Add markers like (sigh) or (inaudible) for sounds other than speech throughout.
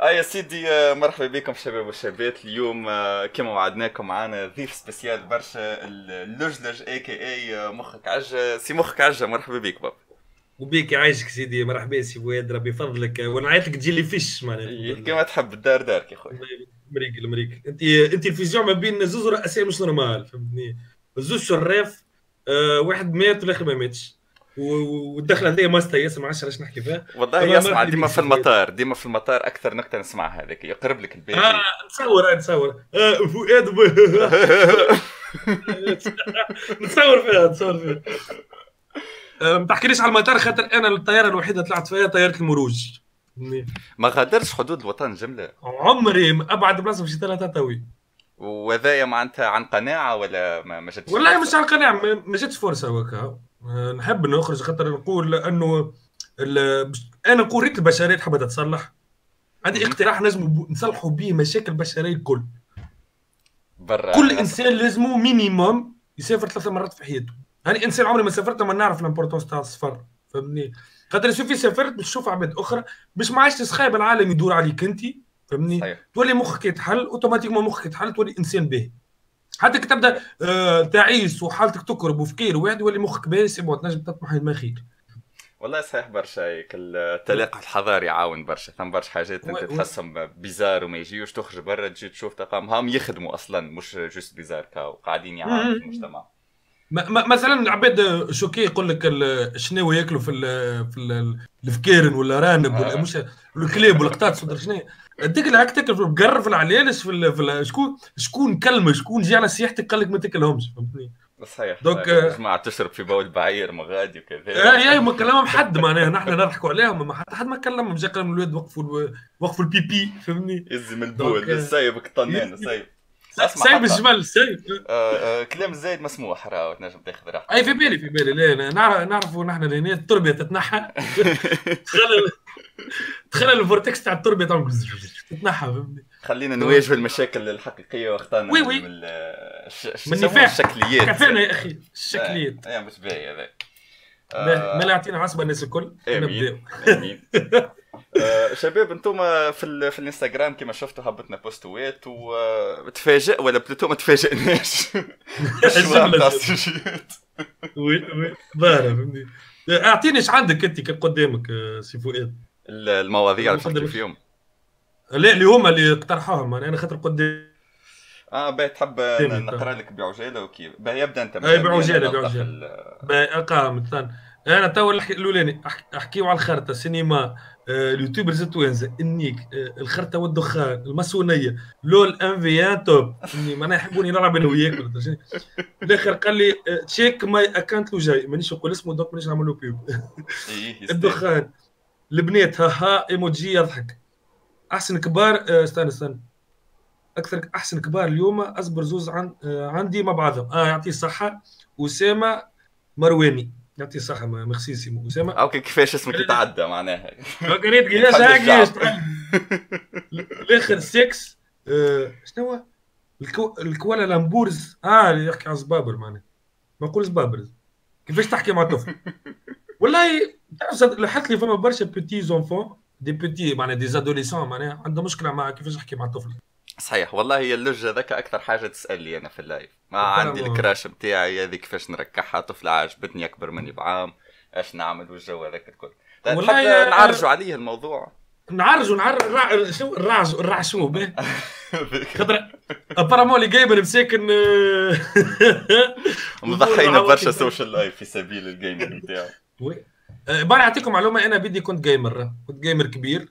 آه يا سيدي آه، مرحبا بكم شباب وشابات. اليوم آه، كما وعدناكم معنا ضيف spécial برشا اللجلج اي كي اي مخك عجة. سي مخك عجة مرحبا بك بابا. وبيك يعيشك سيدي مرحبا سي فؤاد ربي فضلك وأنا عيط لك تجي لي فيش معناها. كما تحب الدار دارك يا خويا. مريك المريك أنت أنت ال fusion ما بين زوز رؤساء مش normal فهمتني؟ زوز شراف آه واحد مات والاخر ما ماتش والدخلة هذه ما استيأس ما عادش علاش نحكي فيها. والله يسمع ديما في المطار ديما في المطار أكثر نكته نسمعها هذيك يقرب لك البيت. آه نتصور نتصور. آه فؤاد (laughs) نتصور فيها نتصور فيها. آه، ما تحكيليش على المطار خاطر أنا الطيارة الوحيدة طلعت فيها طيارة المروج. ما غادرش حدود الوطن جمله عمري أبعد بلاصة مشيت لها توي وهذايا معناتها عن قناعة ولا ما جاتش والله مش عن قناعة ما جاتش فرصة وكا نحب نخرج خاطر نقول إنه أنا نقول ريت البشرية تحب تتصلح. عندي اقتراح نجم نصلحوا به مشاكل البشرية الكل. برا كل إنسان لازمه minimum يسافر ثلاث مرات في حياته. أنا إنسان عمري ما سافرت ما نعرف ال importance تاع السفر فهمني خاطر في سافرت باش تشوف عباد أخرى باش ما عادش تسخايب العالم يدور عليك انت فهمني تولي مخك يتحل automatiquement مخك يتحل تولي إنسان باهي. حتى كي تبدا آه تعيس وحالتك تكرب وفقير واحد يولي مخك باهي c'est bon تنجم تطمح ما خير والله صحيح برشا التلاقح الحضاري يعاون برشا. ثم برشا حاجات أنت تحسهم bizarre وما يجيوش تخرج برا تجي تشوف تلقاهم هم يخدموا أصلا مش juste bizarre كهو قاعدين يعاونوا في المجتمع. مثلا العباد شوكي يقول لك شنو ياكلوا في في الفكيرن ولا رانب ولا آه. مش الكلاب والقطاط صدر شنو؟ اللي هاك تاكل بقرف العلالش في, في شكون شكون كلمة شكون جي على سياحتك قال لك ما تاكلهمش فهمتني؟ صحيح دوك جماعة تشرب في بول بعير مغادي وكذا. اي اي ما كلمهم حد معناها نحن نضحكوا عليهم ما حتى حد ما كلمهم جا قال الولاد وقفوا وقفوا البيبي فهمني يزم البول سايب قطنان سايب. سايب الجمل سايب آه آه كلام زايد مسموح راه تنجم تاخذ راحتك. أي في بالي في بالي. لا نعرف نعرفوا نحن لهنا التربيه تتنحى. (laughs) تخيل تخيل ال vortex تاع التربية تتنحى فهمني خلينا نواجه المشاكل الحقيقية واختارنا oui oui. من الشكليات. كفانا يا أخي الشكليات. اي مش باهي هذا ما لا يعطينا عصبة الناس الكل. نبداو آمين. آه، (laughs) شباب أنتم في, في الانستغرام كما شفتوا هبطنا بوستوات وتفاجئ ولا plutôt ما تفاجئناش؟ (laughs) وي وي فهمني اعطيني إيش عندك انت كان قدامك آه، سي فؤاد؟ المواضيع اللي تحكي فيهم. لا اللي هما اللي اقترحوهم أنا خاطر قدام. آه باهي تحب نقرأ لك بعجالة وكيف باهي يبدأ أنت أي بعجالة بعجالة. باهي أقام أنا تو الأولاني أحكيو على الخرطة سينما آه، اليوتيوبرز التوانسه النيك آه، الخرطة والدخان الماسونية لول ام في توب معناها يحبوني نلعب أنا وياك الآخر قال لي تشيك ماي اكونت لو جاي. مانيش نقول اسمه دوك مانيش نعمل له بيب الدخان البنات ها ها إيموجي يضحك. أحسن كبار آه، استنى استنى. أكثر أحسن كبار اليوم أصبر زوز عن عندي مع بعضهم آه يعطيه الصحة. اسامه مرواني. يعطي الصحة ميرسي سي أسامة أوكي كيفاش اسمك يتعدى معناها؟ قريت كيفاش الآخر 6 آه، شنو هو؟ الكوالا لامبورز. آه اللي يحكي على زبابر معناها. ما نقول زبابر. كيفاش تحكي مع طفل؟ (laughs) والله تعرف لاحظت لي فما برشا petits enfants des petits معناها des adolescents معناها عندهم مشكلة مع كيفاش تحكي مع الطفل صحيح والله هي اللجة ذاك أكثر حاجة تسال لي أنا في ال live. ما عندي ال crush بتاعي هذه كيفاش نركعها طفله عجبتني أكبر مني بعام إيش نعمل والجو هذاك الكل. والله نعرجوا عليه الموضوع. نعرجوا نعرج شو الرعج الرعج شو به. (laughs) خاطر apparemment les gamers مساكن مضحينا برشا social life في سبيل ال gaming بتاعه (laughs) oui أه، بارح أعطيكم معلومة أنا بدي كنت gamer كنت gamer كبير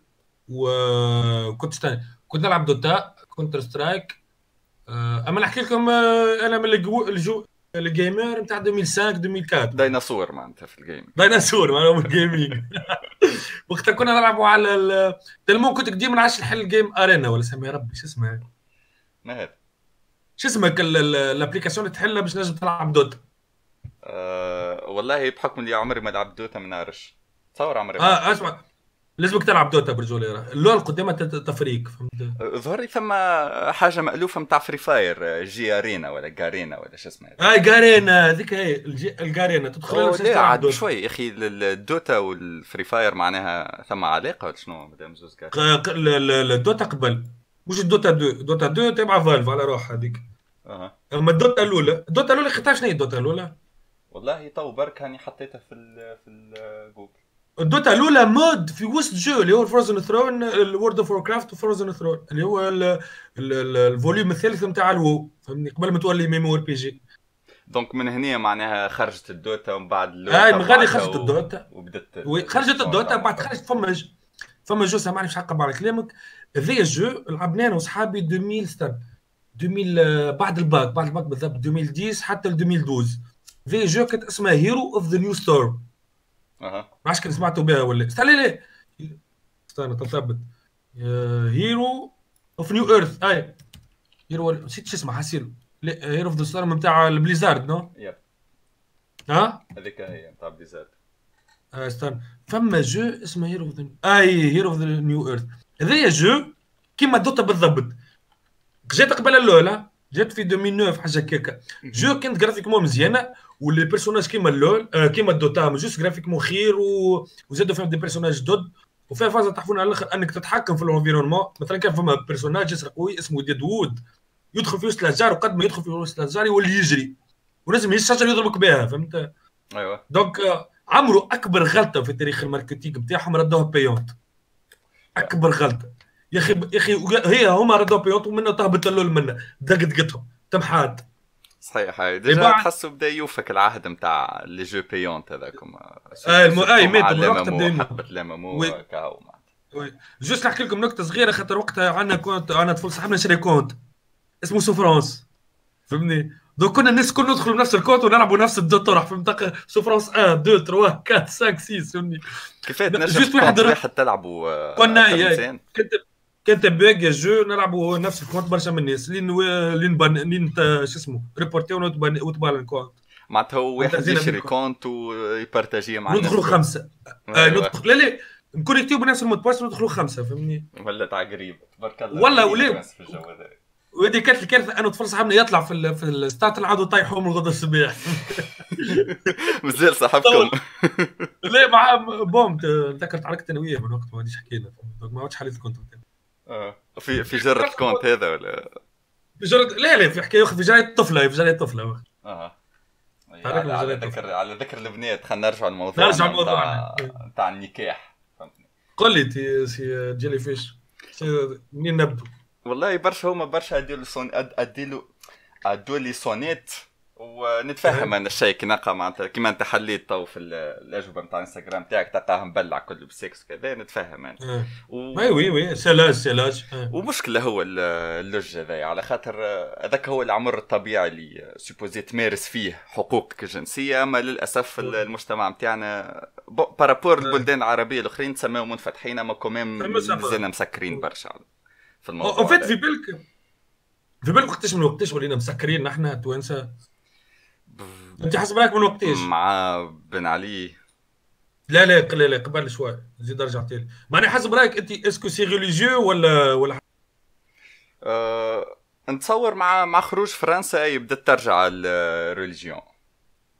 وكنت كنت نلعب Dota Counter-Strike. أما نحكي لكم آه، أنا من الجو ال gamer نتاع 2005 2004 ديناصور معناتها في ال game. ديناصور معناتها في ال gaming (laughs) وقتها كنا نلعبوا على tellement كنت ديما نعرفش نحل Garena ولا سميها ربي شو اسمها ما هذا. شو اسمك؟ ال application اللي تحلها باش نجم تلعب Dota. أه والله بحكم اللي عمري ما لعبت Dota ما نعرفش. تصور عمري آه أسمع. لازمك تلعب Dota برجوليرا اللول القدامى تفريق فهمت؟ ظهر ثم حاجة مألوفة نتاع Free Fire Garena ولا Garena ولا شو اسمها اي Garena هذيك هي ال Garena. تدخل عاد شوي يا أخي ال Dota وال Free Fire معناها ثم علاقة ولا شنو؟ مادام زوز الدوتا قبل. مش الدوتا 2 دوتا 2 تبع فالف على روح هذيك. أها. أما ال Dota الأولى ال Dota الأولى خدتها شنو هي ال Dota الأولى؟ والله تو برك هاني حطيتها في ال في الجوجل الدوتا الأولى مود في وسط جو اللي هو ال Frozen Throne ال World of Warcraft و Frozen Throne اللي هو ال volume الثالث نتاع ال WoW فهمني قبل ما تولي MMORPG. donc من هنا معناها خرجت ال Dota ومن بعد اي من غادي خرجت الدوتا. وبدت خرجت الدوتا بعد خرجت فما فما jeu سامحني مش حق على كلامك. هذايا ال jeu لعبناه أنا وصحابي 2000 استنى 2000 بعد الباك بعد الباك بالضبط 2010 حتى ل 2012 في jeu كانت اسمها Heroes of the New Storm أها. ما كان سمعتوا بها ولا استنى ليه؟ استنى تثبت Heroes of Newerth اي Heroes نسيت شو اسمها حسين Heroes of the Storm نتاع ال Blizzard non؟ yep. ها؟ هذيك هي نتاع Blizzard آه استنى. فما jeu اسمه Heroes of the اي Heroes of Newerth هذايا jeu كيما Dota بالضبط. جات قبل الاولى جات في 2009 حاجة كيكا jeu كانت graphiquement مزيانة و les personnages كيما اللول آه كيما ال Dota juste graphiquement خير و... وزادوا فيهم des personnages جدد وفيها فازة تحفون على الآخر إنك تتحكم في ال environnement مثلا كان فما personnage ياسر قوي اسمه Deadwood يدخل في وسط الأشجار وقد ما يدخل في وسط الأشجار يولي يجري. ولازم الشجر يضربك بها فهمت؟ أيوه. دونك آه، عمروا أكبر غلطة في تاريخ الماركتينغ بتاعهم ردوها بيونت. أكبر غلطة. يا أخي يا أخي هي هما ردوها بيونت ومنها تهبط اللول منها دق دقتهم تمحات صحيح هاي. ديجا تحسوا بدا يوفك العهد نتاع لي جو بيونت هذاكم. اي الم... اي مات حقبه لامامو كاو juste نحكي لكم نكته صغيرة خاطر وقتها عندنا compte أنا طفل صاحبنا شري compte. اسمه سوفرونس فهمني donc كنا الناس الكل ندخلوا بنفس ال compte ونلعبوا نفس الدو طرح فهمت سوفرونس 1 2 3 4 5 6 فهمني كيفاش تنجم واحد تلعبوا كنا كنت كانت باقي ال jeu نلعبوا نفس الكونت برشا من الناس. لين لين بان لين شو اسمه ريبورتيو وتبان ال compte. معناتها هو واحد يشري compte ويبارتاجيه مع ندخلوا خمسة. آه أيوة. ندخل لا لا نكونيكتيو بنفس المود باس ندخلوا خمسة فهمني ولا تاع قريب. تبارك الله والله ولا وهذه كانت الكارثة. أنا طفل صاحبنا يطلع في ال في الستات نعاودوا طايحوا من الغداء الصباح. (laughs) مازال صاحبكم. لا مع بوم تذكرت عركت أنا وياه من وقت ما غاديش حكينا. ما عادش حليت الكونت. آه. في في جرة كونت هذا ولا؟ في جرة لا لا في حكاية في جرايه الطفله في جرايه الطفله آه. على, على ذكر على ذكر البنات خلينا نرجع للموضوع نرجع للموضوع نتاع النكاح. قل لي سي جيلي فيش. منين نبدو؟ والله برشا هما برشا adolescents adoles adolescentes ونتفهم أنا الشيء كي نلقى معناتها كيما أنت حليت تو في الأجوبة نتاع إنستغرام تاعك تلقاه مبلع كله بالسكس كذا نتفهم أنا. oui oui oui c'est l'âge c'est l'âge ومشكلة هو l'âge هذايا على خاطر هذاك هو العمر الطبيعي اللي supposé تمارس فيه حقوقك الجنسيه أما للأسف المجتمع نتاعنا par rapport البلدان العربية الأخرين تسميو منفتحين أما quand même مازلنا مسكرين برشا في الموضوع فات في بالك في بالك وقتاش من وقتاش ولينا مسكرين نحن التوانسه انت حسب رايك من وقتاش مع بن علي. لا لا لا لا قبل شوي. زيد رجع تاني. معني حسب رايك انت est-ce que c'est religieux ولا ولا أه... نتصور مع مع خروج فرنسا أي بدات ترجع ال religion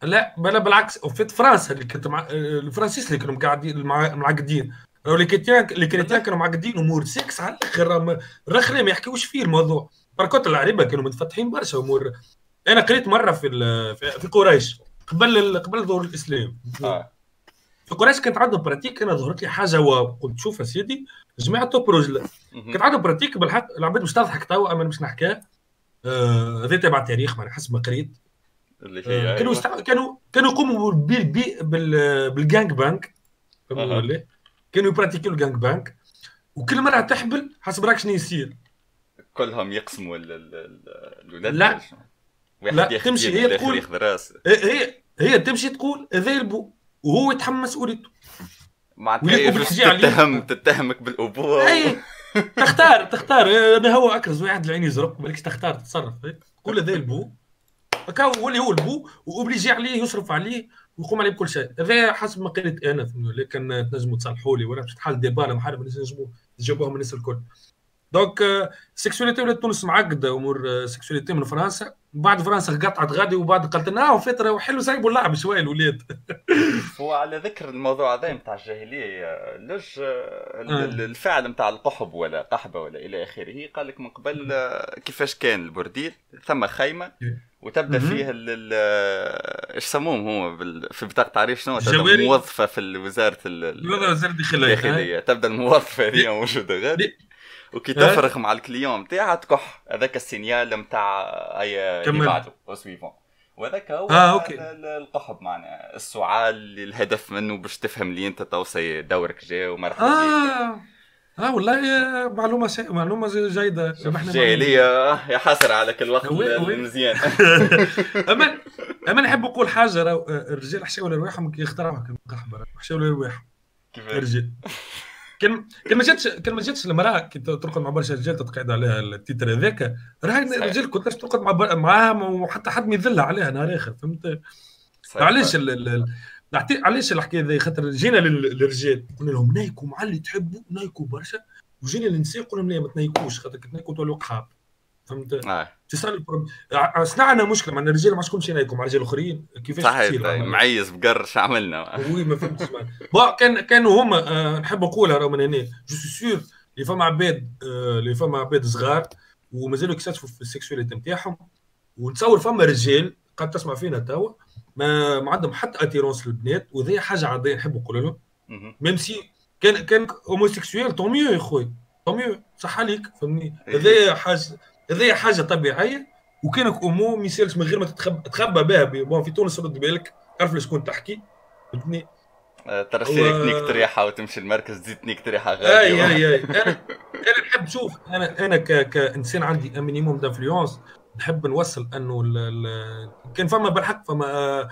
لا بلا بالعكس. وفيت فرنسا اللي كنت مع الفرنسيس اللي كانوا مقعدين معقدين. les chrétiens chrétiens كانوا معقدين امور سكس على الآخر الآخر ما يحكيوش فيه الموضوع. par contre العريبة كانوا متفتحين برشا امور أنا قريت مرة في في قريش قبل قبل ظهور الإسلام. آه. في قريش كانت عندهم pratique أنا ظهرت لي حاجة wow قلت شوف يا سيدي جماعة توب رجله كانت عندهم pratique بالحق العباد مش تضحك توا أما مش نحكيها. هذا آه تبع التاريخ معناها حسب ما قريت. اللي هي آه كانوا أيوة. كانوا كانوا يقوموا بال بال بال gang bang فهمت كانوا يبراتيكيو ال gang bang. وكل مرة تحبل حسب راك شنو يصير. كلهم يقسموا الولاد. لا. لا تمشي هي تقول هي هي تمشي تقول هذا البو وهو يتحمل مسؤوليته معناتها تتهم تتهمك بالأبوة. أي تختار تختار. أنا هو اكرز واحد العين يزرق مالكش تختار تتصرف. تقول هذا البو. هكا ولي هو البو وأوبليجي عليه يصرف عليه ويقوم عليه بكل شيء. هذا حسب ما قريت أنا لكن تنجموا تصلحوا لي ولا تحل ديبالا محارب نجموا تجاوبوهم الناس الكل. دونك سيكسواليتي ولات تونس معقده امور سيكسواليتي من فرنسا بعد فرنسا قطعت غادي وبعد قالت لنا آه فتره وحلو سايبوا اللعب شوية الولاد (laughs) هو على ذكر الموضوع هذا نتاع الجاهلية لوج آه. الفعل نتاع القحب ولا قحبة ولا إلى آخره؟ قال لك من قبل كيفاش كان ال bordel ثم خيمة وتبدأ فيه إيش سموهم هو في بطاقه تعريف شنو؟ موظفة في وزارة وزارة الداخلية. تبدأ الموظفه هذه موجودة غادي. وكي تفرغ مع ال client نتاعها تكح هذاك ال signal نتاع أي اللي بعده suivant وهذاك هو آه، OK. القحب معنا السعال الهدف منه باش تفهم اللي أنت توصي دورك جا ومرحبا آه. آه والله معلومة سي... معلومة جيدة جاهليه يا حسره على كل وقت المزيان. (laughs) اما أما نحب نقول حاجة الرجال حشاو لرواحهم يخترعوها كالقحبه حشاو لرواحهم كيف الرجال. كان كان ما جاتش كان ما جاتش المرأة كي ترقد مع برشا رجال تتقعد عليها ال titre هذاك. راهي الرجال كنت ترقد مع معاها وحتى حد ما يذلها عليها نهار آخر فهمت؟ علاش علاش الحكاية ذي خاطر جينا للرجال قلنا لهم نايكوا مع اللي تحبوا نايكوا برشا وجينا للنساء قلنا لهم لا ما تنايكوش خاطر تنايكوا تولوا قحاب فهمت؟ آه. تصير صنعنا مشكلة مع الرجال ما عادش نايكوا مع رجال آخرين. كيفاش صحيح طيب، معيز بقر شو عملنا؟ oui ما فهمتش كان كانوا هما آه نحب نقولها راه من هنا. je suis sûr اللي فما عباد آه اللي فما عباد صغار ومازالوا يكتشفوا في ال sexualité نتاعهم. ونتصور فما رجال قد تسمع فينا توا ما ما عندهم حتى attirance للبنات وهذه حاجة عادية نحب نقول لهم. même si كان كان homosexuel tant mieux يا خويا tant mieux صح عليك فهمني؟ إيه. هذه حاجة هذه حاجة طبيعية وكانك homo ما يصيرش من غير ما تتخبى تخبى بها bon في تونس رد بالك تعرف شكون تحكي؟ فهمتني؟ آه، ترى و... تنيك تريحة وتمشي المركز تزيد تنيك تريحة غادي أي أي أي. أنا أنا نحب شوف أنا أنا ك... كإنسان عندي minimum d'influence نحب نوصل إنه ال... ال... كان فما بالحق فما آه،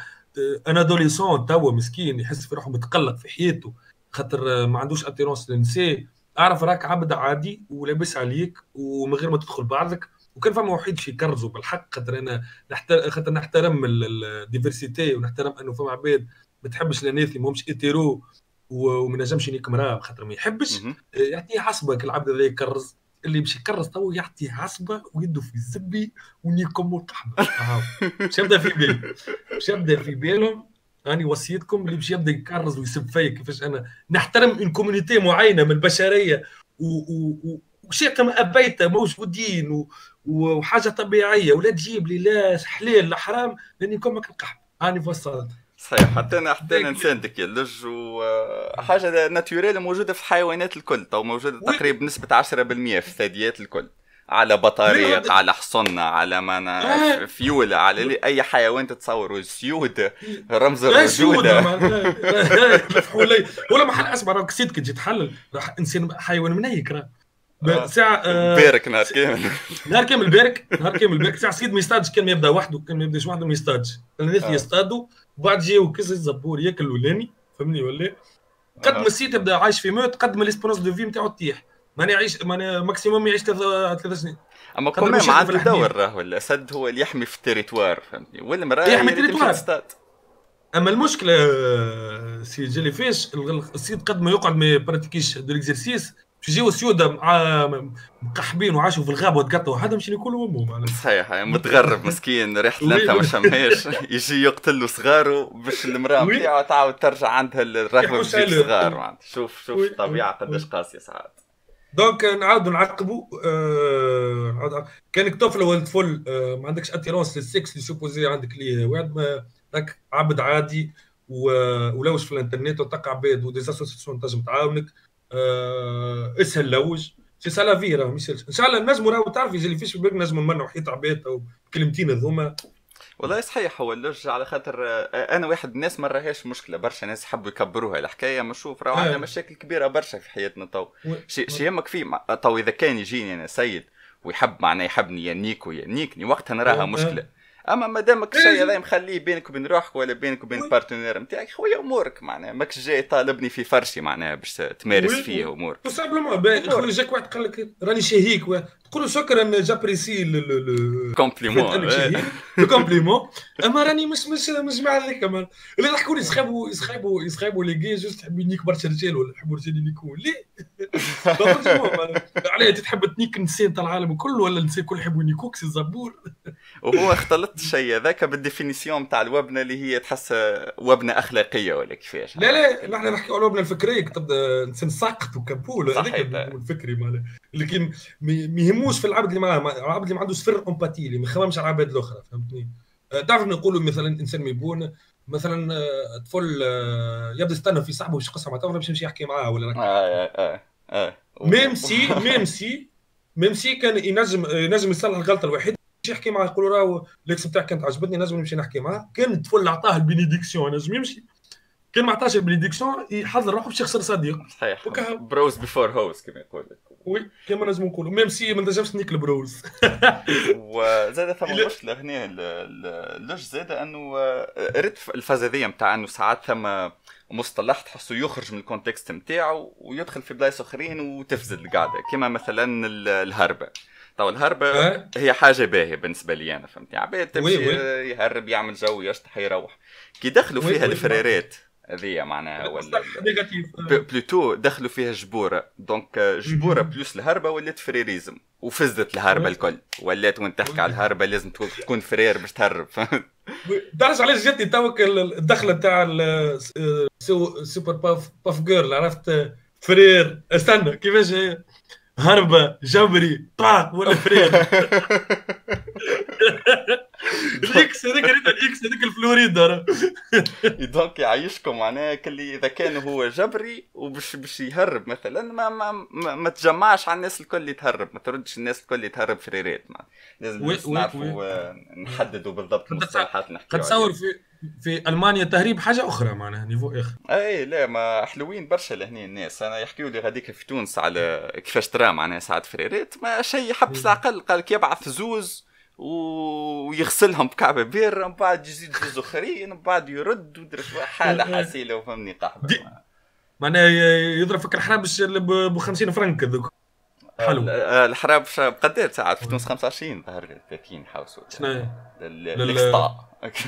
un adolescent توا مسكين يحس في روحه متقلق في حياته خاطر ما عندوش attirance للنساء. أعرف راك عبد عادي ولابس عليك ومن غير ما تدخل بعضك وكان فما وحيد شي يكرزوا بالحق خاطر أنا نحترم خاطر نحترم ال diversité ونحترم أنه فما عباد ما تحبش الاناثي ماهمش اتيرو وما نجمش ينيك مراه خاطر ما يحبش. يعطيه عصبة العبد هذا يكرز اللي باش يكرز تو يعطيه عصبة ويده في الزبي ونيكم القحبه باش يبدأ في بالهم باش يبدأ في بالهم. راني وصيتكم اللي باش يبدأ يكرز ويسب فيا كيفاش أنا نحترم إن كوميونيتي معينة من البشرية وشيء ما أبيت موجودين و... وحاجة طبيعية ولا تجيب لي لا حلال لا حرام لأني كومك القحب راني فصلت صحيح حتى أنا حتى أنا نساندك يا لج وحاجه naturelle موجودة في الحيوانات الكل تو موجودة تقريبا بنسبة 10% في الثدييات الكل. على بطاريق على حصنة على ما آه. فيولة على أي حيوان تتصور سيود رمز الرجولة. (laughs) ولا محل اسمع راك سيد كي تجي تحلل. راح إنسان حيوان منيك راه آه. ساعة آه بارك نهار كامل. نهار كامل بارك نهار كامل بارك ساعة سيد ما يصطادش كان ما يبدأ وحده كان ما يبدأش وحده ما يصطادش. الناس آه. يصطادوا وبعد جاو كيس الزبور ياكل الاولاني فهمني ولا؟ قد ما السيد يبدأ عايش في موت قد ما ليسبونس دو في نتاعو تطيح. ماني يعيش ماني ماكسيموم يعيش ثلاث سنين. أما كل ما عنده دور راهو الاسد هو اللي يحمي في التريتوار فهمتني؟ والمراه يحمي التريتوار. أما المشكلة سي جيلي فيش السيد قد ما يقعد ما يبراتيكيش دو ليكزيرسيس باش يجيو السيوده مع مقحبين وعاشوا في الغابة وتقطعوا هذا مش يكونوا امهم صحيح متغرب مسكين ريحه لانتا ما (laughs) شمهاش. يجي يقتل له صغاره باش المرأة نتاعو تعاود ترجع عندها الرغبه باش صغار شوف شوف الطبيعة قداش قاسية ساعات donc نعاودوا نعقبوا آه كانك طفله ولد فل آه ما عندكش attirance لل sexe opposé عندك ليه واحد راك عبد عادي ولوج في الانترنت وتقع عباد و des associations تنجم تعاونك. آه اسهل لوج سي سا في راه إن شاء الله نجموا راهو تعرف اللي فيش بالك نجموا نمنعوا حيط عباد أو كلمتين هذوما والله صحيح هو اللج على خاطر آه، أنا واحد الناس ما راهيش مشكلة برشا ناس حبوا يكبروها الحكاية ما نشوف راهو عندنا مشاكل كبيرة برشا في حياتنا تو. شي يهمك فيه تو إذا كان يجيني أنا سيد ويحب معناه يحبني ينيك وينيكني وقتها نراها مشكلة. أما ما دامك الشيء. هذا مخليه بينك وبين روحك ولا بينك وبين ال partenaire نتاعك خويا أمورك معناها. ماكش جاي طالبني في فرشي معناها باش تمارس فيه أمورك. خويا جاك واحد قال لك راني شهيك تقول له شكرا جابريسي كومبليمون الكومبليمون أما راني مش مش مش مع هذاك اللي يضحكوا لي يسخبوا يسخبوا يسخبوا لي جي جوست يحبوا ينيك برشا رجال ولا يحبوا رجال ينيكوا ليه؟ (laughs) علاه تحب تنيك نسيان تاع العالم كله ولا النساء الكل يحبوا ينيكوك سي زبور. وهو اختلط الشيء هذاك بالديفينيسيون تاع الوبنة اللي هي تحس وبنة أخلاقية ولا كيفاش؟ لا لا نحن نحكي على الوبنة الفكرية. تبدا انسان ساقط وكبول هذاك الفكري معناها لكن ما يهموش في العبد اللي معاه. العبد اللي ما عندوش cette empathie اللي ما يخممش على العباد الأخرى فهمتني؟ أه، تعرف نقولوا مثلا إنسان ميبون مثلا أه، طفل أه، يبدأ يستنى في صاحبه باش يقصها مع باش يمشي يحكي معاه ولا آه آه آه même si même si même si كان ينجم ينجم يصلح الغلطة الوحيدة يحكي معاه يقول له راهو l'ex بتاعك كانت عجبتني نجم نمشي نحكي معاه. كان الطفل عطاه ال bénédiction نجم يمشي. كان ما عطاش ال prédiction يحضر روحه باش يخسر صديق. صحيح. bros before hoes كما يقول oui كما لازم نقولوا. même si ما نجمش نيك ال bros. (laughs) وزاد ثم مشكلة هنا لوش زاد أنه ريت الفازادية نتاع أنه ساعات ثم مصطلح تحسه يخرج من ال contexte نتاعو ويدخل في بلايص أخرين وتفزد القعده كما مثلا الهربة. طبعا الهربة؟ هي حاجة باهية بالنسبة لي أنا فهمتني؟ عباد تمشي يهرب يعمل جو يشطح يروح. كي دخلوا فيها الفريرات هذيا معناها ولا بلوتو دخلوا فيها جبوره دونك جبوره بلوس الهربة ولات فريريزم وفزت الهربة الكل. ولات وين تحكي على الهربة لازم تكون فرير باش تهرب. (laughs) تعرف علاش جاتني توك الدخلة تاع سوبر باف باف جيرل عرفت؟ فرير. استنى كيفاش هي؟ هربة جبري طاق ولا فريد (laughs) الاكس هذاك الاكس هذاك الفلوريدا دونك يعيشكم معناها كلي إذا كان هو جبري وباش باش يهرب مثلا ما ما, ما, ما تجمعش على الناس الكل اللي تهرب ما تردش الناس الكل اللي تهرب فريرات لازم نعرفوا نحددوا بالضبط المصطلحات نحكي قد تصور في في ألمانيا التهريب حاجة أخرى معناها نيفو آخر. اي لا ما حلوين برشا لهنا الناس. أنا يحكيوا لي غاديك في تونس على كيفاش ترى معناها ساعات فريرات ما شيء حبس العقل قال لك يبعث زوز ويغسلهم بكعبة بير من بعد يزيد زوز اخرين من بعد يرد ودرك حالة (laughs) حاسيلة وفهمني قحبه معناها يضرب فك الحرام ب 50 فرنك ذوك حلو. الحراب بقداش ساعات في تونس 25 ظهر 30 حوسوا شنو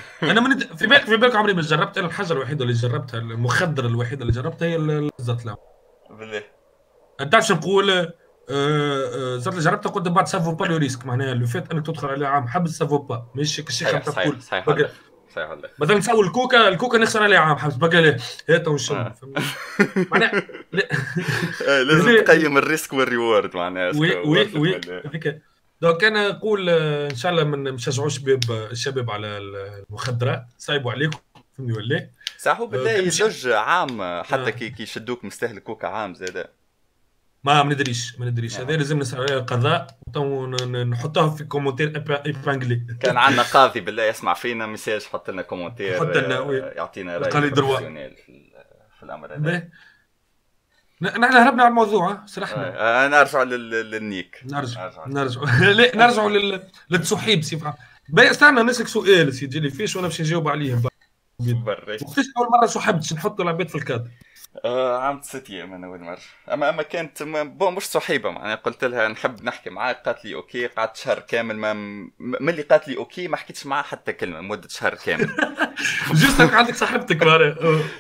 (laughs) أنا من في بالك في بالك عمري ما جربت أنا الحاجة الوحيده اللي جربتها المخدر الوحيده اللي جربتها هي الزت لا بالله. أنت تعرف نقول؟ آه، آه، زرت اللي جربتها قلت بعد سافو با لو ريسك معناها لو فات انك تدخل على عام حبس سافو با مش الشيخ انت تقول صحيح صحيح صحيح مثلا نسوي الكوكا الكوكا نخسر عليه عام حبس بقى له هات ونشم آه. معناها لازم (laughs) تقيم الريسك والريورد معناها وي وي وي دونك أنا نقول إن شاء الله ما نشجعوش شباب الشباب على المخدرات صايبوا عليكم فهمني ولا صح بالله يزوج عام حتى آه. كي يشدوك مستهلك كوكا عام زاد ما ما ندريش ما ندريش هذا لازم نسأل عليه القضاء نحطها في commentaire épinglé كان عندنا قاضي بالله يسمع فينا message حط لنا commentaire حط لنا يعطينا رأي في الأمر هذا. نحن هربنا على الموضوع سرحنا آه, آه، نرجع للنيك. نرجع نرجع. نرجع. (laughs) للتصحيب باهي استنى نسألك سؤال سيدي جيلي فيش وأنا باش نجاوب عليه. وقتاش أول مرة صحبت نحط العباد في الكادر آه عام ست أيام أنا أول مرة. اما أما كانت bon مش صحيبة معناها. قلت لها نحب نحكي معاك. قالت لي OK. قعدت شهر كامل ما من اللي قالت لي OK ما حكيتش معاها حتى كلمة مدة شهر كامل. (laughs) juste عندك صاحبتك معناها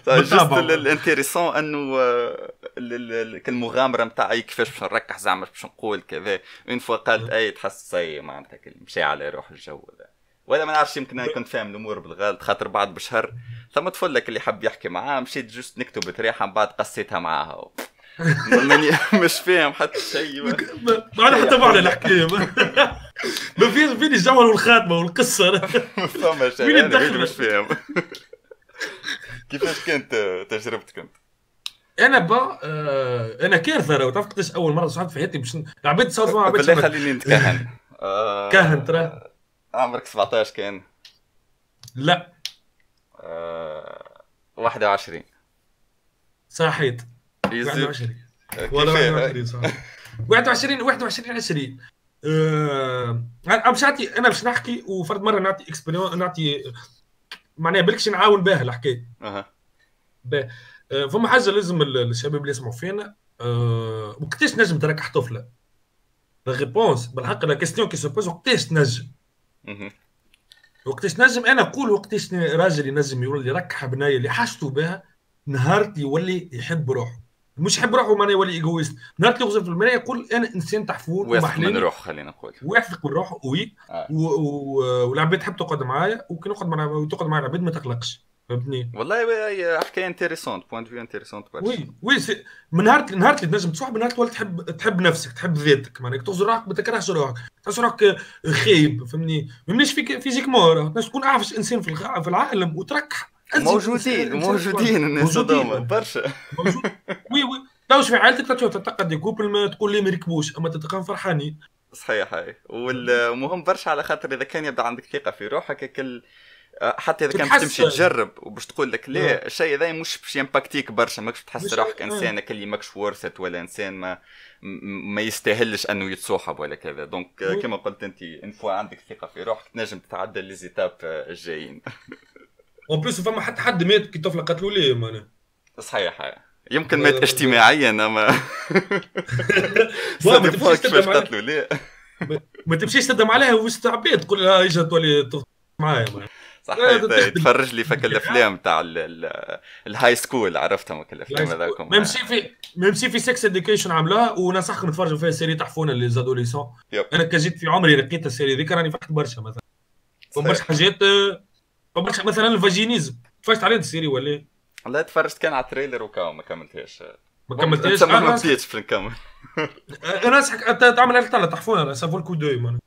(laughs) juste ال intéressant أنه آه، المغامره نتاعي كيفاش باش نركح زعما باش نقول كذا. une fois قالت أي تحس معناتها مشي على روح الجو ذا ولا ما نعرفش يمكن أنا كنت فاهم الأمور بالغلط خاطر بعد بشهر ثم طفلك اللي حب يحكي معاه مشيت juste نكتب تريحة من بعد قصيتها معاها. ماني مش فاهم حتى شيء. ما أنا حتى بعد الحكاية ما فيش فين الجمل والخاتمة والقصة. ما (laughs) فما شيء. مش فاهم. (laughs) كيفاش كانت تجربتك أنت؟ أنا bah آه أنا كارثه لو تعرف قداش أول مرة صحت في حياتي باش عبيت تصور مع بالله خليني نتكهن. (laughs) كهن ترى عمرك 17 كان؟ لا. آه 21 صحيت. 21 ولا 21 صح. 21 21 20 أه... أنا باش نعطي أنا باش نحكي وفرد مرة نعطي اكسبيريون نعطي معناها بالكش نعاون بها الحكاية. أها. أه. فما حاجة لازم الشباب اللي يسمعوا فينا أه... وقتاش نجم تركح طفلة؟ ال réponse بالحق la question qui se pose وقتاش تنجم وقتاش نجم أنا نقول وقتاش راجل ينجم يولي يركح بناية اللي حاجته بها نهار يولي يحب روحه. مش يحب روحه معناه يولي égoïste نهار اللي يغزر في المرايه يقول أنا إنسان تحفون ويثق من روحه خلينا نقول. ويثق من روحه oui آه. والعباد تحب تقعد معايا وكي نقعد معايا تقعد معايا العباد ما تقلقش. فهمتني؟ والله حكاية intéressante point de vue intéressante oui oui c'est من نهار نهار اللي تنجم تصاحب نهار تولي تحب تحب نفسك تحب ذاتك معناها تغزر روحك ما تكرهش روحك. تحس روحك خايب فهمني ما يهمنيش فيك physiquement تكون اعفش إنسان في العالم وتركح. موجودين موجودين الناس هذوما برشا. oui oui. لا في عائلتك تشوف تتقد couple تقول لي ما يركبوش أما تتلقاهم فرحانين. صحيح هاي. والمهم برشا على خاطر إذا كان يبدأ عندك ثقة في روحك كل حتى إذا كان تمشي تجرب وباش تقول لك لا نعم. الشيء هذا مش باش ي impacti ك برشا ماكش تحس روحك إنسان اللي ماكش ورثت ولا إنسان ما ما يستاهلش إنه يتصاحب ولا كذا. donc كما قلت أنت une fois عندك ثقة في روحك تنجم تتعدى les étapes الجايين. (laughs) en plus فما حتى حد مات كي طفلة قتلوا ليه معناها. صحيح. يمكن مات اجتماعيا أما (laughs) ما تمشيش قتلوا ليه. ما تمشيش تندم عليها وسط عباد تقول لها اجا تولي معايا صح تفرج لي فك (laughs) الأفلام تاع ال high school عرفتهم الأفلام هذاك même si في même si في Sex Education عملوها وننصحكم تفرجوا فيها série تحفونه ل les adolescents. أنا كي جيت في عمري لقيت ال série ذيك راني فتحت برشا مثلا. برشا حاجات برشا مثلا ال vaginisme. تفرجت عليه ال série ولا؟ لا تفرجت كان على ال trailer وكاو ما كملتهاش. ما كملتهاش؟ ما بديتش في نكمل (laughs) أنا ننصحك تعمل تحفونه ça vaut le coup d'œil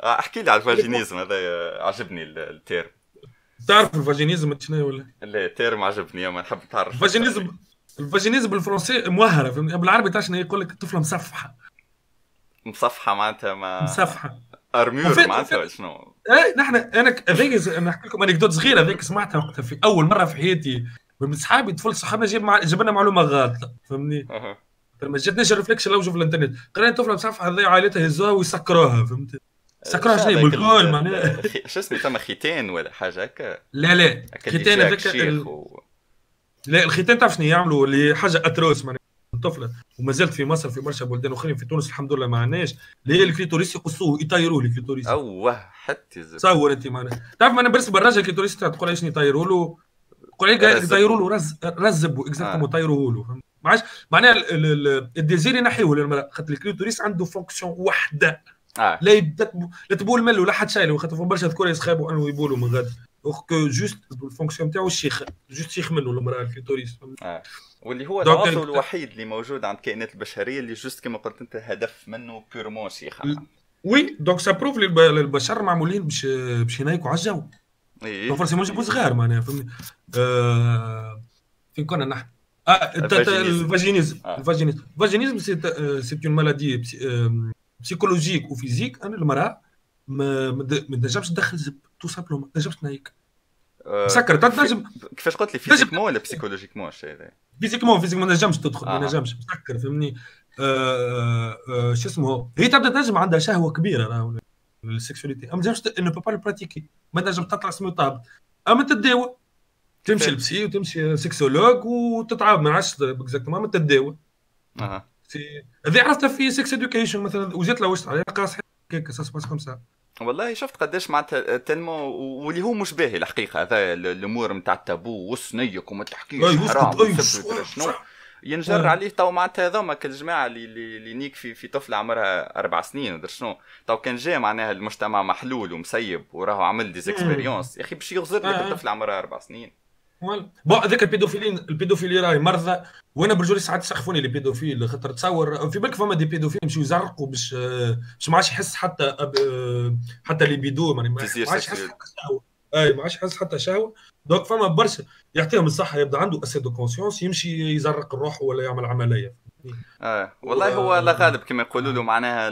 احكي لي على ال vaginisme هذا عجبني ال terme. تعرف ال vaginisme شنو ولا؟ لا terme عجبني اما نحب تعرف ال vaginisme ال vaginisme بالفرنسي موهره بالعربي تاع شنو يقول لك طفلة مصفحة مصفحة معناتها ما مصفحة armure معناتها شنو؟ اي نحن أنا هذيك نحكي لكم anecdote صغيرة هذيك سمعتها وقتها في أول مرة في حياتي من صحابي طفل صحابنا جاب مع... جاب لنا معلومة غلطه فهمني؟ أه. ما جاتنيش الريفلكس لو في الانترنت قرينا طفلة مصفحة هذه عائلتها هزوها ويسكروها فهمت؟ سكرها شنو بالكل معناها شو اسمه؟ ثم ختان ولا حاجة؟ هكا. لا لا. ختان هذاك. لا الختان تعرف شنو يعملوا؟ اللي حاجة أتروس معناها الطفله وما زالت في مصر في برشا بلدان أخرين في تونس الحمد لله ما عندناش اللي هي الكليتوريس يقصوه يطيروه الكليتوريس أوه حتى تصور أنت معناها. تعرف أنا بالنسبة للراجل الكليتوريس تقول إيش يطيروا له؟ تقول يطيروا له زب زبو exactement آه. طيروه له. ما عادش معناها ال désir ينحيوه للمرأة. خاطر ال clitoris عنده fonction وحدة. آه. لا يبدا لا تبول مل ولا حد شايله خاطر برشا ذكور يسخابوا انه يبولوا من غد كو juste ال fonction نتاعو الشيخ juste شيخ منه المراه ال clitoris آه. واللي هو العنصر الوحيد اللي موجود عند الكائنات البشرية اللي juste كما قلت أنت هدف منه purement شيخ. oui donc ça prouve البشر معمولين باش باش ينايكوا على الجو et forcément يجيبوا صغار معناها فهمني؟ آه فين كنا نحن؟ آه الفاجينيزم. الفاجينيزم. الفاجينيزم. سي اون مالادي بسيكولوجيك وفيزيك أنا المرأة ما ما تنجمش تدخل زب tout simplement ما تنجمش تنايك مسكر تنجم كيفاش قلت لي؟ physiquement ولا psychologiquement الشيء هذا؟ physiquement physiquement ما تنجمش تدخل ما تنجمش مسكر فهمني؟ شو اسمه؟ هي تبدا تنجم عندها شهوة كبيرة السكسواليتي. أما تنجمش انو با براتيكي ما تنجم تطلع سمو طاب. أما تداوى تمشي لبسي وتمشي سكسولوج وتتعب ما عادش اكزاكتومون اما تداوى. أها هذه عرفتها في سكس اديوكيشن مثلا وجات لوجت عليها قاص هكاك سا سباس كوم سا والله شفت قداش معناتها تنمو واللي هو مش باهي الحقيقة هذا الأمور نتاع التابو والسنيك وما تحكيش حرام شنو. ينجر آه. عليه تو معناتها هذوما الجماعه اللي اللي نيك في في طفلة عمرها أربع سنين ودر شنو. تو كان جا معناها المجتمع محلول ومسيب وراه عمل ديزاكسبيريونس يا أخي باش يغزر لك. الطفلة عمرها أربع سنين. بون هذاك البيدوفيلين البيدوفيلي راهي مرضى وأنا برجولي ساعات يسخفوني لي بيدوفيل خاطر تصور في بالك فما دي بيدوفيل يمشيو يزرقوا باش باش ما عادش يحس حتى أب... حتى لي بيدو ما عادش يحس حتى شهوة. أي ما عادش يحس حتى شهوة. دونك فما برشا يعطيهم الصحة يبدأ عنده أسيد دو كونسيونس يمشي يزرق الروح ولا يعمل عملية. آه والله هو لا غالب كما يقولوا له معناها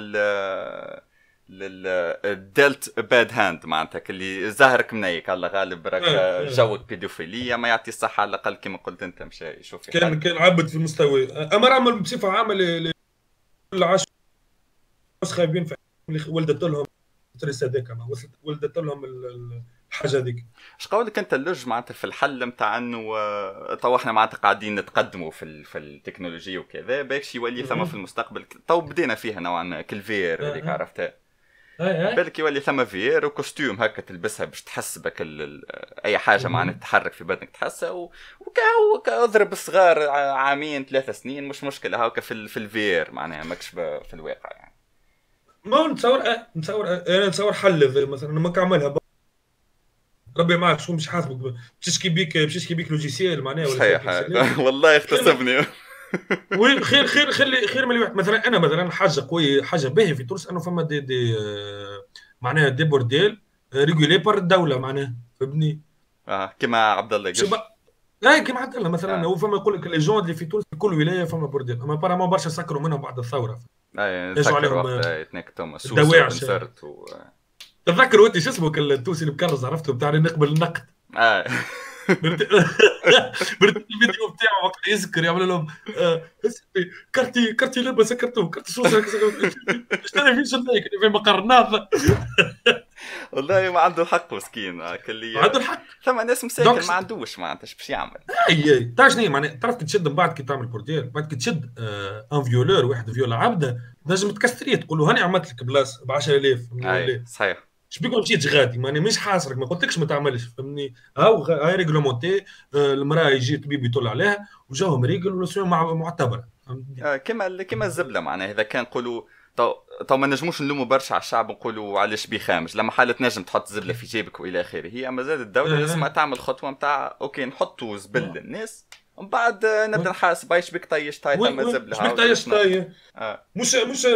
للديلت باد هاند معناتها اللي ظهرك منيك. الله غالب راك إيه، إيه. جوك بيدوفيليا ما يعطي الصحة على الأقل كما قلت أنت مشى يشوف كان كان عبد في المستوى أما عمل بصفة عامة العاش خايبين في ولدت لهم التريس هذاك ولدت لهم الحاجة هذيك. اش قولك أنت اللج معناتها في الحل نتاع إنه آه، تو إحنا معناتها قاعدين نتقدموا في في التكنولوجيا وكذا باكش يولي ثم في المستقبل. تو بدينا فيها نوعا ما كالفير هذيك عرفتها بالك يولي ثم فيير وكوستيوم هكا تلبسها باش تحس بك أي حاجة معناتها تتحرك في بدنك تحسها وكا اضرب الصغار عامين ثلاثة سنين مش مشكلة هاكا في في الفيير معناها ماكش في الواقع يعني. ما نتصور أه نتصور أه أنا نتصور حل مثلا ما كعملها. ربي معك شو مش حاسبك باش تشكي بيك باش تشكي بيك لوجيسيال معناها صحيح. (laughs) والله اغتصبني. وين خير خير خير خير من الواحد مثلا أنا مثلا حاجة قويه حاجة باهيه في تونس أنه فما دي دي آه، معناها دي بورديل ريغولي بار الدولة معناها فهمتني؟ آه كما عبد الله لا كيما عبد الله مثلا آه. هو فما يقول لك لي جون اللي في تونس في كل ولاية فما بورديل أما بارامون برشا سكروا منهم بعد الثورة. اي نتذكر عليهم آه، يتنكتوا الدواعش. و... شو اسمه التونسي المكرز عرفته بتاع نقبل النقد. (laughs) آه (laughs) الفيديو بتاعه وقت يذكر يعمل لهم آه، كارتي كارتي لبه سكرتوه كارتي شو اشتري في شنايك في مقر النهضه والله ما عنده الحق مسكين كل عنده الحق. ثم ناس مساكن ما عندوش معناتها إيش باش يعمل؟ أي تعرف شنو معناها تعرف تشد من بعد كي تعمل بورديل بعد كي تشد ان فيولور واحد فيولا عبده لازم تكسريه تقول له هاني عملت لك بلاصة ب 10000 صحيح. اش بيكون مشيت غادي ماني مش حاصرك ما قلتلكش ما تعملش فهمني؟ هاو هاي ريغلومونتي آه، المرأة يجي الطبيب يطلع عليها وجاهم ريغل والسيون معتبرة آه كما كما الزبلة معناها إذا كان نقولوا تو تو ما نجموش نلوموا برشا على الشعب نقولوا علاش بيه خامج لما حالة نجم تحط زبلة في جيبك وإلى آخره. هي اما زاد الدولة آه. لازم تعمل خطوة نتاع أوكي نحطوا زبل للناس ومن بعد نبدا نحاسب. إيش بك طيش طاي تم زبله إيش بك طيش طاي آه. مش مش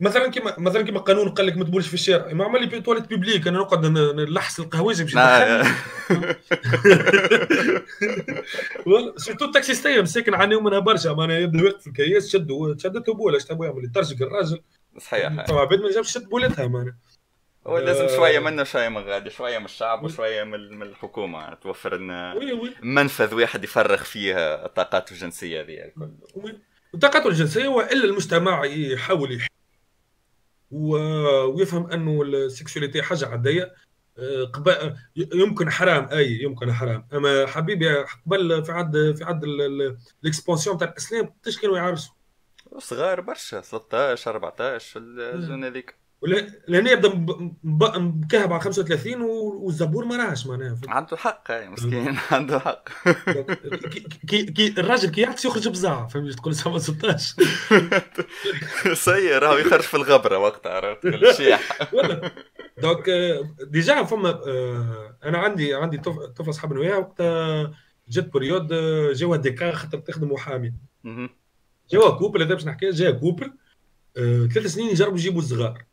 مثلا كيما مثلا كيما قانون قال لك ما تبولش في الشارع. ما عمل لي تواليت بيبليك أنا نقعد نلحس القهوجي باش سيرتو التاكسيستيه مساكن عانيو منها برشا. معناها يبدا واقف في الكياس شدوا شدته بوله اش تبغى يعمل يترجق الراجل. صحيح طبعا عباد ما جابش شد بولتها معناها. هو لازم آه. شوية منا شوية من غادي شوية من الشعب وشوية من الحكومة. توفر لنا منفذ واحد يفرغ فيه الطاقات الجنسية هذه الكل. الطاقات الجنسية والا المجتمع يحاول يح... ويفهم أنه ال sexualité حاجة عادية. آه، قبل يمكن حرام أي يمكن حرام. أما حبيبي قبل في عهد في عهد ال expansion تاع الإسلام قداش كانوا يعرسوا؟ صغار برشا 13 14 الزون هذيك. لأن يبدا مكهب على 35 والزبور ما راهش معناها. عنده حق مسكين (laughs) عنده حق. كي كي الراجل كي يعطس يخرج بزاع فهمت؟ تقول 16 (laughs) سيء راهو يخرج في الغبرة وقتها عرفت (laughs) الشيح donc déjà فما آه، أنا عندي عندي طفل اصحابنا وياها وقتها جات période آه، جاوا d'écart خاطر تخدم محامي جاوا couple هذا باش نحكي جا couple آه، ثلاث سنين يجربوا يجيبوا الصغار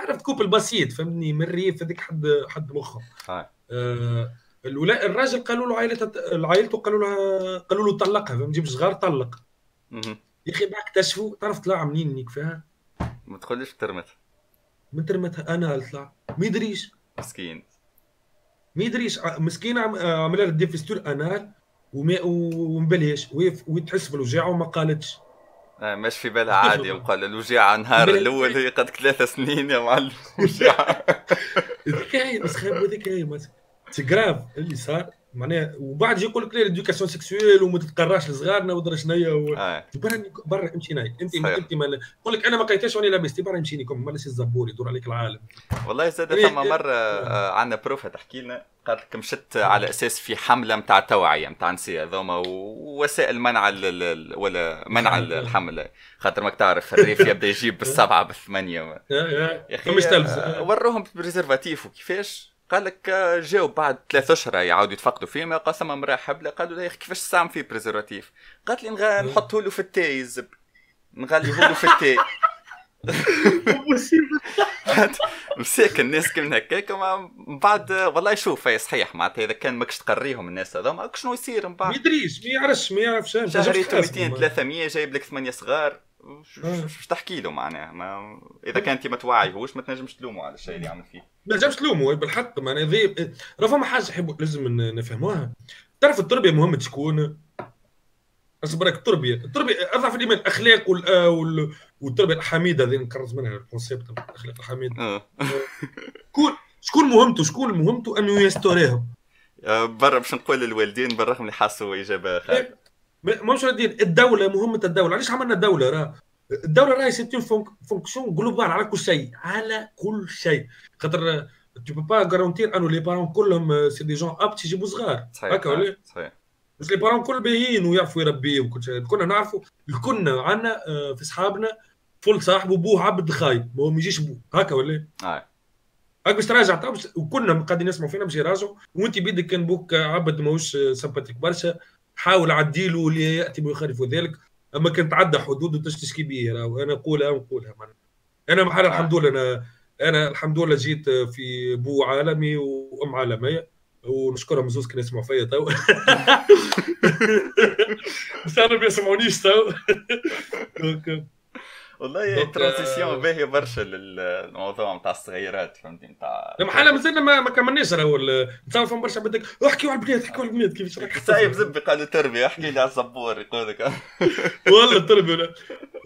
عرفت couple بسيط فهمني من الريف هذيك حد حد مخه. آه. الولا الراجل قالوا له عائلته عائلته قالوا له قالوا له طلقها فما تجيب صغار طلق. يا أخي بعد اكتشفوا؟ تعرف طلع منين نيك فيها؟ ما تقوليش ترمتها من ترمتها أنا طلع ما يدريش. مسكين. ما يدريش. مسكين عمل لها ديفيستور أنال ومبليش. وتحس بالوجاعه وما قالتش. آه مش في بالها عادي (laughs) يقال الوجيعة النهار الأول هي قد ثلاث سنين يا معلم. (laughs) وجيعة ذكاية بس خايب ذكاية سي جراف اللي صار. معناها وبعد يجي يقول لك لا ليدوكاسيون سيكسويل وما تتقراش لصغارنا ودرا شنيا و... آه. برا برا امشي ناي انت ما أنت ما يقول لك أنا ما قيتهاش وأنا لابس. برا امشي نيكم ما الزبور يدور عليك العالم. والله زاد ثم مرة آه. عندنا بروفة تحكي لنا. قالت لك مشت على أساس في حملة نتاع توعية نتاع نساء هذوما ووسائل منع ولا منع الحمل خاطر ماك تعرف الريف (laughs) يبدأ يجيب بالسبعه بالثمانيه يا أخي آه، وروهم بريزرفاتيف وكيفاش؟ قال لك آه، جاو بعد ثلاث أشهر يعاودوا يتفقدوا فيه ما قسم مرحب قالوا له يا أخي كيفاش تستعمل فيه بريزرفاتيف قالت لي نغ... نحطه له في التاي الزب نغليه له في التاي (laughs) مساك الناس كم هكاك من بعد والله شوف صحيح معناتها إذا كان ماكش تقريهم الناس هذوما شنو يصير من بعد؟ ما يدريش ما يعرفش ما يعرفش. شهريته 200 300 جايب لك ثمانية صغار. وش تحكي له معناها. ما إذا كان انت ما توعيهوش ما تنجمش تلومه على الشيء اللي يعمل فيه. ما تنجمش تلومه بالحق معناها ذي راه فما حاجة حب لازم نفهموها. تعرف التربية مهمة تكون؟ حسب رايك التربية. التربية أضعف الإيمان الأخلاق وال... والتربية الحميدة هذه نكرز منها ال concept الأخلاق الحميدة. آه. شكون شكون مهمته شكون مهمته انه يستوريهم برا باش نقول للوالدين بالرغم اللي حاسوا إجابة خايبه مش ردين الدولة مهمة الدولة. علاش عملنا دوله راه الدولة راهي sa fonction globale على كل شيء على كل شيء. خاطر tu peux pas garantir أنه les parents كلهم c'est des gens aptes يجيبوا صغار. هكا ولا؟ صحيح بس les parents كل باهيين ويعرفوا يربيوا وكل شيء. كنا نعرفوا كنا عندنا في صحابنا فل صاحبه بوه عبد خايب ما هو ما يجيش بوه. هكا ولا؟ هاك باش تراجع. وكنا قاعدين نسمعوا فينا باش يراجعوا. وانت بيدك كان بوك عبد ماهوش sympathique برشا. حاول عديله اللي ياتي بيخالف ذلك أما كان تعدى حدوده تشتكي به وأنا نقولها ونقولها أنا محل الحمد لله أنا أنا الحمد لله جيت في بو عالمي وأم عالمية. ونشكرهم زوز كانوا يسمعوا فيا تو. (laughs) بس أنا ما يسمعونيش تو. (laughs) والله transition باهية برشا للموضوع نتاع الصغيرات فهمتني نتاع محل مازلنا ما, ما كملناش راهو نتصور فهم برشا بدك احكيوا على البنات احكيوا على البنات كيفاش راك (laughs) سايب زبي قال تربيه احكي لي على الزبور يقول لك. (laughs) والله التربيه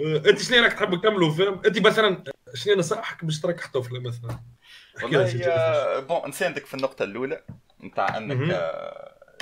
أنت شنو راك تحب تكملوا فيلم؟ أنت مثلا شنو نصائحك باش تركح طفله مثلا؟ والله bon نساندك في النقطة الأولى نتاع أنك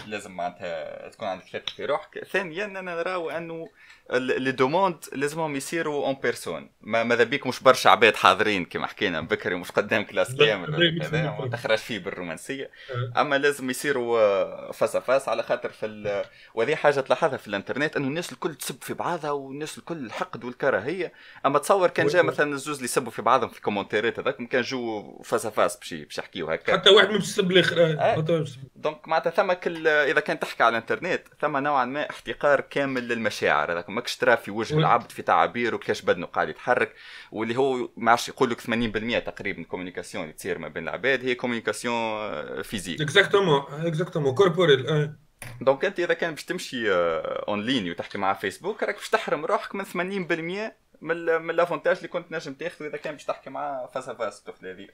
لازم معناتها تكون عندك ثقه في روحك. ثانيا أنا نراو أنه les demandes لازمهم يصيروا en personne ما ماذا بيك؟ مش برشا عباد حاضرين كما حكينا بكري مش قدام classe كامل تخرج فيه بالرومانسية. أه. أما لازم يصيروا face à face على خاطر في وهذه حاجة تلاحظها في الإنترنت أنه الناس الكل تسب في بعضها والناس الكل الحقد والكراهيه أما تصور كان جاء مثلا الزوز اللي يسبوا في بعضهم في ال commentaireات هذاك كان جو face à face باش باش يحكيوا هكا. حتى واحد ما بيسب الآخر أه. donc معناتها ثم كل إذا كان تحكي على الإنترنت ثم نوعا ما احتقار كامل للمشاعر هذاك. ماكش ترى في وجه العبد في تعابيره كيفاش بدنه قاعد يتحرك واللي هو ما عادش يقول لك 80% تقريبا ال communication اللي تصير ما بين العباد هي communication physique exactement exactement corporelle donc أنت إذا كان باش تمشي en آه، ligne وتحكي مع فيسبوك راك باش تحرم روحك من 80% من من l'avantage اللي كنت نجم تاخذه إذا كان باش تحكي معاه face à face الطفله هذه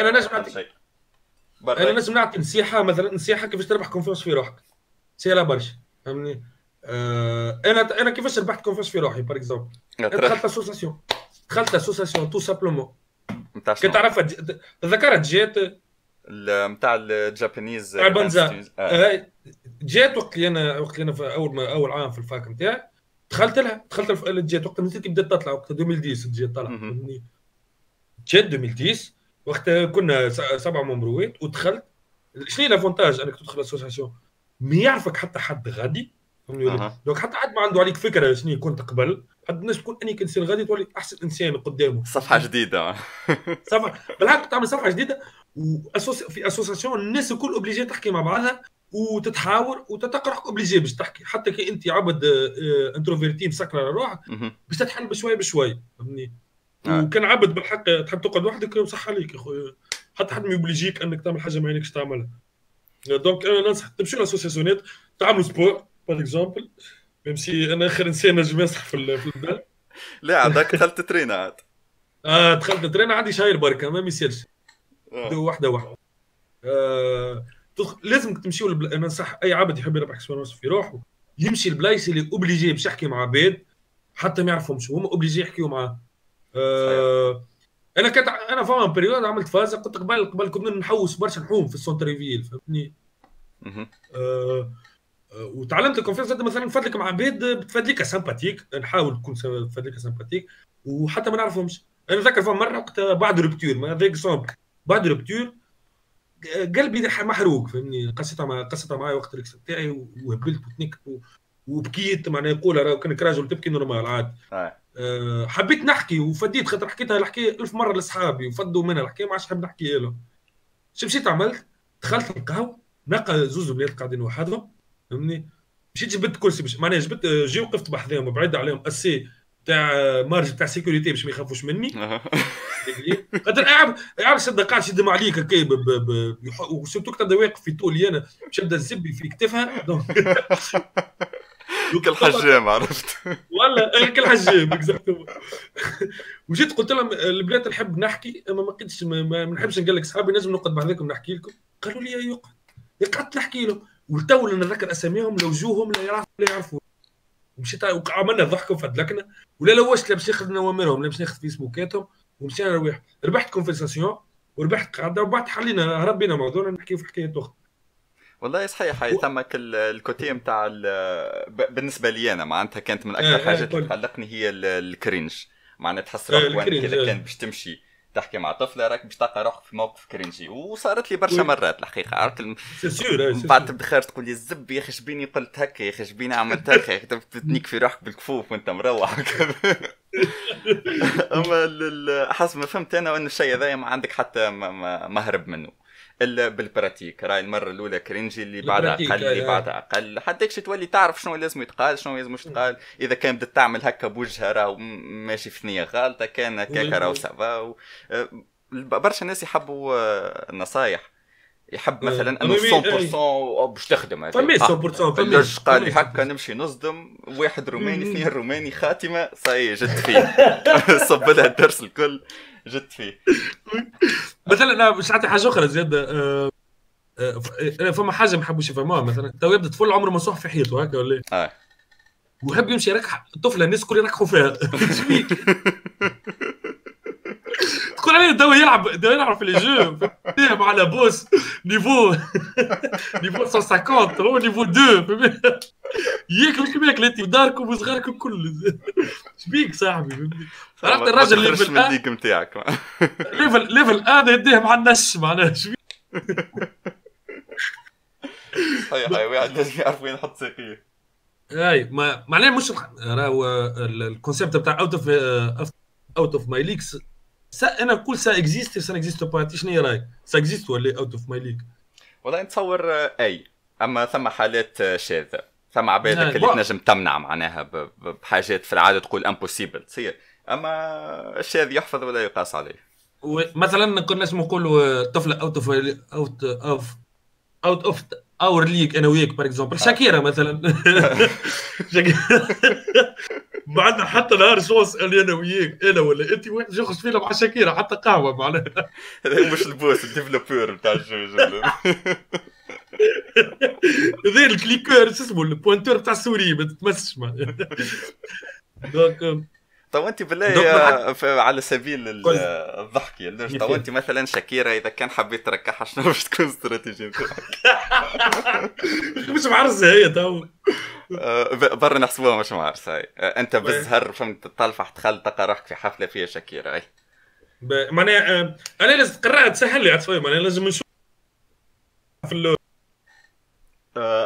أنا نجم أنا نجم نعطي نصيحة مثلا نصيحة كيفاش تربح confiance في روحك. سيرها برشا فهمني؟ آه أنا أنا كيفاش ربحت confiance في روحي par exemple دخلت association دخلت association tout simplement كنت تعرفها تذكرت جات نتاع الجابانيز تاع البنزا. جات وقت اللي أنا وقت اللي أنا في أول ما أول عام في الفاك نتاعي دخلت لها. دخلت جات وقت اللي بدأت تطلع. وقت 2010 جات طلع جات 2010 وقت كنا سبعه ممروات ودخلت شنو لافونتاج أنك تدخل اسوسيسيون ما يعرفك حتى حد غادي أه. دونك حتى حد ما عنده عليك فكرة شنو كنت قبل حد الناس تكون انك انسان غادي تولي أحسن إنسان قدامه. صفحة جديدة. (laughs) صفحة بالعكس تعمل صفحة جديدة وأسوس... في اسوسيسيون الناس الكل obligé تحكي مع بعضها وتتحاور وتتقرح obligé باش تحكي. حتى كي أنت عبد introverti مسكر على روحك باش تتحل بشوي بشوي فهمني؟ آه. وكان عبد بالحق تحب تقعد وحدك؟ صح عليك يا خويا حتى حد ما يوبليجيك أنك تعمل حاجة ما عينكش تعملها. donc أنا ننصح تمشي ل association ات تعملوا sport par exemple même si أنا آخر إنسان نجم يصح في البال. (laughs) لا عندك دخلت ترين عاد. آه دخلت ترين عادي شاير بركه ما يصيرش آه. واحدة واحدة آه لازم تمشيو أنا ننصح أي عبد يحب يربح expérience في روحه يمشي البلايص اللي obligé باش يحكي مع عباد حتى ما يعرفهمش هما obligé يحكيوا معاه آه أنا كنت أنا فاهم période عملت فازة كنت قبل قبل كنا نحوس برشا نحوم في ال centre ville فهمتني؟ آه وتعلمت ال confiance مثلا نفدلك مع عباد بتفدلك sympathique نحاول تكون تفدلك sympathique وحتى ما نعرفهمش. أنا نذكر فما مرة وقت بعد rupture ما هذاك بعد rupture قلبي محروق فهمني قصيتها مع قصيتها معايا وقت ال ex تاعي وهبلت وتنكت وبكيت معناها يقول كانك راجل تبكي normal عادي أه. حبيت نحكي وفديت خاطر حكيتها الحكاية ألف مرة لأصحابي وفدوا منها الحكاية ما عادش حاب نحكيها لهم شو مشيت عملت؟ دخلت القهوه نلقى زوز بنات قاعدين وحدهم فهمني مشيت جبت كرسي باش معناها جبت جي وقفت بحذاهم بعيد عليهم assez تاع marge تاع sécurité باش ما يخافوش مني. (laughs) خاطر قاعد قاعد شد قاعد شد عليك هكا و surtout تبدا واقف في طولي أنا باش نبدا نزبي في كتفها. (laughs) (laughs) كالحجام عرفت؟ ولا كالحجام exactement وجيت قلت لهم البنات نحب نحكي أما ما لقيتش ما نحبش نقول لك صحابي نجم نقعد بحذاكم نحكي لكم. قالوا لي يقعد قعدت نحكي لهم. والتو اللي نذكر أساميهم لو جوهم لا يعرفوا لا يعرفوا. مشيت عملنا ضحكوا فدلكنا ولا لوشت باش ناخذ نوامرهم باش ناخذ فيسبوكاتهم ومشينا نروح ربحت conversation وربحت قاعدة وبعد حلينا هربينا موضوعنا نحكيو في حكايه أخرى والله صحيح هاي ثمك ال côté نتاع بالنسبة لي أنا معناتها كانت من أكثر آه، آه، حاجات اللي قلقني هي ال cringe. معناتها تحس روحك وين كذا كان باش تمشي تحكي مع طفله راك باش تلقى روحك في موقف cringy وصارت لي برشا مرات الحقيقة عرفت؟ الم... بعد تبدأ خارج تقول لي الزب يا أخي شبيني قلت هكا يا أخي شبيني عملت هكا. يا أخي في روحك بالكفوف وأنت مروح. (laughs) أما حسب ما فهمت أنا ان الشيء هذا ما عندك حتى ما هرب منه. إلا بال pratique. راي المرة الأولى cringy اللي بعدها أقل اللي بعدها أقل. حتى تولي تعرف شنو لازم يتقال شنو لازم يتقال. إذا كان بدك تعمل هكا بوجهها راهو ماشي في نية غالطة. كان هكاك راهو ça va أه، برشا ناس يحبوا النصايح. أه، يحب مثلا أنه 100% باش تخدم فمي 100% فمي. قال لي هكا نمشي نصدم. واحد روماني اثنين روماني خاتمة. صاي جد فيه. (laughs) (laughs) صب لها الدرس الكل. جد فيه. مثلا أنا مش نعطي حاجة أخرى زيادة. أه أه فما حاجة ما حبوش يفهموها مثلا. تو يبدأ طفل عمره مسوح في حيطه هكا ولا آه. ويحب يمشي يركح الطفله الناس الكل يركحوا فيها. (laughs) تقول عليه تو يلعب تو يلعب في لي جو مع لا بوس نيفو (laughs) نيفو 150 هو نيفو 2 (laughs) ياكل كيما انت وداركم وصغاركم كل. (laughs) شبيك صاحبي. عرفت الراجل ليفل من الليك نتاعك ليفل ليفل هذا يديه مع النش معناها شبيك. صحيح واحد لازم يعرف وين يحط ساقية. اي ما معناها مش راهو ال concept بتاع out of out of my league أنا نقول ça existe ça existe pas. شنو هي رايك؟ ça existe ولا out of my league والله نتصور أي. أما ثم حالات شاذة. ثم عبادك اللي تنجم تمنع معناها بحاجات في العادة تقول impossible تصير. أما الشاذ يحفظ ولا يقاس عليه. مثلا كنا نقولوا طفلة out of out of out of اور ليك أنا وياك بار اكزومبل شاكيرا مثلا. (laughs) بعدنا حتى نهار صوص اللي أنا وياك أنا ولا. أنت واحد ياخذ فينا مع شاكيرا؟ حتى قهوة معناها. هذا مش البوس الديفلوبور بتاع الجوج (laughs) هذا الكليكور شو اسمه البوينتور بتاع السوري ما تتمسش معناها. (laughs) دونك طب انت بالله على سبيل الضحك. طب انت مثلا شاكيرا إذا كان حبيت تركحها شنو باش تكون استراتيجية؟ (laughs) مش معرسة هي تو. آه، برا نحسبوها مش معرسة هاي آه، أنت بالزهر فهمت؟ تطلفح تخل تلقى روحك في حفلة فيها شاكيرا هاي معناها آه، أنا لازم تقرا تسهل لي عطفي معناها لازم نشوف. في اللون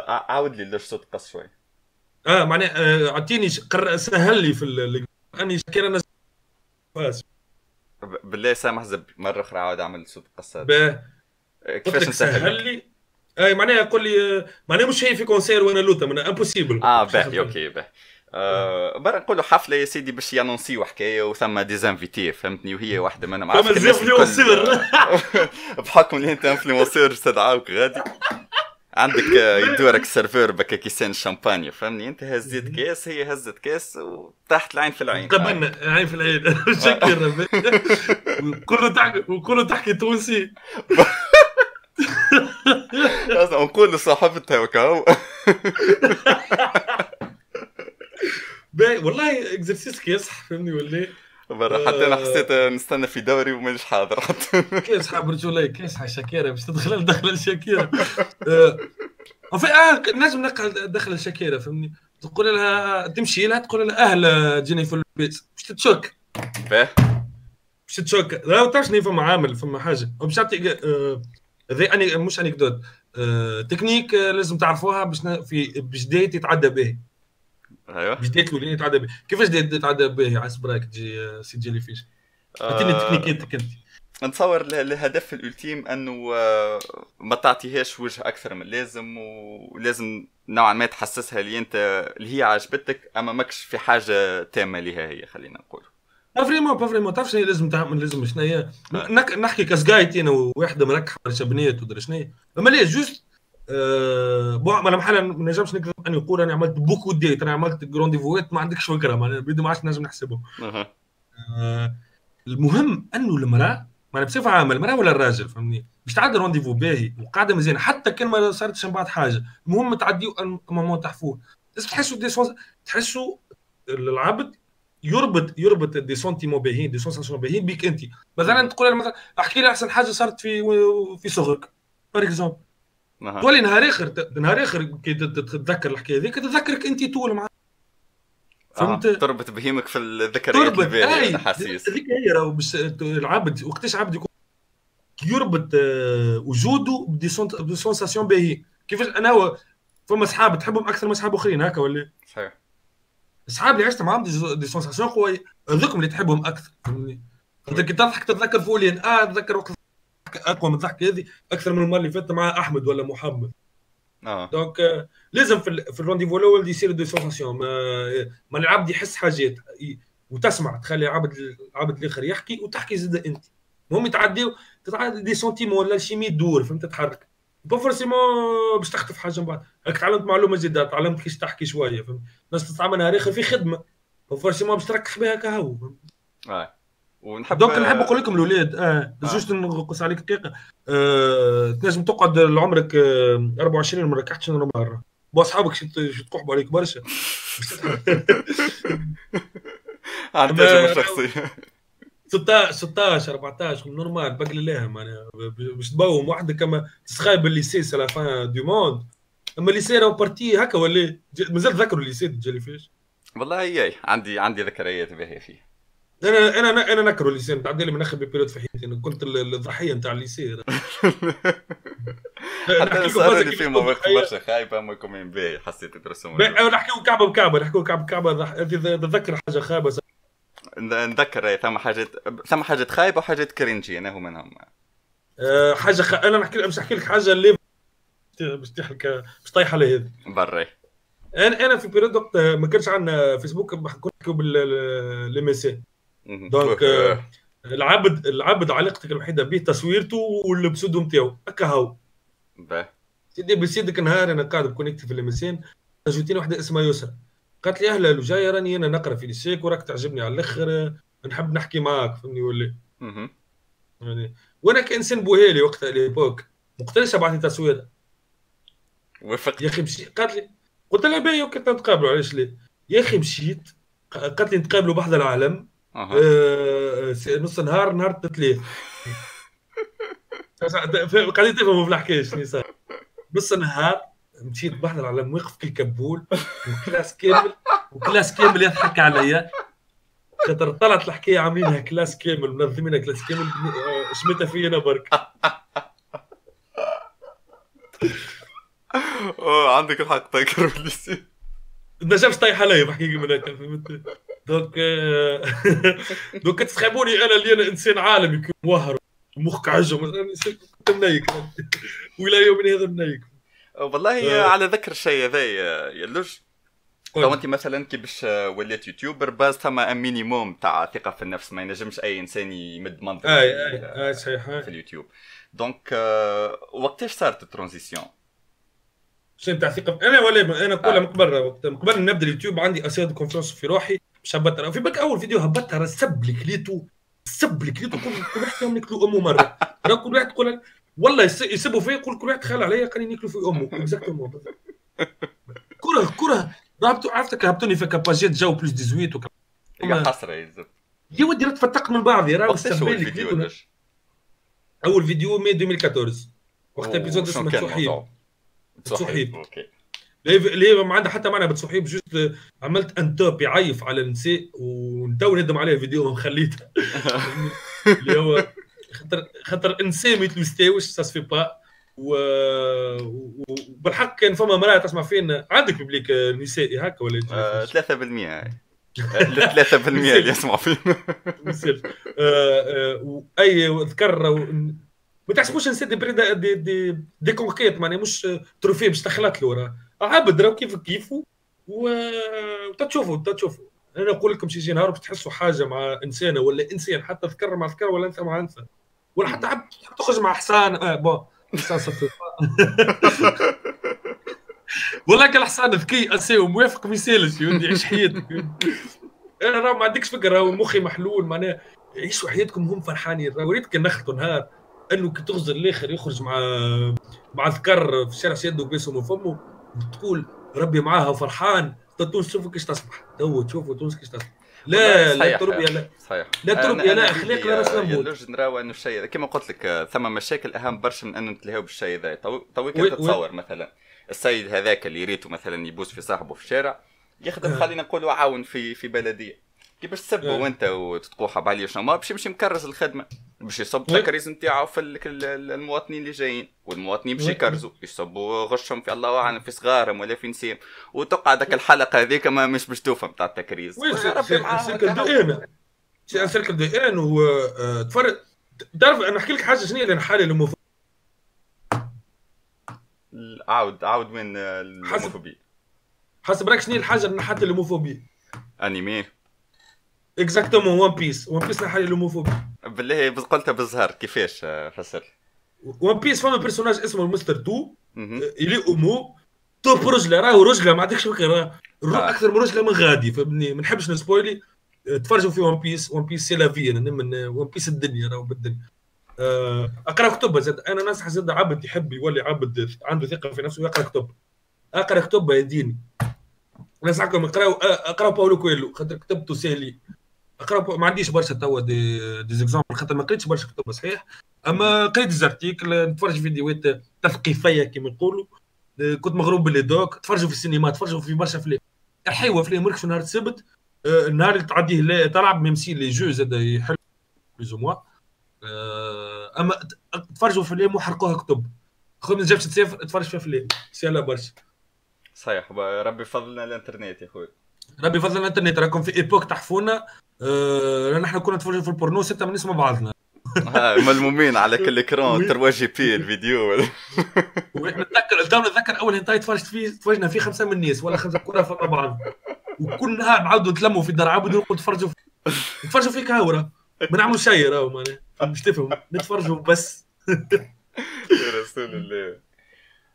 عاود لي ليش صوت قص شوي. آه معناها اعطيني سهل لي في أني شاكر أنا بالله سامح زب مرة أخرى عاود أعمل صوت قصات كيفاش نسهل؟ لي؟ أي معناها يقول لي معناها مش هي في كونسير وأنا لوتا معناها امبوسيبل آه باهي أوكي باهي. آه برا نقولوا حفلة يا سيدي باش يانونسيو حكايه وثم ديزانفيتي فهمتني؟ وهي واحدة منهم. فما (laughs) بحكم اللي أنت انفلونسور استدعاوك غادي. (laughs) عندك يدورك السيرفور بكا كيسان شامبانيا فهمني؟ انت هزيت كاس هي هزت كاس وتحت العين في العين. قبلنا عين في العين. (laughs) شكرا (laughs) وكله تحكي وكله تحكي تونسي نقول لصاحبتها (laughs) باهي والله إكزرسيس كيصح فهمني ولا برا حتى أنا حسيت نستنى في دوري ومانيش حاضر. (laughs) حتى كيف صحاب رجولي كيف صح شاكيرا باش تدخل (laughs) دخل شاكيرا آه. آه نجم نقل دخل شاكيرا فهمني؟ تقول لها تمشي لها تقول لها أهلا جيني في البيت. باش تتشك. فاه باش تتشك. لا تعرف شنو فما عامل فما حاجة. باش تعطي هذا أني مش انكدوت آه تكنيك لازم تعرفوها باش في باش ديت يتعدى به. أيوه. بديت له يتعدى به. كيفاش يتعدى به؟ على سبراك تجي سي جيلي فيش. اعطيني آه تكنيكيتك انت نتصور الهدف الألتيم أنه آه، ما تعطيهاش وجه أكثر من اللازم ولازم نوعا ما تحسسها اللي أنت اللي هي عجبتك أما ماكش في حاجة تامة لها هي خلينا نقول. با فريمون با فريمون تعرف شنو لازم تعمل؟ لازم شنو هي؟ نحكي كسجايت أنا وواحدة مركحة برشا بنات ودرا شنو أما لا جوست أه أنا محل ما نجمش نكذب اني نقول أنا عملت بوكو ديت أنا عملت جرونديفوات ما عندكش فكرة ما بيدو ما عادش نجم نحسبهم أه المهم أنه المرأة ما بصفة عامة المرأة ولا الراجل فهمني؟ باش تعدي رونديفو باهي وقاعدة مزيانة حتى كان ما صارتش من بعد حاجة المهم تعديو moment تحفوه. تحسوا دي تحسوا العبد يربط يربط des sentiments باهيين des sensations باهيين بيك انت. مثلا تقول مثلا أحكي لي أحسن حاجة صارت في في صغرك par exemple تولي نهار آخر نهار آخر كي تتذكر الحكاية هذيك تتذكرك أنت طول مع فهمت؟ آه. تربط بهيمك في الذكريات تربط أي الأحاسيس. هذيك هي راهو باش العبد وقتاش عبد يكون يربط آه، وجوده ب des sensations باهي كيفاش؟ أنا هو فما أصحاب تحبهم أكثر من أصحاب آخرين هكا ولا؟ صحيح. أصحاب اللي عشت معاهم des, sensations قوية. هذوكم اللي تحبهم أكثر فهمني أنت كي تضحك تتذكر فلان. آه تذكر وقت أقوى من الضحكه هذه أكثر من المرة اللي فاتت مع أحمد ولا محمد. آه. donc آه لازم في, في ال rendez-vous الأول يصير des sensations ما, ما العبد يحس حاجات. وتسمع تخلي عبد العبد الآخر يحكي وتحكي زاد أنت. المهم يتعديو تتعدي des sentiments ولا شي دور فهمت تتحرك. pas forcément باش تخطف حاجة من بعد. راك تعلمت معلومة جديده تعلمت كيفاش تحكي شوية فهمت. الناس تتعامل نهار اخر في خدمة. pas forcément باش تركح بها كهو آه. ونحب donc نحب نقول لكم الاولاد آه, آه. juste نقص عليك دقيقه آه، تنجم تقعد لعمرك آه 24 ما ركحتش مرة. بو أصحابك تقحبوا عليك برشا. عن تجربه شخصيه 16 16 14 normal باقي الله معناها. باش تبوم وحدك كما تسخايب ال lycée c'est la fin du monde أما ال lycée راهو partie هكا ولا مازال تذكروا ال lycée فيش؟ والله هي عندي عندي ذكريات باهية فيه. أنا أنا أنا نكره ال lycée تعدي لي من أخيب période في حياتي أنا كنت الضحية نتاع ال lycée (laughs) حتى صار لي في مواقف برشا خايبة اما يكون باهي حسيت ترسم نحكيو كعبة بكعبة نحكيو كعبة بكعبة. تذكر حاجة خايبة نذكر ثم حاجات ثم حاجات خايبة وحاجات cringe أنا هو منهم أه حاجة خ... أنا نحكي باش نحكي لك حاجة اللي باش تحكي باش طايحة على هذه. بري. أنا أنا في période وقت ما كانش عندنا فيسبوك كنت نحكي بال MSN donc (laughs) العبد العبد علاقتك الوحيدة به تصويرته وال pseudo نتاعو هكا هو. سيدي بسيدك نهار أنا قاعد بكونيكتي في الام اس ان جوتيني واحدة اسمها يسرا قالت لي أهلا وجايه راني أنا نقرأ في ليسيك وراك تعجبني على الأخر نحب نحكي معاك فهمني ولا؟ يعني وأنا كإنسان بوهيلي وقتها ليبوك مقتنعش ابعث لي تصوير. وافقت يا أخي مشيت. قالت لي قلت لها باهي وكنت نتقابلوا علاش ليه يا أخي مشيت قالت لي نتقابلوا بحذا العالم. أه. آه نص نهار نهار الثلاث (laughs) قاعدين تفهموا في الحكاية شنو صار نص نهار مشيت بحذا العلم واقف كي كبول و classe كامل و classe كامل يضحك عليا. خاطر طلعت الحكاية عاملينها classe كامل منظمينها classe كامل آه، شمتها في أنا برك (laughs) عندك الحق تذكر بال lycée ما جابش طايح عليا بحكي من هكا فهمت؟ donc آه، (laughs) donc تسخبوني أنا اللي أنا إنسان عالمي موهر مخك عجم منيك (laughs) والى يومنا هذا منيك والله آه. على ذكر الشيء هذا يا لوج تو أنت مثلا كي باش وليت يوتيوبر باز ثما minimum تاع ثقة في النفس. ما ينجمش أي إنسان يمد منطق اي اي اي صحيح. في اليوتيوب. donc آه وقتاش صارت ال transition؟ شنو تاع ثقة؟ أنا ولا أنا كلها آه. من قبل وقت من قبل نبدأ اليوتيوب عندي assez de confiance في روحي. باش هبطها في بالك أول فيديو هبطها سب لي كليتو سب لي كليتو. كل واحد فيهم نكلو أمه مرة. كل واحد تقول والله يسبوا فيا يقول كل واحد خال عليا كان ياكلوا في أمه. اكزاكتومون كره كره. رابطوا عرفتك هبطوني في كاباجيت جو بلوس 18 وكا يا حسره يا يا ودي تفتقت من بعض يا راه الفيديو أول فيديو مي 2014 وقت إبيزود اسمه تسوحيب تسوحيب أوكي. اللي ما عندها حتى معنى بتسوحيب جوست عملت un top يعيف على النساء ونتو ندم عليه فيديو خليته (laughs) اللي هو خاطر خاطر إنسان ما يتلوستاوش سا سفي با وبالحق كان فما مرأة تسمع فينا عندك public نسائي هكا ولا 3% آه 3% 3% (laughs) اللي يسمعوا فينا (laughs) آه، أي ذكر ما تحسبوش نسيت des des des, des conquêtes معناها مش trophée باش تخلط له راه عبد راه كيف كيفو وتشوفوا تشوفوا أنا نقول لكم شي نهار باش تحسوا حاجة مع إنسانة ولا إنسان حتى ذكر مع ذكر ولا أنثى مع أنثى. ولا حتى عبد تخرج مع حصان. Ah bon. (laughs) والله كان حصان ذكي assez وموافق ما يسالش يودي يعيش حياتك. (laughs) أنا راه ما عندكش فكرة مخي محلول معناها عيشوا حياتكم هم فرحانين. وريتك نخلطوا نهار أنه كي تغزر الآخر يخرج مع مع ذكر في الشارع سيده ويبوسه من فمه تقول ربي معاها فرحان تونس تشوفوا كيش تصبح. تو تشوفوا تونس كيش تصبح. لا لا تربية لا. صحيح. لا تربية لا أخلاق لا راس لمبود نراوى أنه الشيء كما قلت لك ثم مشاكل أهم برشا من انه نتلهاو بالشيء ذا تو كيف تتصور مثلا السيد هذاك اللي ريته مثلا يبوس في صاحبه في الشارع يخدم آه. خلينا نقولوا عاون في في بلديه كيفاش تسبوا آه. وأنت وتتقوحب عليه شنو؟ ما باش يمشي مكرز الخدمة. باش يصب التكريز نتاعو في المواطنين اللي جايين. والمواطنين باش يكرزوا يصبوا غشهم في الله اعلم في صغارهم ولا في نسيم وتقعد الحلقة هذيك ما مش باش توفى نتاع التكريز. وين سيركل دو ان سيركل دو ان وتفرج تعرف أنا أحكي لك حاجة شنو اللي حالي المفروض عاود عاود وين الهوموفوبيا حسب رايك شنو الحاجة اللي نحات الهوموفوبيا anime exactement One Piece One Piece نحات ال homophobie بالله قلتها بالزهر كيفاش آه، فسر؟ One Piece فما personnage اسمه مستر تو اللي امو توب رجله راهو رجله ما عندكش فكره آه. أكثر من رجله من غادي فهمني ما نحبش ن spoili. تفرجوا في One Piece One Piece c'est la vie أنا من One Piece الدنيا راهو بالدنيا. آه، أقرأ كتب زاد أنا ننصح زاد عبد يحب يولي عبد عنده ثقة في نفسه يقرأ كتب. أقرأ كتب يا ديني. ننصحكم اقراو اقراو باولو كويلو خاطر كتبته سهلي اقرا ما عنديش برشا توا دي, زيكزامبل خاطر ما قريتش برشا كتب صحيح؟ أما قريت زارتيكل نتفرج فيديوهات تثقيفية كما نقولوا. كنت مغروم باللي دوك تفرجوا في السينما تفرجوا في برشا فيلم الحيوه فيلم مركش نهار السبت النهار اللي تعديه تلعب ميم سي لي جو زاد يحل بلوز موا أما تفرجوا في فيلم وحرقوها كتب. خذ من جابش تسافر تفرج في فيلم سهله برشا. صحيح ربي فضلنا الإنترنت يا خويا ربي فضلنا الانترنت راكم في époque تحفونا. أه نحن كنا نتفرجوا في البورنو ستة من نسمع بعضنا. ملمومين على (laughs) كل écran 3 GP الفيديو. (laughs) نتذكر الدولة نتذكر أول هنتاي تفرجت فيه تفرجنا فيه خمسة من الناس ولا خمسة كره فوق بعض. وكل نهار نعاودوا نتلموا في الدار عبد نتفرجوا نتفرجوا فيك هاورة ما نعملوا شيء راهو معناها. مش تفهم نتفرجوا بس. (laughs) يا رسول الله.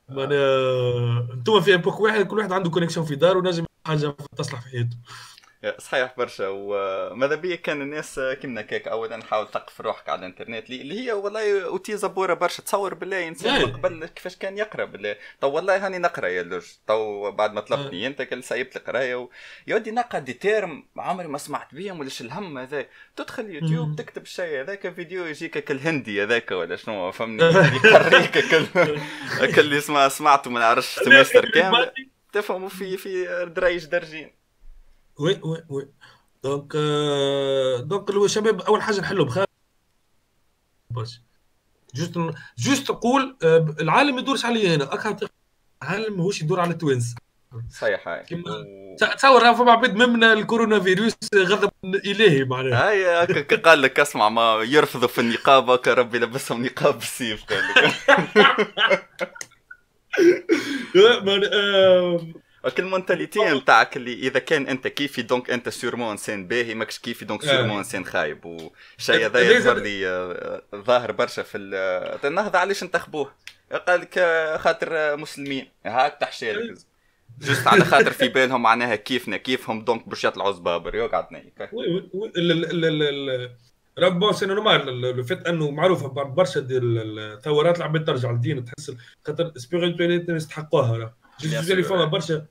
معناها أنتم في إيبوك واحد كل واحد عنده كونيكشن في دار ونجم حاجة تصلح في حياته صحيح برشا. وماذا بيا كان الناس كيما كيك اولا حاول تقف روحك على الإنترنت اللي هي والله أوتي زبورة برشا تصور بالله إنسان إيه. قبل كيفاش كان يقرأ بالله. تو والله هاني نقرأ يا لوج. تو بعد ما طلبتني إيه. أنت كل سايبت القرايه و... يا ودي نقرأ des termes عمري ما سمعت بيهم ولاش الهم هذا؟ تدخل يوتيوب تكتب الشيء هذاك فيديو يجيك كل هندي هذاك ولا شنو فهمني؟ (laughs) يقريك كل كل اللي سمع سمعته (laughs) ما نعرفش semestre كامل. تفهموا في في دريج درجين. oui oui oui. donc donc الشباب أول حاجة نحلوا بخير. بس juste juste تقول العالم ما يدورش علي أنا أكثر العالم ماهوش يدور على ال twins صحيح هاي. تصور فما عباد من الكورونا فيروس غضب إلهي معناها. هاي قال لك اسمع ما يرفضوا في النقابه ربي لبسهم نقاب بالسيف قال (laughs) لك (laughs) ال mentalité نتاعك اللي إذا كان أنت كيفي donc أنت sûrement انسان باهي ماكش كيفي donc sûrement انسان خايب. والشيء هذا يظهر لي آه، ظاهر برشا في النهضه علاش انتخبوه قال لك آه، خاطر مسلمين. هاك تحشي لك. juste على خاطر في بالهم معناها كيفنا كيفهم donc باش يطلعوا زبابر. يقعد (laughs) راه c'est normal le fait أنه معروف برشا ديال الثورات العباد ترجع للدين تحس خاطر spiritualité يستحقوها. راه. اللي فما برشا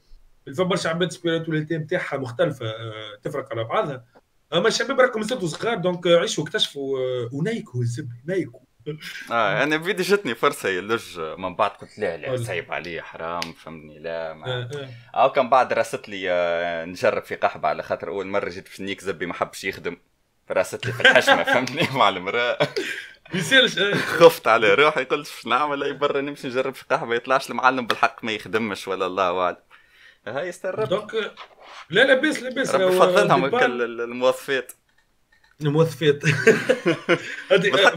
فما برشا عباد spiritualité نتاعها مختلفة آه، تفرق على بعضها. أما الشباب راكم زادوا صغار donc عيشوا اكتشفوا آه، ونايكوا الزبل نايكوا (laughs) آه أنا بيدي جتني فرصة يلج من بعد قلت لا لا صعيب علي حرام فهمني لا ما آه آه. كان بعد راست لي آه نجرب في قحبة على خاطر أول مرة جيت في سنيك زبي ما حبش يخدم. راست لي في الحشمة فهمتني؟ (laughs) مع المراه (laughs) يصيرش خفت على روحي قلت شو نعمل؟ اي برا نمشي نجرب في قهوة يطلعش المعلم بالحق ما يخدمش ولا الله أعلم. هاي استرب دونك لا لاباس لاباس ربي يفضلهم الموظفات الموظفات (laughs)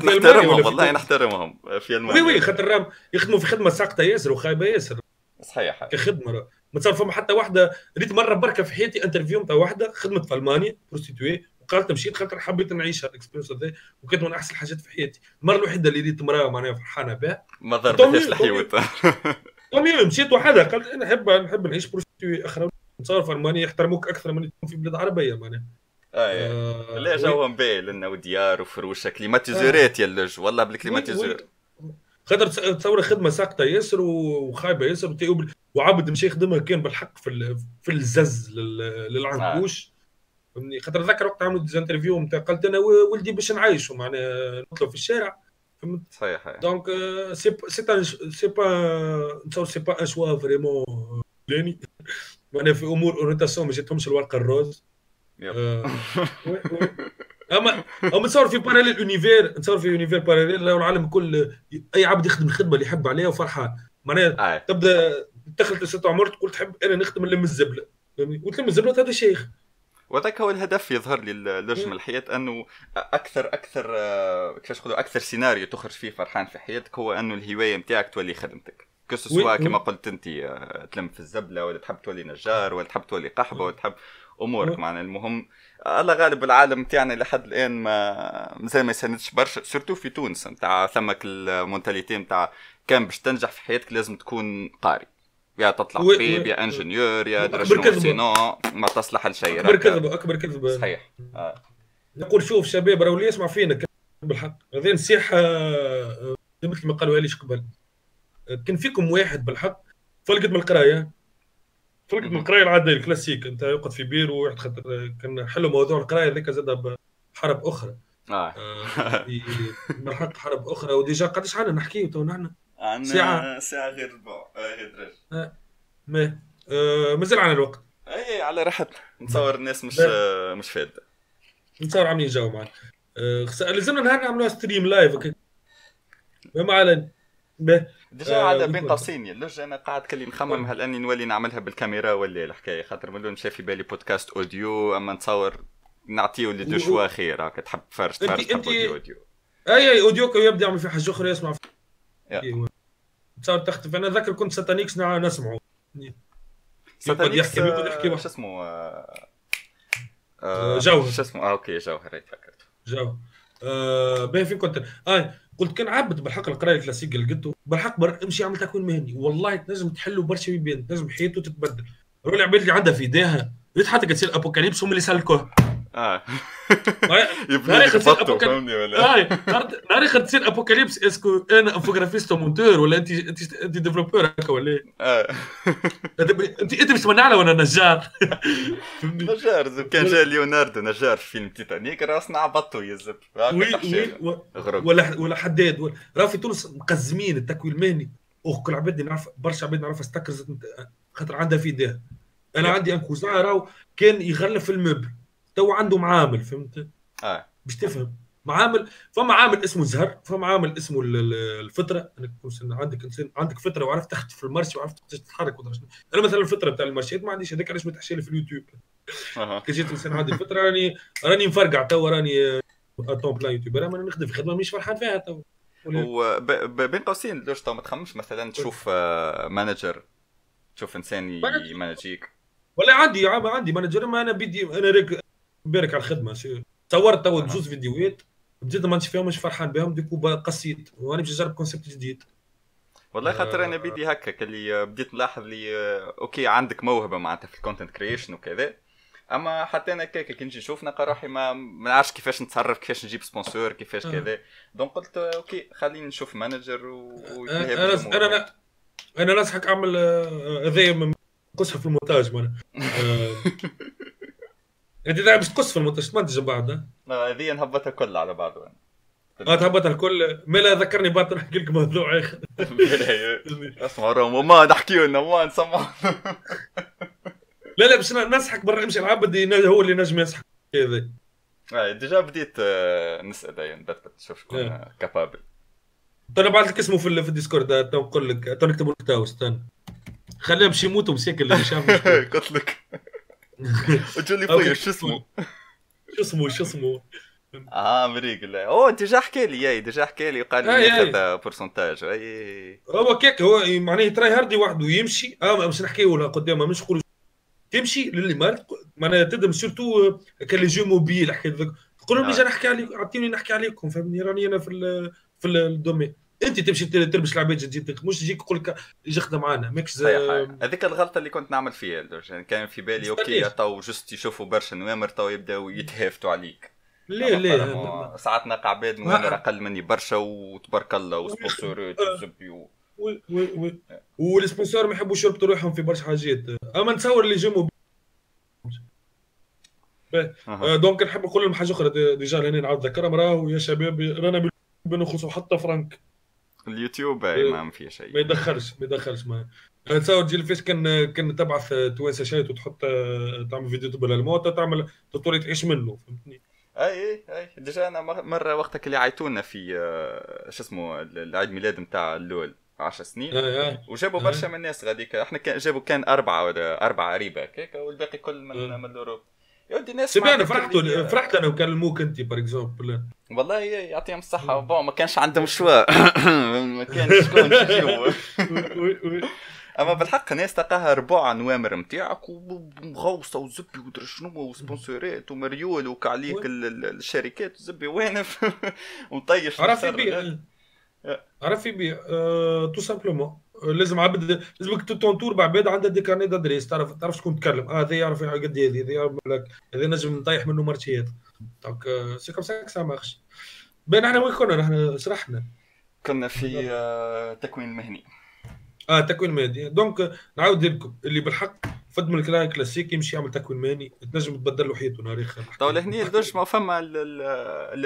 نحترمهم والله نحترمهم في ألمانيا. oui oui خاطر يخدموا في خدمة ساقطة ياسر وخايبة ياسر. صحيح. كخدمة ما فما حتى واحدة ريت مرة بركة في حياتي interview نتاع واحدة خدمت في ألمانيا prostituée وقالت مشيت خاطر حبيت نعيش ال expérience هذا وكانت من أحسن الحاجات في حياتي. المرة الوحيدة اللي ريت امراه معناها فرحانة بها ما ضربتش الحيوط طبيعي مشيت وحدها قالت أنا نحب نحب نعيش prostituée أخرى نتصور في المانيا يحترموك أكثر من في بلاد عربية معناها. آه, آه لا جوهم باهي لنا وديار وفروشة كليماتيزورات آه. يا اللج. والله بالكليماتيزور خاطر تصور خدمة ساقطة ياسر وخايبة ياسر وعبد مشى يخدمها كان بالحق في في الزز للعنكوش فهمني؟ خاطر ذكر وقت عملوا ديزانترفيو نتاع قالت أنا ولدي باش نعيشوا معناها نطلب في الشارع فهمت؟ صحيح دونك سي c'est pas نتصور c'est pas un choix vraiment لاني معناها في أمور orientation ما جاتهمش الورقة ال rose آه، (laughs) اما أما نتصور في parallèle univers نتصور في univers parallèle العالم الكل أي عبد يخدم الخدمه اللي يحب عليها وفرحان معناها تبدأ دخلت ست عمر تقول تحب أنا نخدم نلم الزبله وتلم الزبله هذا شيخ. وذاك هو الهدف يظهر لي اللجم الحياة أنه أكثر أكثر آه، كيفاش نقولوا أكثر سيناريو تخرج فيه فرحان في حياتك هو أنه الهواية نتاعك تولي خدمتك. que ce soit كما قلت أنت آه، تلم في الزبلة ولا تحب تولي نجار ولا تحب تولي قحبه ولا تحب أمورك معنا المهم. الله غالب العالم تاعنا لحد الآن ما مازال ما يساندش برشا surtout في تونس نتاع ثمك ال mentalité نتاع كان باش تنجح في حياتك لازم تكون قاري. يا تطلع طبيب يا ingénieur يا درجة ما تصلح لشيء أكبر كذبه أكبر كذبه صحيح. آه. نقول شوف شباب راهو اللي يسمع فينا بالحق. هذه نصيحه آه، مثل ما قالوا ليش قبل. كان فيكم واحد بالحق. فلقت من القراية. فلقت من القراية العادية الكلاسيك. أنت يقعد في بير وواحد خاطر كان حلو موضوع القراية ذيك زاد بحرب أخرى. آه, آه (laughs) بالحق حرب أخرى. و déjà قداش عنا نحكي تو نحن. عندنا ساعة. ساعة غير ربع آه، غير درج آه. ما آه مازال عنا الوقت. إي على راحتنا. نتصور الناس مش آه مش فاده نتصور عاملين جو معنا آه لازمنا نهار نعملوها stream live ما علينا déjà على آه بين قوسين يلوج أنا قاعد كلي نخمم هل اني نولي نعملها بالكاميرا ولا الحكاية؟ خاطر من مشى في بالي podcast audio أما نتصور نعطيو les deux choix خير هكا تحب تفرج تفرج تحب audio audio أي أي audio يبدأ يعمل في حاجة أخرى يسمع صار تختفي أنا ذاكر كنت ساتانيكس نسمعه ساتانيكس يحكي يحكي شو اسمه آه، آه، جوهر. شو اسمه آه OK جوهر هيك فكرت. جوهر. آه باين فين كنت آه قلت كان عبد بالحق القراية الكلاسيك اللي قلته. بالحق بر... امشي اعمل تكوين مهني. والله تنجم تحلوا برشا بيبان تنجم حياته تتبدل. رول العباد اللي عندها في إيديها. حتى تصير apocalypse هم اللي سلكوه آه. (laughs) يبني فهمني ولا؟ نهار اخر تصير apocalypse est-ce que أنا infographiste monteur ولا انت انت انت développeur هكا ولا إيه؟ آه. (laughs) أنت انت باش تمنع ولا نجار؟ (laughs) نجار كان جا ليوناردو نجار في فيلم تيتانيك راه صنع bateau يزب ولا ولا حداد راه في تونس مقزمين التكوين المهني. كل عباد نعرف برشا عباد نعرفها استكرزت خاطر عندها في إيديها. أنا عندي انكوزا راهو كان يغلف ال meubles. تو عنده معامل فهمت؟ آه. باش تفهم معامل فما عامل اسمه زهر فما عامل اسمه الفطرة. انك عندك إنسان عندك فطرة وعرفت تخت في ال marché وعرفت تتحرك أنا مثلا الفطرة بتاع المرشيات ما عنديش هذاك علاش متحشي في اليوتيوب. كي جيت إنسان عندي فطرة راني راني مفرقع تو راني à temps plein youtubeur أنا نخدم في خدمة مانيش فرحان فيها تو. وبين قوسين ليش تو ما تخممش. مثلا تشوف manager تشوف إنسان يمانجيك. ولا عندي عندي manager ما أنا بدي أنا ريك بارك على الخدمة صورت تو جوز فيديوهات بديت ما فيهم مش فرحان بهم du coup قصيت. وأنا باش نجرب concept جديد. والله خاطر أنا بدي هكا اللي بديت نلاحظ لي OK عندك موهبة معناتها في ال content creation وكذا. أما حتى أنا كيك كي نجي نشوف نلقى روحي ما نعرفش كيفاش نتصرف كيفاش نجيب sponsor كيفاش كذا. donc قلت OK خليني نشوف manager و أنا أنا أنا ننصحك أعمل هذايا قصها في المونتاج مانا (laughs) انت باش تقص في المونتاج تمنتج بعد هذه نهبطها كل على بعضها. آه تهبطها الكل. ما لا ذكرني بعد نحكي لك موضوع. اخر (laughs) اسمع ما نحكي لنا ما نسمع. (laughs) لا لا باش نصحك برا امشي العبد هو اللي نجم يصحك كذا. آه déjà بديت آه، نسأل يعني بدات تشوف شكون capable أنا بعث لك اسمه في الديسكورد تو نقول لك. تو نكتب لك تو استنى. خليهم باش يموتوا مساكن اللي شافوا (laughs) قلت لك. (laughs) وجولي فوي شو اسمه؟ (laughs) شو اسمه شو اسمه؟ آه مريق لا. أوه ديجا حكى لي اي ديجا حكى لي قال لي ياخذ بورسنتاج أي هو كيك هو معناه تراي هاردي وحده يمشي آه مش نحكيو قدامه مش نقول تمشي للي مال معناها تدم سورتو كان لي جو موبيل حكيت تقول لهم نجي نحكي عليكم اعطيني نحكي عليكم فهمني راني أنا في ال في الدومين. أنت تمشي تلبس العباد تجي مش تجيك يقول لك يجي خدم معنا ماكش هذيك الغلطة اللي كنت نعمل فيها يعني كان في بالي أوكي تو جست يشوفوا برشا نوامر تو يبداو يتهافتوا عليك. ليه ليه؟ ساعات نلقى عباد نوامر أقل مني برشا وتبارك الله وسبونسورات وزبي و... oui oui oui وال sponsor ما يحبوش يربطوا روحهم في برشا حاجات. أما نتصور اللي جموا أه. donc نحب نقول لهم حاجة أخرى déjà لأني نعاود ذكرهم راهو يا شباب رانا بنخلصوا حتى فرانك اليوتيوب اي ما فيه شيء. ما يدخلش ما يدخلش ما تصور تجي الفيس كان كان تبعث توانسه شيء وتحط تعمل فيديو تبع الموت تعمل تطوري تعيش منه فهمتني؟ أي أي أي. déjà أنا مرة وقتك اللي عيطونا في آه، شو اسمه العيد ميلاد نتاع اللول 10 سنين. آه آه. وجابوا برشا من الناس غاديك. إحنا كان جابوا كان أربعة ولا أربعة قريبة هكاك والباقي كل من, آه. من ال Europe. يا ودي ناس أنا فرحت فرحت أنا وكلموك أنت par exemple والله يعطيهم الصحة. bon ما كانش عندهم choix (coughs) ما كانش شكون (laughs) أما بالحق ناس تلقاها ربع نوامر نتاعك ومغوصة وزبي ودري شنو وسبونسورات ومريول وكعليك الشركات وزبي وين (laughs) ومطيش عرف يبيع عرف يبيع تو simplement لازم عبد لازمك t'entoure بعباد عندها des carnets d'adresses تعرف تعرف شكون تكلم. آه هذا يعرف قد هذه هذا يعرف لك هذا نجم نطيح منه مرشيات donc c'est comme ça ça marche بين إحنا وين كنا؟ إحنا شرحنا. كنا في آه تكوين مهني. آه تكوين مهني. donc نعاود لكم اللي بالحق فد من الكلام كلاسيك يمشي يعمل تكوين مهني تنجم تبدل له حياته نهار آخر. تو لهني ما فما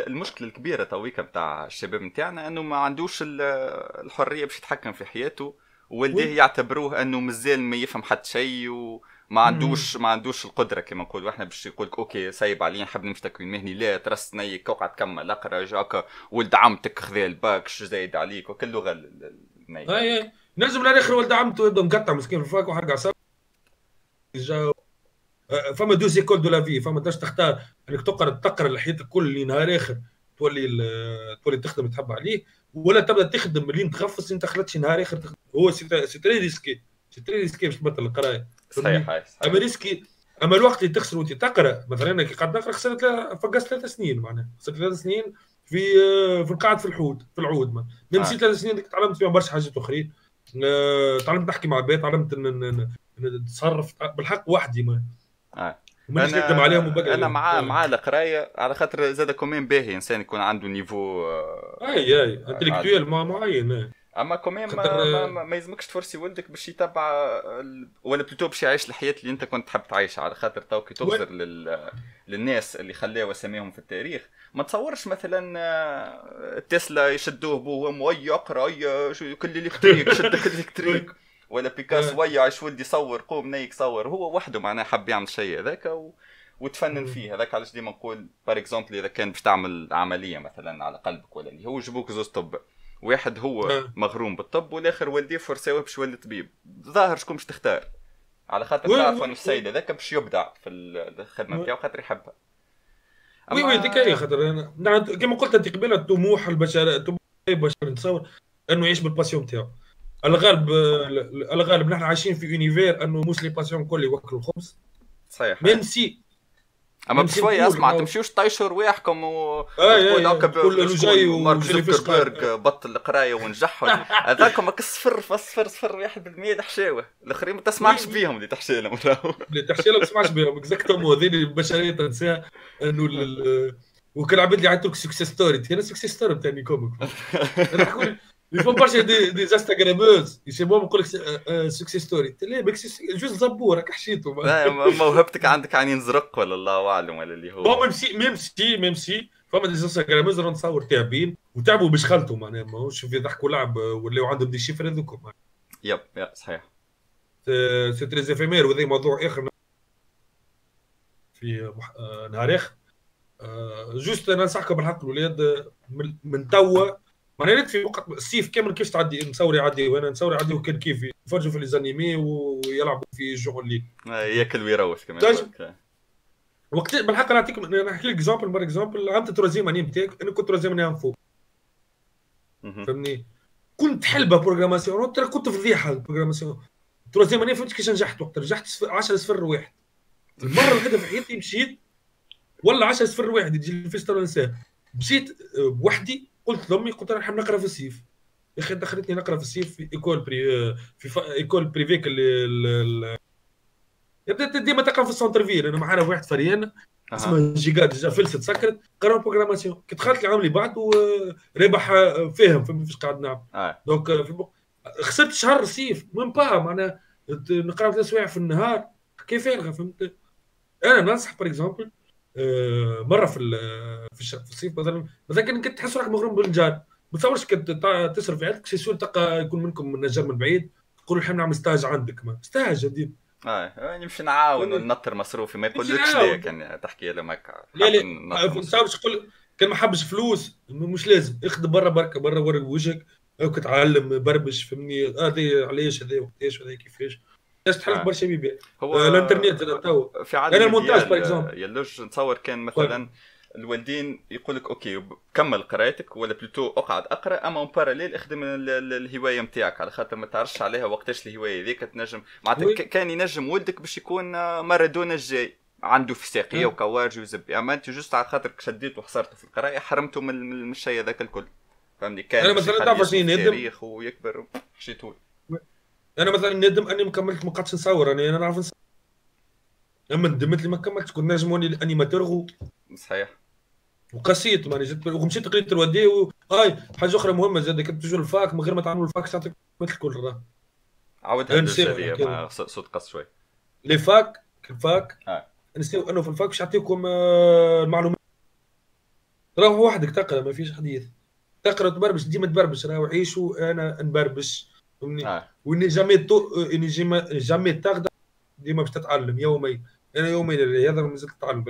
المشكلة الكبيرة تويكا بتاع الشباب نتاعنا إنه ما عندوش الحرية باش يتحكم في حياته والديه يعتبروه إنه مازال ما يفهم حتى شيء وما عندوش ما عندوش القدرة كما نقولوا. إحنا باش يقول لك okay سايب علي نحب نمشي تكوين مهني. لا ترس نيك اقعد كمل أقرأ جاك ولد عمتك خذا الباك زايد عليك؟ وكل لغة اي نجم الآخر ولد عمته يبدأ مقطع مسكين في ال fac وحرق عصب جا فما deux écoles de la vie فما تنجم تختار إنك تقرا تقرا لحياتك كل اللي نهار اخر تولي تولي تخدم تحب عليه ولا تبدأ تخدم لين تغفص أنت خلطش نهار اخر تخدم. هو c'est très risqué c'est très risqué باش تبطل القراية. صحيح أما risqué أما الوقت اللي تخسر وأنت تقرأ مثلا أنا كي قاعد نقرا خسرت فقست ثلاث سنين معناها. خسرت ثلاث سنين في في القاعد في الحوت في العود ما. نمشي آه. ثلاث سنين تعلمت فيهم برشا حاجات أخرين. آه، تعلمت نحكي مع البيت تعلمت نتصرف بالحق وحدي ما. آه. أنا عليهم أنا مع مع القرايه على خاطر زاد كومين باهي إنسان يكون عنده niveau أي أي. intellectuel معين أما كومين ما, ما, ما يلزمكش تفرسي ولدك باش يتبع ولا plutôt باش يعيش الحياة اللي أنت كنت تحب تعيشها على خاطر تو كي تغزر لل... للناس اللي خلاو اساميهم في التاريخ. ما تصورش مثلا تسلا يشدوه بوهم ويا أقرأ كل الكتريك شد كل الكتريك (laughs) ولا بيكاسو ويا عيش ولدي صور قوم نيك صور. هو وحده معناه حب يعمل شيء هذاك و... وتفنن فيه. هذاك علاش ديما نقول بار اكزومبل إذا كان باش تعمل عملية مثلا على قلبك ولا اللي هو يجيبوك زوز طب. واحد هو مغروم بالطب والآخر والديه فرساوه باش يولي طبيب. ظاهر شكون باش تختار. على خاطر تعرف ان السيد هذاك باش يبدع في الخدمة نتاعو خاطر يحبها. oui oui ديك هي خاطر كما قلت أنت قبيلة طموح البشر طموح البشر نتصور إنه يعيش بال passion نتاعو الغالب الغالب نحن عايشين في univers أنه موش les passions الكل يوكلوا الخبز. صحيح. même si أما بشويه أسمع تمشيوش طيشوا رواحكم و تقول هكا كل جاي مارك زوكربيرغ بطل القراية ونجحهم. (laughs) هذاكم صفر صفر صفر واحد بالمية تحشاوه الآخرين ما تسمعش بيهم اللي تحشي لهم. (laughs) اللي تحشي لهم ما تسمعش بيهم. اكزاكتوم هذين البشريه تنساها أنه وكل عباد اللي عيطوك سكسيس ستوري أنا سكسيس ستوري بتاعي كوميك Il faut برشا دي, دي انستغراموز يسموهم يقول لك سكسيس ستوري ليه جوز زبور راك حشيته موهبتك عندك عينين زرق ولا الله اعلم ولا اللي هو بون ميم سي ميم سي ميم سي فما دي انستغراموز نتصور تعبين وتعبوا باش خلطوا معناها ماهوش في ضحك ولعب ولاو عندهم دي شيفر هذوكم yep yep صحيح c'est très éphémère وهذا موضوع اخر في نهار اخر juste أنا ننصحكم بالحق الاولاد من توا ما ريت في وقت السيف كامل كيف تعدي نصور يعدي وأنا نصور يعدي وكان كيف يتفرجوا في les animés ويلعبوا في جو ليغ ياكل ويروش كمان. وقت بالحق نعطيك نحكي لك exemple par exemple عملت ال troisième année نتاعك أنا كنت troisième année فوق. فهمني؟ كنت حلبة بروغراماسيون ترى كنت فضيحه البروغراماسيون تروزيام اني فهمت كيفاش نجحت وقت؟ رجعت 10 صفر واحد. المرة الوحيدة في حياتي مشيت ولا 10 صفر واحد يجي الفيستر ننساه مشيت بوحدي قلت لأمي قلت أنا نحب نقرأ في الصيف يا أخي دخلتني نقرأ في الصيف في إيكول بري في ف... إيكول بريفيك اللي ديما تقرأ في السونتر فيل انا معنا واحد فريان اسمه جيجا ديجا فلست سكرت. قرأ بروغراماسيون كي دخلت العام اللي بعد وربح فاهم فهمت فاش قاعد نعمل donc خسرت شهر الصيف من با معناها نقرأ ثلاث سوايع في النهار. كيف فارغه فهمت؟ أنا ننصح par exemple مرة في في الصيف مثلا. مثلا كنت تحس روحك مغروم بالنجارة ما تصورش كنت تصرف في عائلتك sûr تلقى يكون منكم نجار من بعيد تقول الحين نعمل stage عندك ما. stage هذي آه نمشي نعاون نطر مصروفي ما يقولكش ليه كان تحكي له هكا. لا لا. ما تقول كان ما حبش فلوس مش لازم. اخذ برا بركة برا ورق وجهك كنت تعلم بربش فهمني هذه علاش هذا وقتاش هذا كيفاش. الناس تحلف آه. برشا بيبان هو آه الانترنت تو في عالم أنا ال montage par exemple يلوج نتصور كان مثلا الوالدين يقول لك okay كمل قرايتك ولا plutôt أقعد أقرأ أما en parallèle أخدم الهواية نتاعك على خاطر ما تعرفش عليها وقتاش الهواية ذيك تنجم. معناتها كان ينجم ولدك باش يكون مارادونا الجاي. عنده في ساقيه وكواج وزبي أما أنت juste على خاطرك شديته وحصرته في القراية حرمته من الشيء هذاك الكل. فهمني؟ كان أنا مثلا تعرف شنو ندم ويكبر حشيته أنا مثلا ندم أني ما كملت ما قعدتش نصور أنا أنا نعرف نصور. أما ندمت اللي ما كملتش كنت نجم نولي ال animateur صحيح. وقسيت ماني جيت ومشيت قريت الودي و... هاي حاجة أخرى مهمة زاد كنت تجوا ال fac من غير ما تعملوا ال fac تعطيك مثل الكل راه. عاودها مع صوت قص شوي. لي فاك الفاك آه. نسيو أنه في الفاك باش يعطيكم آه، المعلومات. راه وحدك تقرأ ما فيش حديث. تقرأ تبربش ديما تبربش راه عيش وأنا نبربش. فهمني؟ آه. وإني جامي تو إني جامي تاخذ ديما باش تتعلم يومي. أنا يومي هذا مازلت نتعلم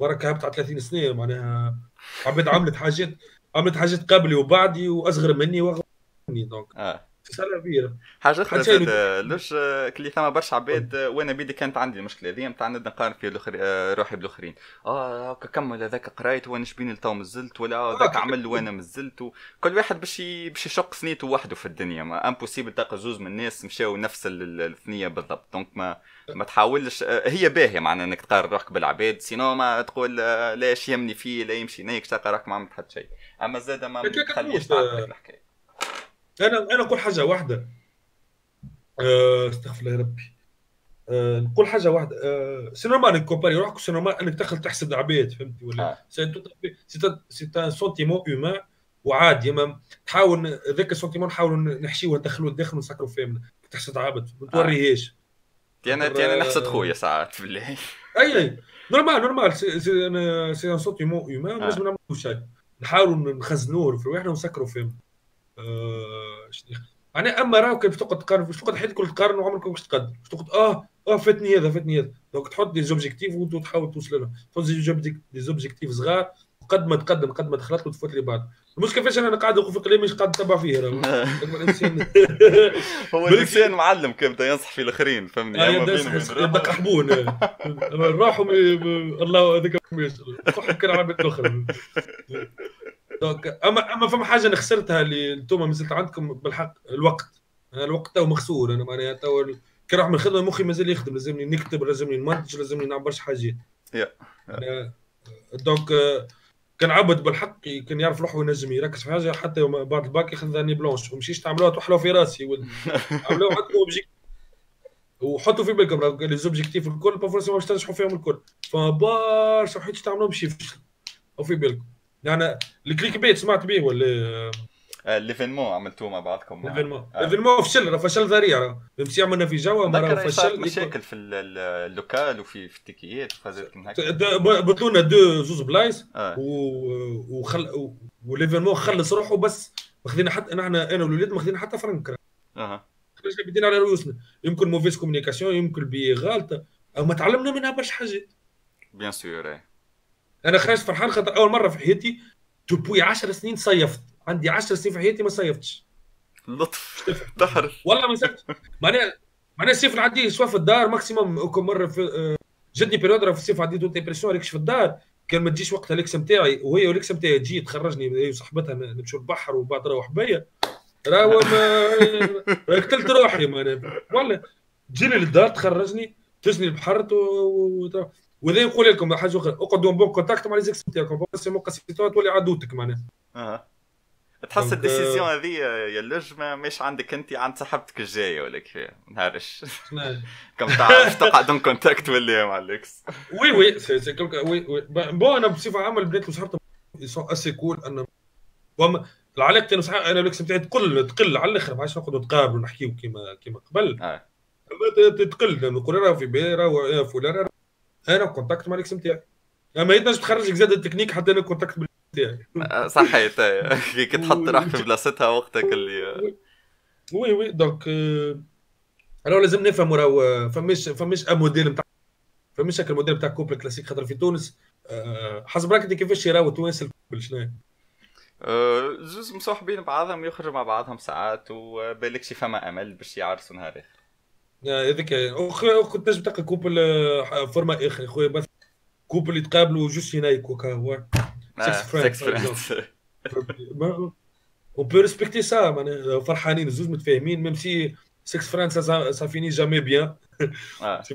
بركه هبط على 30 سنة معناها عبيد عملت حاجات عملت حاجات قبلي وبعدي وأصغر مني واغلى مني donc. آه. كبيره حاجة أخرى لوش كلي ثما برشا عباد وأنا بيدي كانت عندي المشكلة هذه؟ نتاع نقارن في آه، روحي بالآخرين. آه هكا كمل هذاك قريت وأنا شبيني لتو مزلت ولا هذاك عمل وأنا مزلت كل واحد باش باش يشق ثنيته وحده في الدنيا. ما impossible تلقى زوز من الناس مشاو نفس الثنية بالضبط. donc ما ما تحاولش آه، هي باهية معناها إنك تقارن روحك بالعباد. sinon ما تقول آه، لا يمني فيه لا يمشي نيك تلقى روحك ما عملت حتى شيء. أما زاد ما تخليش تعرف الحكاية. أنا أنا نقول حاجة واحدة. أه استغفر الله يا ربي. أه نقول حاجة واحدة. أه c'est normal انك comparer روحك c'est normal أنك تدخل تحسب العباد فهمتي ولا؟ c'est un sentiment humain وعادي. ما تحاول ذاك ال sentiment نحاولوا نحشيوه ندخلوه الداخل ونسكروا فيه تحسد عبد ما توريهاش أنا أنا نحسد خويا ساعات بالله. أي normal normal. c'est c'est un sentiment humain لازم نعملوا شيء. نحاولوا نخزنوه في رواحنا ونسكروا فيه آه يعني أما راه كيف تقعد تقارن مش تقعد حياتك كل تقارن وعمرك مش تقدم مش تقعد آه آه فاتني هذا فاتني هذا. donc تحط des objectifs وتحاول توصل لهم تحط des objectifs صغار قد ما تقدم قد ما دخلت له تفوت لي بعد المشكلة كيفاش أنا قاعد في قليل مش قاعد نتبع فيه (laughs) هو (laughs) الانسان معلم كيف بدأ ينصح في الآخرين فهمني؟ يبدا حبون (laughs) راحوا الله هذاك كان عبد الآخر أما أما فما حاجة أنا خسرتها اللي أنتم مازلت عندكم بالحق الوقت. الوقت تو مخسور أنا معناها تو كي نروح من الخدمة مخي مازال يخدم لازمني نكتب لازمني نمنتج لازمني نعمل برشا حاجات. donc كان عبد بالحق كان يعرف روحه ينجم يركز في حاجة حتى بعد الباك ياخذ année blanche ومشيش تعملوها تحلوا في راسي (laughs) عملوها عندكم وحطوا في بالكم les objectifs الكل pas forcément باش تنجحوا فيهم الكل. فبرشا حاجات تعملوهم باش يفشلوا وفي بالكم. يعني ال clickbait سمعت به ولا؟ l'événement عملتوه مع بعضكم. l'événement. l'événement فشل فشل ذريع. ممشي عملنا في جوا مره فشل. مشاكل في ال local وفي في التيكيات وفازت من هكا بطلونا deux زوز بلايص آه. وخل و l'événement خلص روحه بس. ماخذين حتى نحن أنا والولاد ماخذين حتى فرنك. أها. بدينا على رؤوسنا. يمكن mauvaise communication يمكن بي غالطه أو ما تعلمنا منها برشا حاجات. bien sûr أنا خرجت فرحان خاطر أول مرة في حياتي depuis 10 سنين صيفت. عندي 10 سنين في حياتي ما صيفتش. لطف. تحر والله ما صيفتش معناها معناها الصيف العادي سوا في الدار maximum كل مرة في آه، جاتني période في الصيف عديت dépression ريكش في الدار. كان ما تجيش وقتها ال ex نتاعي وهي وال ex نتاعي تجي تخرجني هي وصاحبتها نمشوا البحر وبعد نروح بيا راهو ما (laughs) قتلت روحي معناها. والله تجيني للدار تخرجني تجني البحر و... وذا نقول لكم حاجة أخرى اقعدوا bon contact مع les ex نتاعكم sinon تولي عدوتك معناها. أها. تحس ال décision هذه يا اللج مش عندك أنت عند صاحبتك الجاية ولا كيف نهارش (laughs) كم تعرف تقعد en contact ولا مع ال ex oui oui oui oui bon أنا بصفة عامة البنات اللي صحبتهم سون أسي كول أنا العلاقة أنا أنا الاكس بتاعي تقل تقل على الأخر ما عادش نقعدوا نتقابلوا ونحكيوا كيما كيما قبل. آه. تقل نقول راه في بيرا فلان أنا كونتاكت مع الاكس بتاعي اما تنجم تخرجك زاد التكنيك حتى أنا كونتاكت بتاعي آه، صحيت (laughs) كي تحط روحك في بلاصتها وقتك اللي وي وي دونك راه لازم نفهموا راه فماش فماش موديل نتاع فماش هكا الموديل نتاع couple classique خاطر في تونس آه، حسب راك أنت كيفاش يراو التوانسه ال couple شنو زوز مصاحبين بعضهم يخرجوا مع بعضهم ساعات وبالك شي فما أمل باش يعرسوا نهار آخر. هذيك كنت نجم تلقى couple format آخر. خويا بس couple يتقابلوا juste ينايك وكهو sex friends. on peut respecter ça معناها فرحانين زوج متفاهمين même si sex friends ça finit jamais bien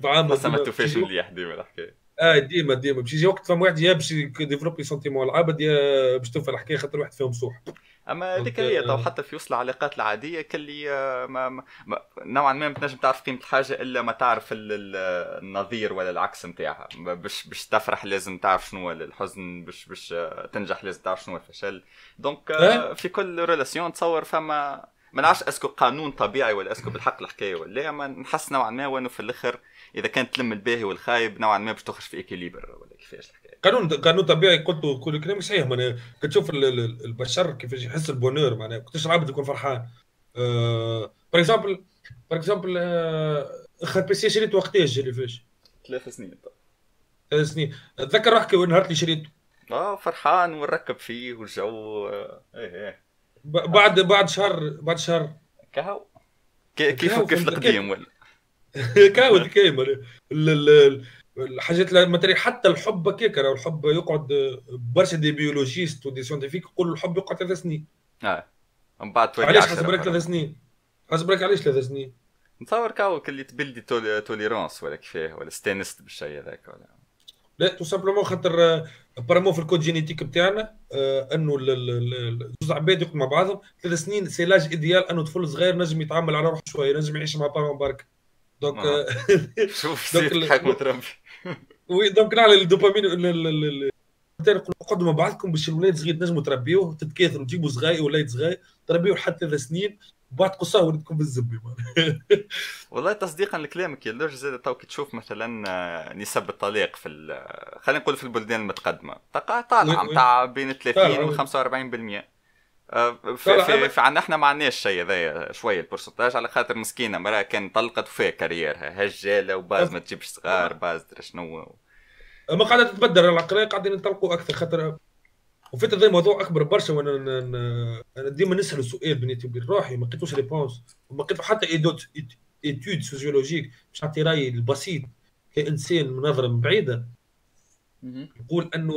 عامه بس ما توفاش مليح ديما الحكاية آه ديما ديما باش يجي وقت فما واحد يا باش ي développer sentiment العابد يا باش توفى الحكاية خاطر واحد فيهم صوح أما هذيك هي تو حتى في وسط العلاقات العادية كلي آه، ما, ما, نوعا ما ما تنجم تعرف قيمة الحاجة إلا ما تعرف النظير ولا العكس نتاعها باش باش تفرح لازم تعرف شنو الحزن باش باش آه، تنجح لازم تعرف شنو الفشل. donc آه، في كل relation تصور فما ما نعرفش est-ce que قانون طبيعي ولا est-ce que بالحق الحكاية ولا لا أما نحس نوعا ما وأنه في الآخر إذا كانت تلم الباهي والخايب نوعا ما باش تخرج في équilibre ولا كيفاش الحكاية. قانون قانون طبيعي قلت كل كلام صحيح. معناها كتشوف البشر كيفاش يحس ال bonheur معناها كنتش العبد يكون فرحان. par exemple par exemple اخر PC شريت وقتاش اللي فاش؟ ثلاث سنين. ثلاث سنين. أتذكر روحك نهار اللي شريته آه فرحان ونركب فيه والجو إيه إيه. بعد بعد شهر بعد شهر. كهو. كيف كيف القديم ولا؟ (laughs) كهو كيما الحاجات ال matériel حتى الحب هكاك راه الحب يقعد برشا des biologistes و des scientifiques يقولوا الحب يقعد ثلاث سنين. آه. من بعد علاش؟ حسب بالك ثلاث سنين. حسب بالك علاش ثلاث سنين؟ نتصور كاو اللي تبلدي tolérance ولا كيفاه ولا ستانست بالشيء هذاك ولا. لا tout simplement خاطر apparemment في ال code génétique بتاعنا آه إنه زوج عباد يقعدوا مع بعضهم. ثلاث سنين c'est l'âge idéal إنه طفل صغير نجم يتعامل على روحه شوية نجم يعيش مع parent برك donc شوف سيف حكمة ربي oui donc على الدوبامين قعدوا مع بعضكم باش الولاد صغير تنجموا تربيوه تتكاثروا تجيبوا صغاي ولاد صغاي تربيوه حتى ثلاث سنين وبعد قصاه ولدكم بالزبي. (laughs) والله تصديقا لكلامك يا لوج زاد تو تشوف مثلا آه، نسب الطلاق في خلينا نقول في البلدان المتقدمة. طالعة نتاع بين 30 و 45% آه، في, في, في عندنا إحنا ما عندناش الشيء هذايا شوية ال pourcentage على خاطر مسكينة مراه كان طلقت وفيها carrière ها هجالة وباز ما تجيبش صغار باز شنو. ما قاعدة تتبدل العقلية قاعدين نطلقوا أكثر خاطر وفي هذا موضوع أكبر برشا وأنا أنا ديما نسأل السؤال بيني وبين روحي ما لقيتوش réponse ما لقيتو حتى étude étude sociologique باش نعطي رأيي البسيط كإنسان من نظرة بعيدة. نقول أنه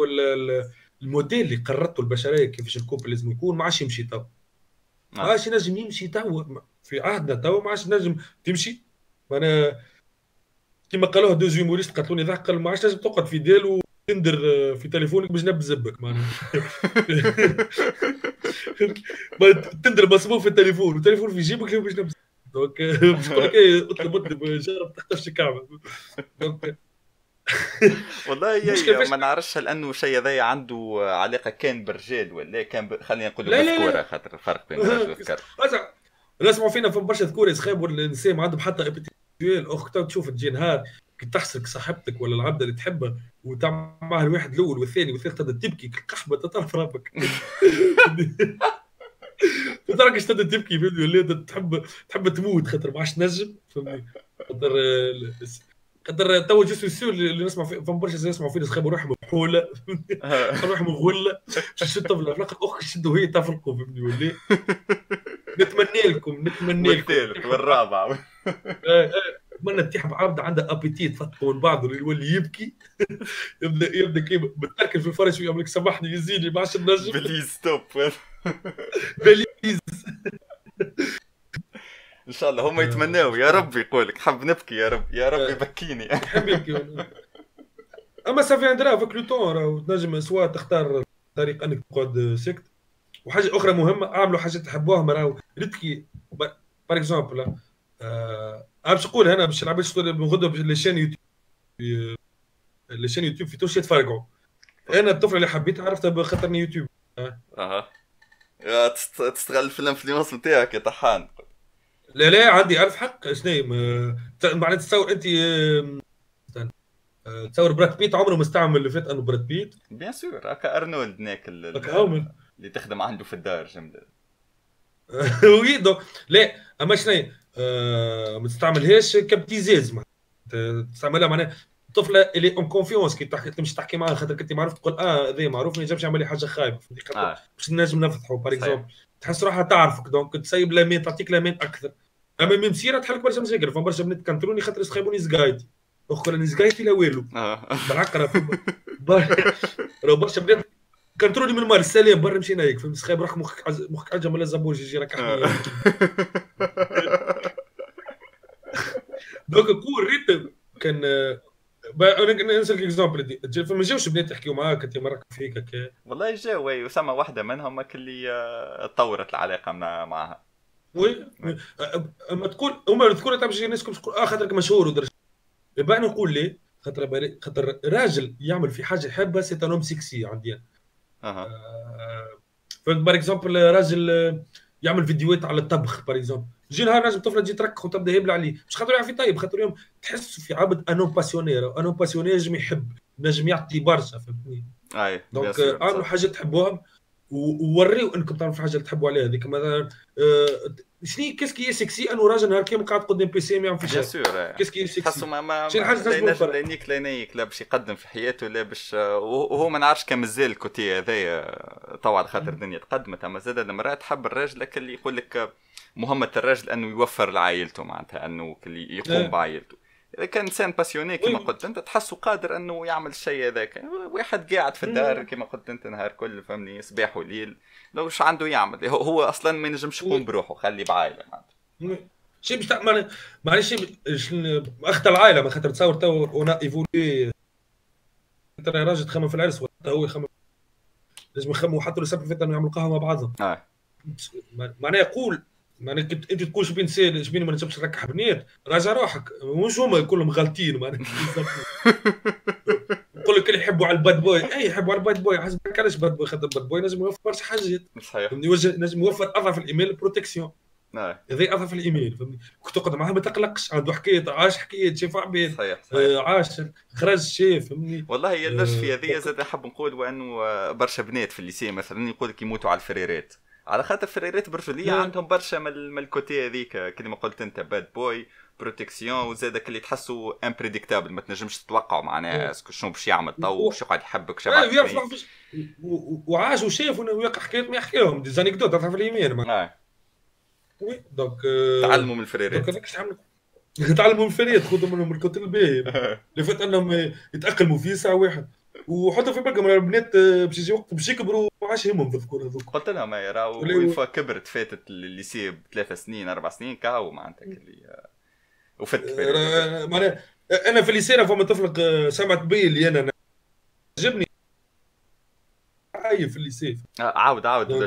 الموديل اللي قررته البشرية كيفاش ال couple لازم يكون ما عادش يمشي تو. ما نعم. عادش ينجم يمشي تو. في عهدنا تو ما عادش نجم تمشي. أنا كما قالوه deux humoristes قتلوني ضحك قال ما عادش لازم تقعد في ديل و Tinder في تليفونك باش نبز زبك معناها. (laughs) Tinder مصبوب في التليفون. والتليفون في جيبك باش نبز donc (laughs) باش تقول لك إيه، أطلب اطلب جرب تختفش الكعبه donc (laughs) والله ما نعرفش هل أنه شيء هذا عنده علاقة كان بالرجال ولا كان ب... خلينا نقول بالذكوره خاطر الفرق بين الرجل (laughs) والذكر نسمعوا فينا في برشا ذكور يسخابوا النساء ما عندهم حتى appétit ويل اخت تشوف تجي نهار كي تحسك صاحبتك ولا العبدة اللي تحبها وتعمل معها الواحد الأول والثاني والثالث تبدأ تبكي كقحبه تطرف ربك. (laughs) تراك تبدأ تبكي؟ تحب تحب تموت خاطر ما عادش تنجم خاطر خاطر تو جوست سور اللي نسمع فما برشا يسمعوا فينا سخابوا روحهم بحولة. (laughs) روحهم مغولة. شدوا في الآخر اخ شدوا هي تفرقوا فهمتني ولا نتمنى لكم نتمنى لكم. والرابع. نتمنى تيح بعبد عنده appétit فتحوا من اللي يولي يبكي. يبدا يبدا كيما في الفرش ويقول لك سامحني يزيدني ما عادش نجم please stop (laughs) please. إن شاء الله هم آه. يتمناوا. يا رب يقولك. حب نبكي يا رب. يا رب آه. يبكيني. (laughs) حب يبكي. أما ça viendra avec le temps تنجم سوا تختار طريق إنك تقعد سكت. وحاجة أخرى مهمة أعملوا حاجة تحبوها راهو. ريتكي par exemple آه باش نقول أنا باش العباد من غدوه les chaînes YouTube les chaînes YouTube في تونس يتفرقعوا. أنا الطفله اللي حبيتها عرفتها بخاطر يوتيوب. أها. تستغل ال influence نتاعك يا طحان. لا لا عندي ألف حق شنو معناتها تصور أنت تصور براد بيت عمره ما استعمل اللي فات أنه براد بيت. bien sûr هكا أرنولد هناك اللي تخدم عنده في الدار جمله (laughs) oui voilà أما شنو آه ما تستعملهاش كابتيزاز تستعملها معناها الطفله اللي en confiance كي تحكي تمشي تحكي معاها خاطر كنت معروف تقول آه هذا معروف ما ينجمش يعمل لي حاجة خايبة آه. باش نجم نفتحوا par exemple تحس روحها تعرفك donc تسيب la main تعطيك la main أكثر. اما من مسيره تحلك برشا مشاكل فما برشا بنات كنتروني خاطر يسخيبوني زقايتي. أخرى نزقايتي لا والو. آه. بالحق راه برشا بنات كنترولي من مال السلام برا مشينا هيك فهمت؟ سخيب روحك مخك مخك عجم ولا زبوج يجي راك (laughs) دونك كور ريتم كان نسألك اكزومبل فما جاوش بنات يحكيو معاك أنت مرك فيك هكا والله جاو وسما واحدة منهم اللي آه، تطورت العلاقة معها. وي أما تقول هما تقول باش الناس تقول آه خاطرك مشهور ودرجة بقى نقول ليه؟ خاطر خاطر راجل يعمل في حاجة يحبها c'est un homme sexy عندي أها. فهمت؟ par exemple راجل يعمل فيديوهات على الطبخ par exemple يجي نهار لازم طفلة تجي تركخ وتبدأ يبلع عليه. مش خاطر يعرف طيب خاطر يوم تحس في عبد انو passionné انو passionné نجم يحب نجم يعطي برشا فهمتني؟ أي donc اعملوا حاجة تحبوها؟ ووريو انكم تعرفوا حاجة اللي تحبوا عليها. هذيك مثلا آه، شنو qu'est-ce qui est sexy؟ انه راجل نهار كامل قاعد قدام PC ما يعرف bien sûr qu'est-ce qui est sexy. تحسوا ما ما لا ينجم لا ينيك لا ينيك لا باش يقدم في حياته لا باش وهو ما نعرفش كان مازال ال côté هذايا توا على خاطر الدنيا تقدمت. أما زاد المرأة تحب الراجل اللي يقول لك مهمة الراجل أنه يوفر لعائلته معناتها أنه يقوم إيه. بعائلته. إذا كان إنسان passionné كما قلت أنت تحسه قادر أنه يعمل الشيء هذاك. واحد قاعد في الدار كما قلت أنت نهار كل فهمني صباح وليل. لو إيش عنده يعمل؟ هو أصلا ما ينجمش يقوم بروحه خلي بعائلة معناتها. شي باش معلش أخت العائلة ما خاطر تصور تو اون ايفولي ترى راجل تخمم في العرس ولا هو يخمم؟ لازم يخمموا حتى لو سبب انه يعملوا قهوة مع بعضهم. آه. معناها يقول معناها انت تقول شبين سير شبين ما نجمش نركح بنيت راجع روحك. مش هما كلهم غالطين معناها. (laughs) يقول لك اللي يحبوا على ال bad boy. اي يحبوا على ال bad boy. حسب علاش bad boy خاطر ال bad boy؟ لازم يوفر برشا حاجات. صحيح. لازم يوفر أضعف الإيمان protection نعم. هذا أضعف الإيمان فهمتني كنت تقعد معاه ما تقلقش. عنده حكايه عاش حكايه شاف عبيد. صحيح, صحيح. آه عاش. خرج شاف فهمني؟ والله اللجفه في هذه زاد حاب نقول وأنه برشا بنات في ال lycée مثلا يقول لك يموتوا على الفريرات. على خاطر فريرات برجوليه عندهم برشا من ال côté هذيك كما قلت انت bad boy protection وزادك اللي تحسوا imprédictable ما تنجمش تتوقعوا معناها est-ce que شنو باش يعمل تو باش يقعد يحبك شباب وعاش وشاف ويقع حكايات ما يحكيهم des anecdotes في اليمين آه. oui donc تعلموا من الفريرات (laughs) تعلموا من الفريرات خذوا منهم ال côté الباهي اللي فات أنهم يتأقلموا فيه ساعة واحد. وحتى في بالكم البنات آه، باش يجي وقت باش يكبروا ما عادش يهمهم في الذكور هذوك. قلت لهم راهو كبرت فاتت ال lycée بثلاث سنين أربع سنين كاو معناتها اللي آه، وفت آه، معناها أنا في ال lycée فما طفل سمعت بي اللي أنا عجبني. عايف في ال lycée. عاود عاود (laughs)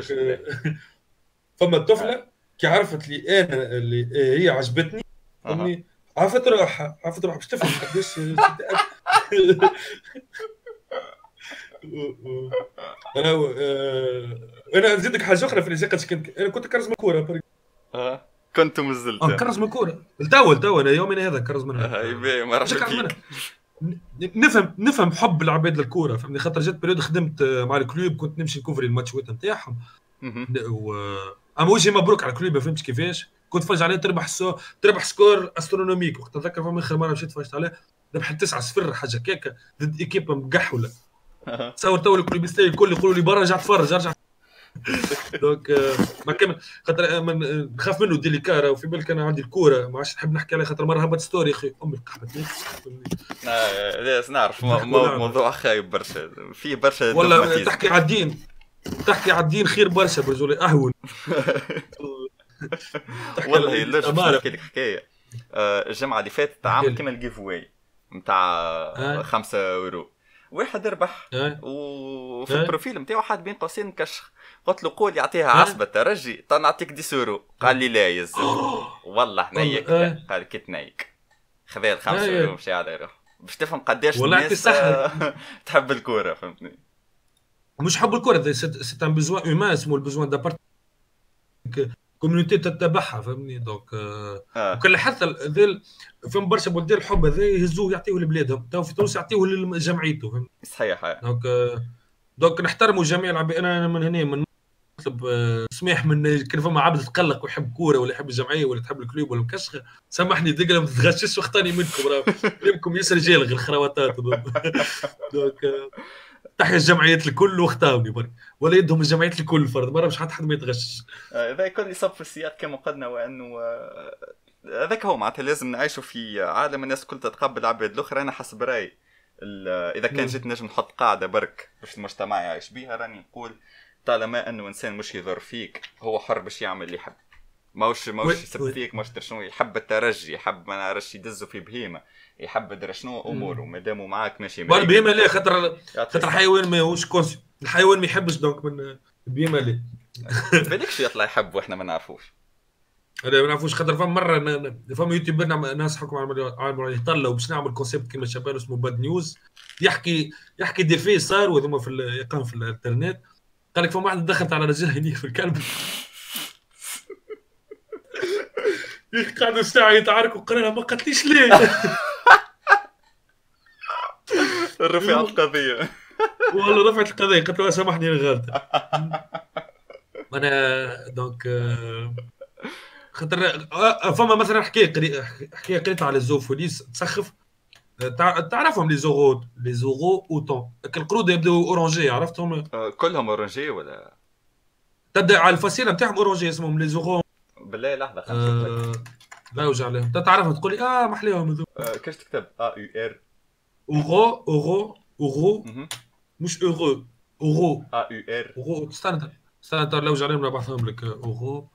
فما الطفله كي عرفت لي أنا اللي هي عجبتني عرفت روحها عرفت روحها باش تفهم قداش (laughs) أنا آه، أنا نزيدك حاجة أخرى في اللي كنت أنا كنت كرز من كوره أه كنت مزلت. آه كرز من كوره تو تو أنا يومنا هذا كرز منها. آه ما نفهم نفهم حب العباد للكورة فهمني؟ خاطر جات période خدمت مع ال club كنت نمشي نكوفري الماتشات نتاعهم. و... أما وجهي مبروك على ال club ما فهمتش كيفاش. كنت تفرج عليه تربح sco... تربح score astronomique وقت نتذكر فما اخر مره مشيت تفرجت عليه. ربح 9 0 حاجة كيكة ضد équipe مقحولة. تصور تو الكلوبيستي الكل يقولوا لي برا رجع تفرج ارجع. donc آه، ما كمل. خاطر آه، نخاف منه délicat وفي بالك أنا عندي الكورة. ما عادش نحب نحكي عليه خاطر مرة هبط story أخي. أمي آه، لا نعرف. موضوع خايب برشا. فيه برشا ولا تحكي على الدين. تحكي على الدين خير برشا برجولي. أهون. (laughs) والله لا نحكي لك حكاية. الجمعة اللي فاتت عامل كيما الجيف واي نتاع 5 يورو واحد ربح وفي البروفيل نتاعو حاط بين قوسين كشخ. قلت له قول يعطيها عصبة. ترجي نعطيك دي سورو. قال لي لا يا والله نيك. قال كي تنيك خذا الخمسة سورو ومشي على روحه باش تفهم قداش الناس (laughs) تحب الكورة فهمتني؟ مش حب الكره سي ان بيزوان اومان اسمه البيزوان دابارت community تتبعها فهمني؟ donc آه. وكل حتى ذيل فهم برشا بلدان الحب هذا يهزوه يعطيوه لبلادهم تو في تونس يعطيوه لجمعيته فهمني؟ صحيح donc donc نحترموا جميع العباد أنا من هنا من نطلب آه، سماح من كان فما عبد تقلق ويحب كورة ولا يحب الجمعية ولا تحب ال club ولا مكشخه سامحني دقيقه ما تتغشش واختاني منكم يمكم ياسر جالغ الخرواتات (laughs) donc آه، تحيا الجمعيات الكل واختارني برك. ولا يدهم الجمعيات الكل فرد. مرة مش حد حد ما يتغشش. هذا يكون يصب في السياق كما قلنا وأنه هذاك هو معناتها لازم نعيشوا في عالم الناس الكل تتقبل العباد الاخرى أنا حسب رأيي إذا كان جيت نجم نحط قاعدة برك باش المجتمع يعيش بها راني نقول طالما أنه إنسان مش يضر فيك هو حر باش يعمل اللي يحب. ماهوش ماهوش يسب فيك ماهوش شنو يحب الترجي يحب ما نعرفش يدزوا في بهيمة. يحب يدري شنو اموره ما داموا معاك ماشي البهيمه لا خاطر خاطر الحيوان ماهوش كونسي الحيوان ما يحبش دونك من البهيمه (laughs) لا بالكش يطلع يحب وإحنا ما نعرفوش. لا ما نعرفوش خاطر فما مرة فما يوتيوبر ناس حكم على يطلعوا باش نعمل كونسيبت كيما شباب اسمه باد نيوز يحكي يحكي دي في صار وهذوما في يقام في الإنترنت. قال لك فما واحد دخلت على رجل هني في الكلب. (laughs) قعدوا ساعة يتعاركوا قال ما قتليش ليه. (laughs) رفعت القضية. والله رفعت القضية قلت له سامحني أنا غلط (laughs) أنا دونك آه، خاطر آه، فما مثلا حكاية حكاية قريت على الزوفوليس تسخف. تعرفهم لي زوغو لي زوغو اوتون القرود يبداو أورانجي عرفتهم؟ آه، كلهم أورانجي ولا؟ تبدأ على الفصيلة نتاعهم أورانجي اسمهم لي زوغو بالله لحظة خمسة آه لا يوجع عليهم تعرفها تقول لي آه محليهم هذوك آه كيفاش تكتب؟ آ يو إر؟ اورو اورو اورو مش اورو اورو ا يو ار اورو استنى استنى يوجع عليهم نبعثهم لك اورو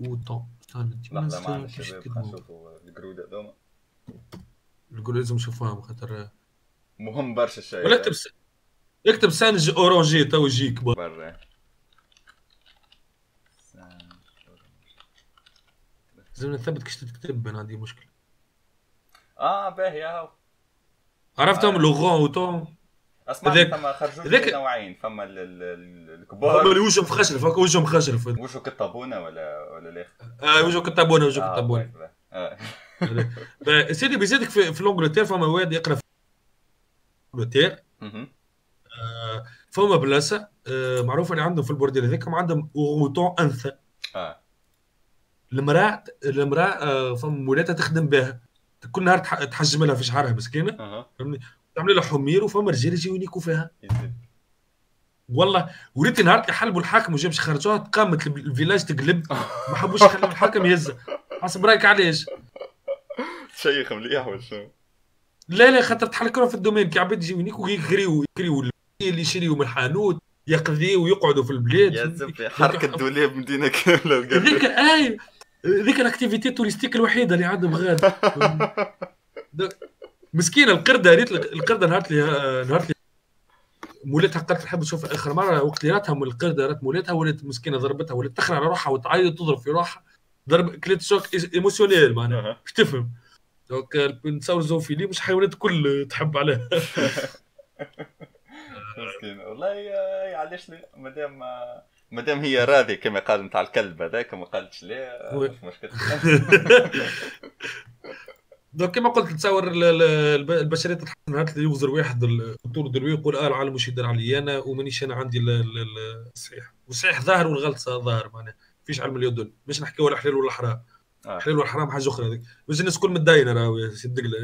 اوتون استنى لحظه معنا الشباب نشوفوا القرود هذوما القرود لازم نشوفوهم خاطر مهم برشا الشيء ولا اكتب اكتب سانج اورانجي تو يجيك برا لازم نثبت كيش تكتب هذه مشكله آه باهي هاو عرفتهم آه. لوغون وتون أسمع فما خرجوا ذيك... نوعين فما الكبار. فما اللي وجههم خشرف هكا وجههم خشرف. وجهه كتابونه ولا ولا لا آه وجهه كتابونه وجهه آه كتابونه (laughs) آه. سيدي بيزيدك في, في لونجلتير فما واد يقرأ في لونجلتير آه فما بلاصة آه معروفة اللي عندهم في البورديل هذاك عندهم أوغوتون أنثى. آه. المراه المرأة آه فما مولاتها تخدم بها. كل نهار تحجم لها في شعرها مسكينة فهمني؟ تعمل لها حمير وفما رجال يجيو ينيكوا فيها. والله وليت نهار يحلبوا الحاكم وجاب خرجوها قامت الفيلاج تقلب ما حبوش يخلوا الحاكم يهزها. حسب رأيك علاش؟ شيخ مليح ولا لا لا خاطر تحلكوا في الدومين كي عباد يجيو ينيكوا يكريو يكريو اللي يشريوا من الحانوت يقضيوا ويقعدوا في البلاد. يا زبي حركة (laughs) دولاب مدينة كاملة هذيك اي ذيك ال activité ال touristique الوحيدة اللي عندهم غاد. (laughs) مسكينة القردة ريت القردة نهار لي نهار لي. مولاتها قالت نحب نشوف آخر مرة وقت اللي راتها من القردة رات مولاتها ولات مسكينة ضربتها ولات تخرع على روحها وتعيط تضرب في روحها. ضرب كليت choc émotionnel معناها. مش تفهم؟ donc نتصور zoophilie مش حيوانات كل تحب عليها. (laughs) مسكين والله علاش مادام مادام هي راضيه كما قال نتاع الكلب هذاك ما قالتش لا مش مشكل. (laughs) donc كما قلت تصور البشرية تتحسن نهار يوزر واحد الدكتور دروي يقول آه العالم مش يدير علي أنا ومانيش أنا عندي الصحيح والصحيح ظاهر والغلط ظاهر معناها. فيش علم اليدل مش نحكي ولا حلال ولا حرام آه. حلال ولا حرام حاجة أخرى هذيك. بس الناس الكل متدينه راهو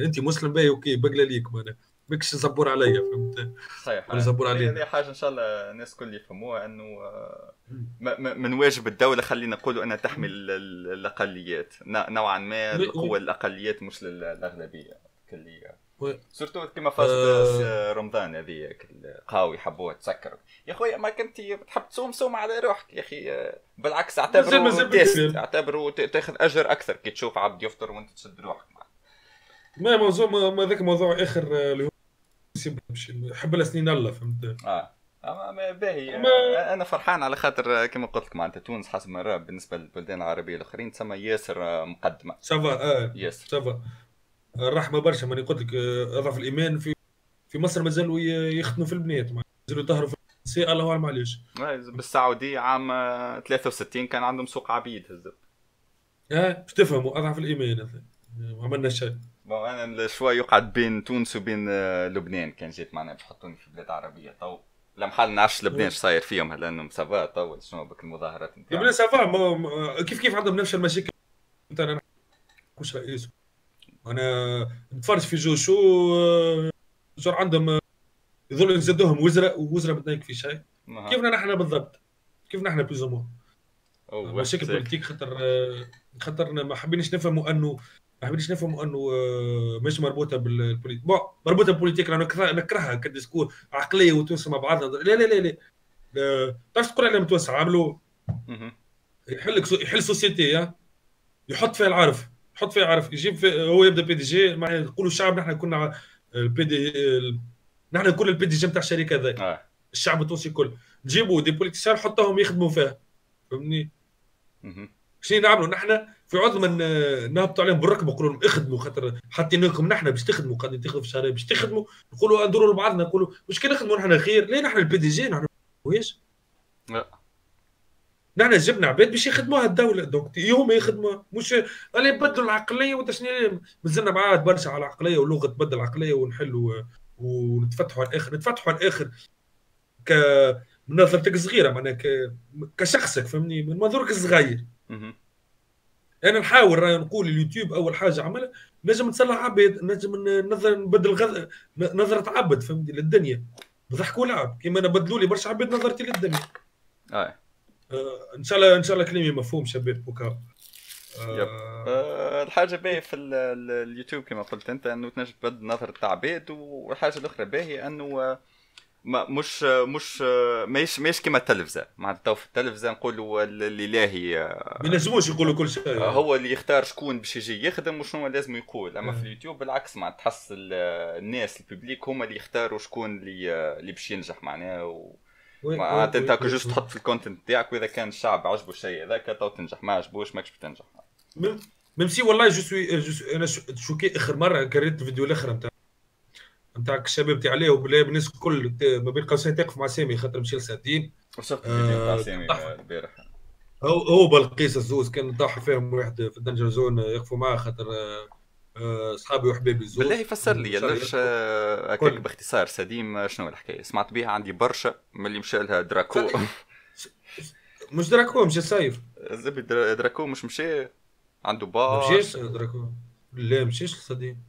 انت مسلم باهي OK بقلة ليك معناها. ماكش بزور عليا فهمت صحيح. ولا بزور عليا هذه حاجة إن شاء الله الناس الكل يفهموها إنه آه، من واجب الدولة خلينا نقولوا إنها تحمي الأقليات. نوعا ما القوة الأقليات مش للأغلبية. كلية surtout كما فاز آه. رمضان هذيك القهاوي حبوها تسكر يا خويا ما كنت تحب تصوم؟ صوم على روحك يا أخي. بالعكس اعتبره test. اعتبره تاخذ أجر أكثر كي تشوف عبد يفطر وأنت تشد روحك. ما موضوع ما ذاك موضوع آخر اللي يحب السنين الله فهمت؟ آه. باهي أنا فرحان على خاطر كما قلت لك معناتها تونس حسب ما نرى بالنسبة للبلدان العربية الآخرين تسمى ياسر مقدمة. ça va آه. ياسر. سافا الرحمة برشا ماني قلت لك اضعف الإيمان في في مصر مازالوا يخدموا في البنات مازالوا يطهروا في النساء الله أعلم علاش بالسعودية عام 63 كان عندهم سوق عبيد هزت آه باش تفهموا أضعف الإيمان ما عملنا شيء. bon أنا شوي يقعد بين تونس وبين آه، لبنان. كان جيت معناها باش يحطوني في بلاد عربية. تو لمحل نعرفش لبنان إيش صاير فيهم لأنهم ça va تو شنو بك المظاهرات نتاعهم؟ لبنان ça va كيف كيف عندهم نفس المشاكل؟ أنا مش رئيس. أنا نتفرج في جو شو جو آه، عندهم آه، يزدوهم وزراء ووزراء ما في شيء. كيفنا نحن بالضبط؟ كيفنا نحن بلوز مشاكل بوليتيك خاطر خاطر ما حبيناش نفهموا أنه ما حبيناش نفهموا إنه آه، مش مربوطة بالبوليتيك بون مربوطة بالبوليتيك أنا نكرهها كديسكور عقلية وتوسع مع بعضها لا لا لا لا. تعرف تقول عليها متوسع عملوا يحل يحل سوسيتي يحط فيها العرف يحط فيها عرف يجيب في هو يبدأ بي دي جي معناها يقولوا الشعب نحن كنا البي دي نحن كل ال PDG نتاع الشركة هذا آه. الشعب التونسي الكل نجيبوا des politiciens نحطهم يخدموا فيها. فهمني شنو نعملوا؟ نحن في عوض من نهبطوا عليهم بالركب نقولوا لهم اخدموا خاطر حاطينكم نحن باش تخدموا قاعدين تاخذوا في الشهر باش تخدموا. نقولوا ندوروا لبعضنا نقولوا مش كي نخدموا نحن خير؟ ليه نحن ال PDG؟ نحن ويش لا. نحن جبنا عباد باش يخدموها الدولة. دونك يوم يخدموا. مش اللي يبدلوا العقلية وانت شنو مازلنا معاه برشا على العقلية ولغة تبدل العقلية ونحلوا ونتفتحوا على الآخر. نتفتحوا على الآخر ك من نظرتك صغيره معناها ك... كشخصك فهمني؟ من منظورك الصغير. أنا نحاول نقول اليوتيوب أول حاجة عملها نجم نصلح عباد نجم نظر نبدل غذ... نظرة عبد فهمتي للدنيا. بضحك ولعب كيما أنا بدلوا لي برشا عباد نظرتي للدنيا. آه. آه إن شاء الله إن شاء الله كلامي مفهوم شباب بوكا آه. آه الحاجة باهية في اليوتيوب كما قلت أنت إنه تنجم تبدل نظرة عباد والحاجة الأخرى باهية أنه ما مش مش ماهيش ماهيش كيما التلفزة. معناتها تو في التلفزة نقولوا الإلهي ما ينجموش يقولوا كل شيء. هو اللي يختار شكون باش يجي يخدم وشنو لازم يقول. أما في اليوتيوب بالعكس معناتها تحس الناس ال public هما اللي يختاروا شكون اللي اللي باش ينجح معناها. و... معناتها أنت juste تحط في ال content تاعك وإذا كان الشعب عجبه الشيء هذاك تو تنجح ما عجبوش ماكش بتنجح même si والله je suis أنا choqué آخر مرة قريت الفيديو الأخر نتاع نتاع الشباب تاع عليه وبلا الناس الكل ما بين قوسين تقف مع سامي خاطر مشي لسديم وصلت آه سامي البارح. هو هو بلقيس الزوز كان طاح فيهم واحد في ال danger zone يقفوا معاه خاطر آه، أصحابي وحبابي الزوز. بالله يفسر لي ليش آه، هكاك باختصار سديم شنو الحكاية؟ سمعت بها عندي برشا من اللي مشى لها دراكو. (laughs) مش دراكو مشى سايف زبي دراكو مش مشى عنده بار مشيش دراكو. لا مشيش سديم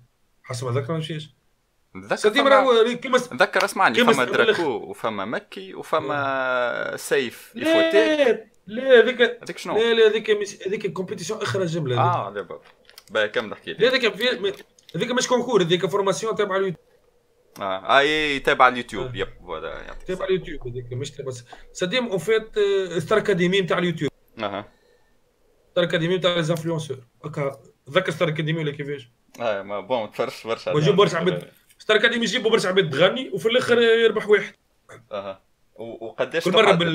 حسب هذاك ما مشيش. نتذكر كيما نتذكر اسمعني فما دراكو وفما مكي وفما سيف لا لا هذيك هذيك شنو؟ لا لا هذيك هذيك compétition أخرى جملة آه دابا باهي كمل احكي لي هذيك هذيك مش concours هذيك formation تابعة اليوتيوب. آه إي تابع اليوتيوب. yep هذا تابع اليوتيوب هذيك مش تابع سديم en fait ستار اكاديمي نتاع اليوتيوب. أها. ستار اكاديمي نتاع les influenceurs هكا تذكر ستار اكاديمي ولا كيفاش؟ آه ما bon تفرش برشا وجيب برشا عباد ستار اكاديمي يجيبوا برشا عباد تغني وفي الآخر يربح واحد. أها. وقداش كل مرة بال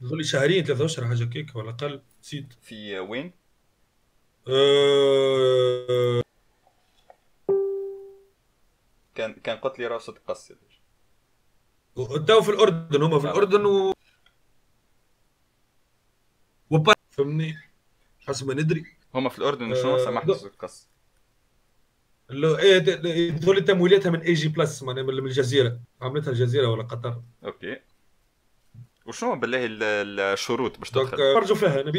لي شهرين ثلاثة اشهر حاجة كيك ولا أقل. نسيت. في وين؟ أه... كان كان قلت لي راسة قص تو في الأردن هم في الأردن و وبا فهمني؟ حسب ما ندري. هم في الأردن شنو أه... سمحت قص إيه دول تمويلاتها من اي جي بلس من الجزيرة. عملتها الجزيرة ولا قطر؟ أوكي. وشنو بالله الشروط باش تدخل؟ خرجوا فيها نبي.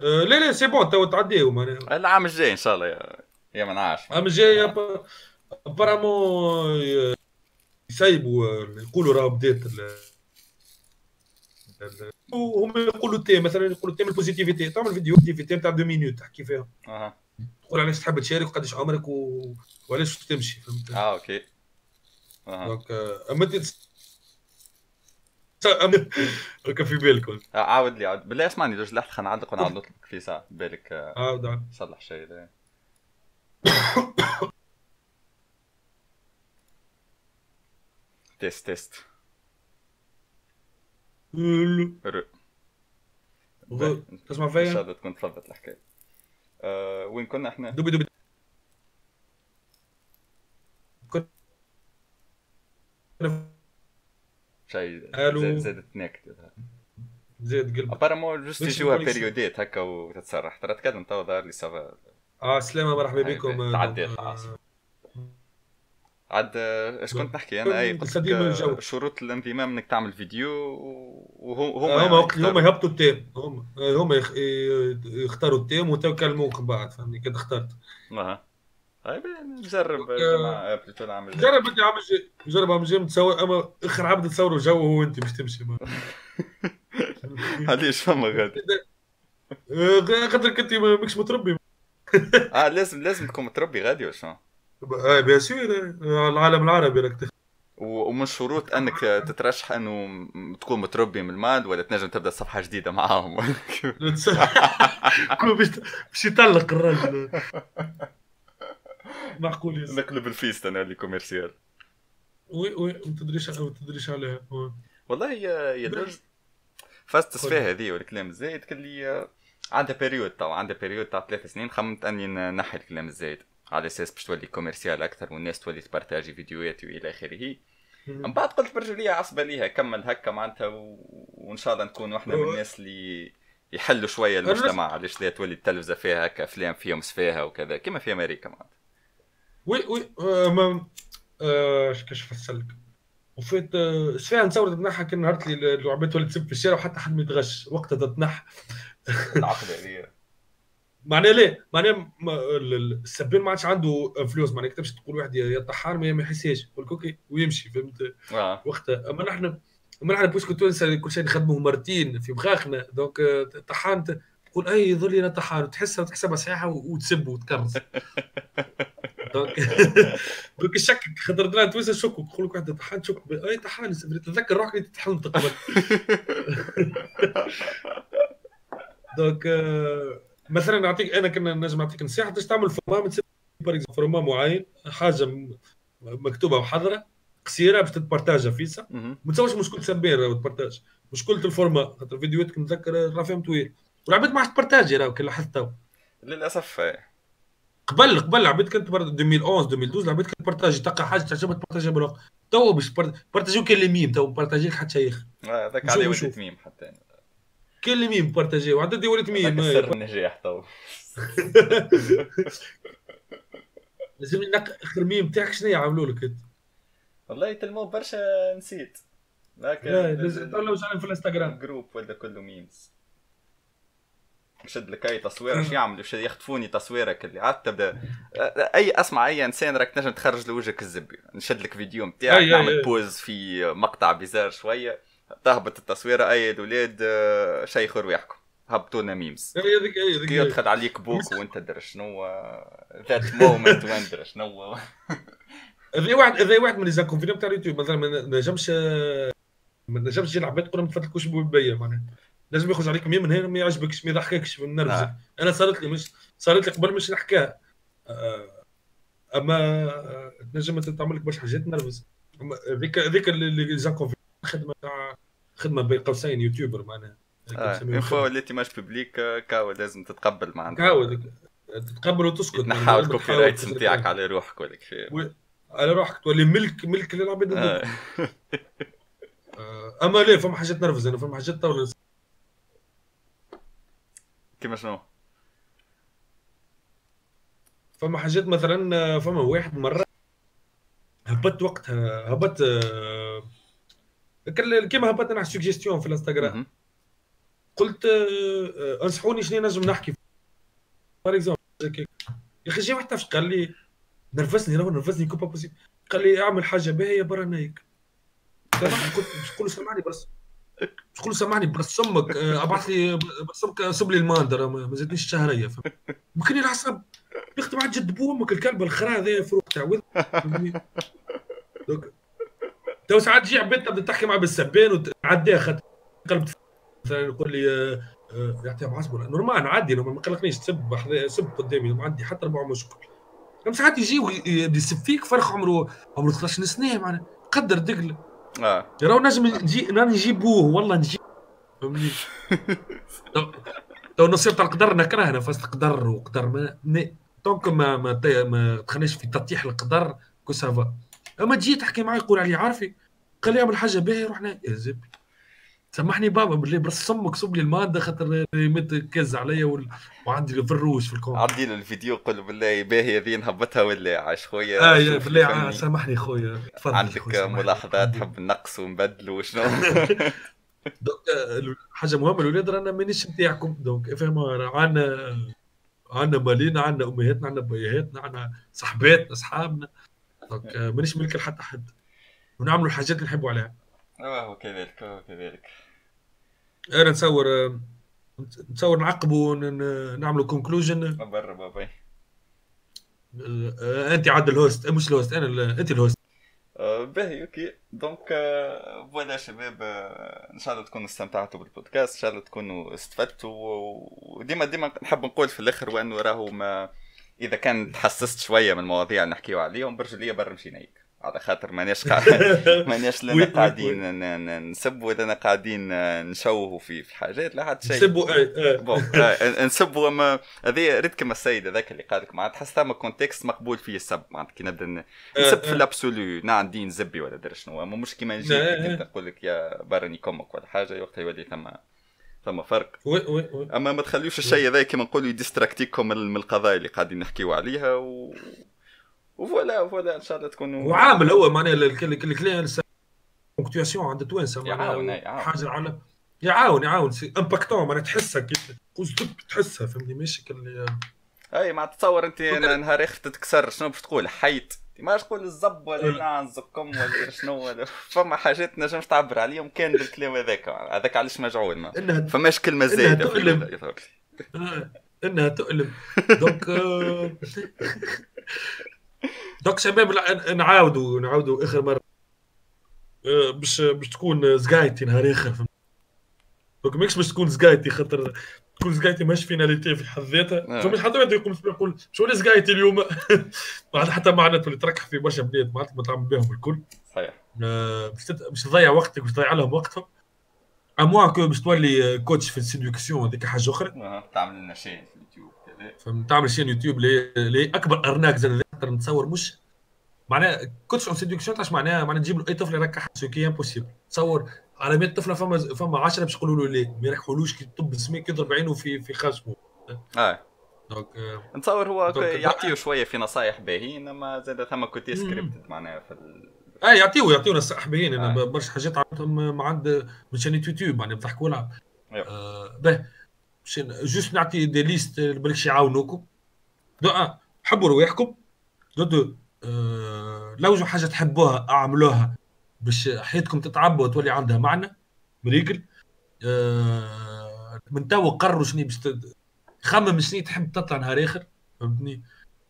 آه لا لا سي بون تو تعديهم العام الجاي إن شاء الله يا يا ما نعرفش العام الجاي apparemment يسيبوا يقولوا راه بدات وهم يقولوا تي مثلا يقولوا thème ال positivité تعمل فيديو positivité نتاع deux minutes تحكي فيها. أها. تقول علاش تحب تشارك وقداش عمرك و... وعلاش تمشي فهمت؟ آه OK. أها. donc أما هكا (laughs) في بالك آه، عاود لي عاود. بالله اسمعني دوج لحظه خلينا نعلق ونعاود نطلب في ساعة. بالك آه، عاود صلح شيء (coughs) تيست تيست. تسمع فيا؟ إن شاء الله تكون تفضت الحكاية آه وين كنا إحنا؟ دوبي دوبي. شيء زاد زادت نكتة زاد قلب. apparemment juste يجوها périodiquement هكا وتتسرح. ترى تكلم توا ظهر لي ça va آه سلامة مرحبا بكم. تعديت خلاص. عاد إيش كنت نحكي أنا اي قلت شروط الانضمام إنك تعمل فيديو وهم هم يعني وقت هم يهبطوا ال thème. هم هم يختاروا ال thème وتكلموك بعد فهمني؟ كده اخترت. أها. طيب نجرب بلوتو نعمل جرب أنت عم جرب عم جيم تصور أما آخر عبد تصوروا جو هو أنت مش تمشي (laughs) إيش فما غادي خاطرك انت ماكش متربي. آه لازم لازم تكون متربي غادي ولا شنو؟ آه بيان سور العالم العربي راك ومن شروط أنك تترشح أنه تكون متربي من المال ولا تنجم تبدأ صفحة جديدة معاهم. (laughs) باش يطلق الراجل. معقول نقلب ال veste أنا اللي commercial. oui oui ما تدريش ما تدريش عليها والله يا يا درج فاست تسفيه هذه والكلام الزايد قال لي عندها période تو عندها période تاع ثلاث سنين خممت اني نحي الكلام الزايد. على أساس باش تولي commercial أكثر والناس تولي تـ partagi فيديوهات وإلى آخره. من بعد قلت برجوليه عصبة ليها كمل هكا معناتها و... وإن شاء الله نكون وإحنا من الناس اللي يحلوا شوية المجتمع علاش لا تولي التلفزة فيها هكا أفلام فيهم سفاهة وكذا كما في أمريكا معناتها. oui oui آه ما آه كيفاش نفسر لك وفيت آه سفاهة نتصور تنحى كان نهار لي اللعبات تولي تسب في الشارع وحتى حد ما يتغش. وقتها تتنحى العقده هذه معناه ليه؟ معناه السبان ما عادش عنده فلوس معناه كتبش تقول واحد يا طحان ما يحسهاش. يقول OK ويمشي فهمت؟ آه. وقتها. أما نحن أما نحن parce que تونس كل شيء نخدموه مرتين في مخاخنا donc طحان تقول أي يظل أنا طحان. وتحسها وتحسبها صحيحه وتسب وتكرس. (laughs) دونك (laughs) دونك الشك خاطر درا تويس شك تقول لك واحد طحان شك أي طحان تذكر روحك اللي تحلم قبل (laughs) دونك مثلا نعطيك أنا كنا نجم نعطيك نصيحة باش تعمل فورما فورما معين حاجة مكتوبة وحاضرة قصيرة باش تتبارتاجها فيسا. ما تصورش مشكل سبير تبارتاج. مشكلة الفورما خاطر فيديوهات نتذكر راه فيهم طويل. والعباد ما عادش تبارتاجي كي لاحظت تو. للأسف قبل قبل العباد كانت 2011 2012 العباد كانت بارتاجي تلقى حاجة تعجبها تبارتاجيها بالوقت. تو باش بارتاجيو كان لي ميم تو بارتاجي حتى شيخ. هذاك عليه وليت ميم حتى كاين اللي ميم بارتاجي وعدد ولات ميم سر النجاح تو (laughs) لازم لك اخر ميم تاعك شنو يعملوا لك أنت؟ والله تلمو برشا نسيت. لكن لازم تولوا في الإنستغرام. جروب ولا كله ميمز نشد لك اي تصويره شو (laughs) يعملوا؟ شو يخطفوني تصويرك اللي عاد تبدأ. أي أسمع أي إنسان راك تنجم تخرج لوجهك الزبي. نشد لك فيديو نتاعك نعمل بوز في مقطع بيزار شوية. تهبط التصويره أي الاولاد آه، شيخوا رواحكم هبطوا لنا ميمز هذيك يدخل عليك بوك وانت تدري شنو ذات مومنت وين تدري شنو. (laughs) هذا واحد هذا واحد من لي زانكونفينيون تاع اليوتيوب مثلا ما نجمش ما نجمش يلعب تقول ما تفتحوش بوبيه معناها. لازم يخرج عليك ميم من هنا ما يعجبكش ما يضحككش من نرفزك آه. أنا صارت لي مش صارت لي قبل مش نحكيها. آه، أما تنجم تعمل لك برشا حاجات نرفز. هذيك هذيك اللي زانكونفينيون خدمة تاع خدمة بين قوسين يوتيوبر معناها. اون فوا وليتي ماش بوبليك كاو لازم تتقبل معناتها كاو تتقبل وتسكت تنحاول الكوبي رايتس نتاعك على روحك ولا كيفاه على روحك تولي ملك ملك للعباد آه. آه، أما لا فما حاجات نرفز أنا فما حاجات تو كيما شنو؟ فما حاجات مثلا فما واحد مرة هبطت وقتها هبطت كيما هبطت أنا suggestion في الانستغرام. قلت آه، انصحوني شنو نجم نحكي. بار اكزومبل يا أخي جا واحد قال لي؟ نرفزني راه نرفزني كوبا بوسيبل قال لي اعمل حاجة باهية برا نايك. قلت تقول سامعني بس تقول سامعني بس أمك آه، ابعث لي بس سب لي الماندر ما زادنيش الشهريه ممكن العصب أختي ما جد بو أمك الكلب الخرا هذا فروق تعوذ (laughs) تو ساعات تجي عباد تبدأ تحكي معاه بالسبان وتعديها خاطر قلب مثلا يقول لي آه، يعطيها معصبه نورمال نعدي ما قلقنيش تسب سب قدامي ما عندي حتى ربع مشكل. كم ساعات يجي يبدا يسب فيك فرق عمره عمره 13 سنه معناها قدر دقل. آه. راهو نجم نجي نجيبوه والله نجيب. فهمني؟ (laughs) لو نصيب القدر نكرهنا فاست قدر وقدر ما دونك ما ما, ما تخليش في تطيح القدر كو سافا. اما تجي تحكي معي يقول علي عارفي؟ قال لي اعمل حاجة باهيه رحنا يا زبي سامحني بابا باللي برص أمك صب لي المادة خاطر يمد كز عليا وعندي الفروش في الكون. عندي الفيديو قول بالله باهي ذي نهبطها ولا عاش خويا؟ آه بالله سامحني خويا. عندك ملاحظات تحب نقص ونبدل وشنو؟ (laughs) دونك حاجة مهمة الاولاد رانا مانيش نتاعكم. دونك فهم عندنا عندنا مالينا عندنا أمهاتنا عندنا بيهاتنا عندنا صحباتنا أصحابنا. donc مانيش ملك لحتى حد. ونعملوا الحاجات اللي نحبوا عليها. وهو كذلك وهو كذلك أنا نتصور نتصور نعقبوا نعملوا conclusion برا بابا. أه، انت عاد ال host. مش ال host أنا انت ال host. باهي ok. donc voilà شباب. إن شاء الله تكونوا استمتعتوا بالبودكاست إن شاء الله تكونوا استفدتوا. وديما ديما نحب نقول في الآخر وانه راهو ما إذا كان تحسست شوية من المواضيع اللي نحكيو عليهم برجليه برا مشي نيك على خاطر ماناش (laughs) ماناش لنا قاعدين نسبوا لنا قاعدين نشوهوا في في حاجات لا حد شيء. نسبوا نسبوا أما هذه ريت كما السيد هذاك اللي قال لك معناتها تحس ثم contexte مقبول فيه السب. معناتها كي نبدأ نسب في ال absolu نعن دين زبي ولا دري شنو. مش كيما نجي نقول لك يا برني كمك ولا حاجة وقتها يولي ثم ثم فرق. وي وي وي أما ما تخليوش الشيء هذا كيما نقولوا يديستراكتيكم من القضايا اللي قاعدين نحكيو عليها و... وفوالا فوالا إن شاء الله تكونوا وعامل هو معناها الكليان بونكتواسيون عند التوانسة يعاون يعاون. حاجة على يعاون يعاون. سي امباكتون معناها تحسها كيف تحسها فهمني ماشي كل أي ما تتصور أنت نهار اخر تتكسر شنو باش تقول؟ حيت ما تقول الزب ولا نعم زكم ولا شنو فما حاجات نجم تعبر عليهم كان بالكلام هذاك. هذاك علاش مجعول ما فماش كلمة زايدة انها تؤلم. إنها تؤلم. donc donc شباب نعاودوا نعاودوا آخر مرة. آه، باش باش تكون زقايتي نهار آخر. donc ماكش باش تكون زقايتي خاطر تكون زقايتي ماهيش finalité في حد ذاتها فما حد واحد يقول يقول شو زقايتي اليوم؟ (laughs) ما حتى معناتها تولي تركح في برشا بلاد معناتها ما تعمل بهم الكل. صحيح. آه، باش تضيع وقتك باش تضيع لهم وقتهم. اموا كو باش تولي كوتش في السيدوكسيون هذيك حاجة أخرى. تعمل لنا شيء في اليوتيوب فهمت تعمل شين يوتيوب لي أكبر أرناك زاد نتصور مش معناها كنتش اون سيدكسيون تاع معناها معناها تجيب له أي طفل يركح سو كي امبوسيبل تصور على 100 طفلة فما فما 10 باش يقولوا له لا ما يركحولوش كي طب سميك يضرب عينه في في خشمه آه. دونك نتصور هو يعطيه شوية في نصائح باهيين اما زاد ثم كوتي سكريبتد معناها في ال... آه يعطيو يعطيو نصائح باهيين. أنا آه. برشا حاجات عرفتهم عند من chaîne ات YouTube معناها بضحك ولعب آه باهي. juste نعطي des listes بالكش يعاونوكم. de un حبوا رواحكم. de deux آه لو حاجة تحبوها أعملوها. باش حياتكم تتعبى وتولي عندها معنى مريقل آه من توا قرروا شنو باش خمم شنو تحب تطلع نهار آخر فهمتني؟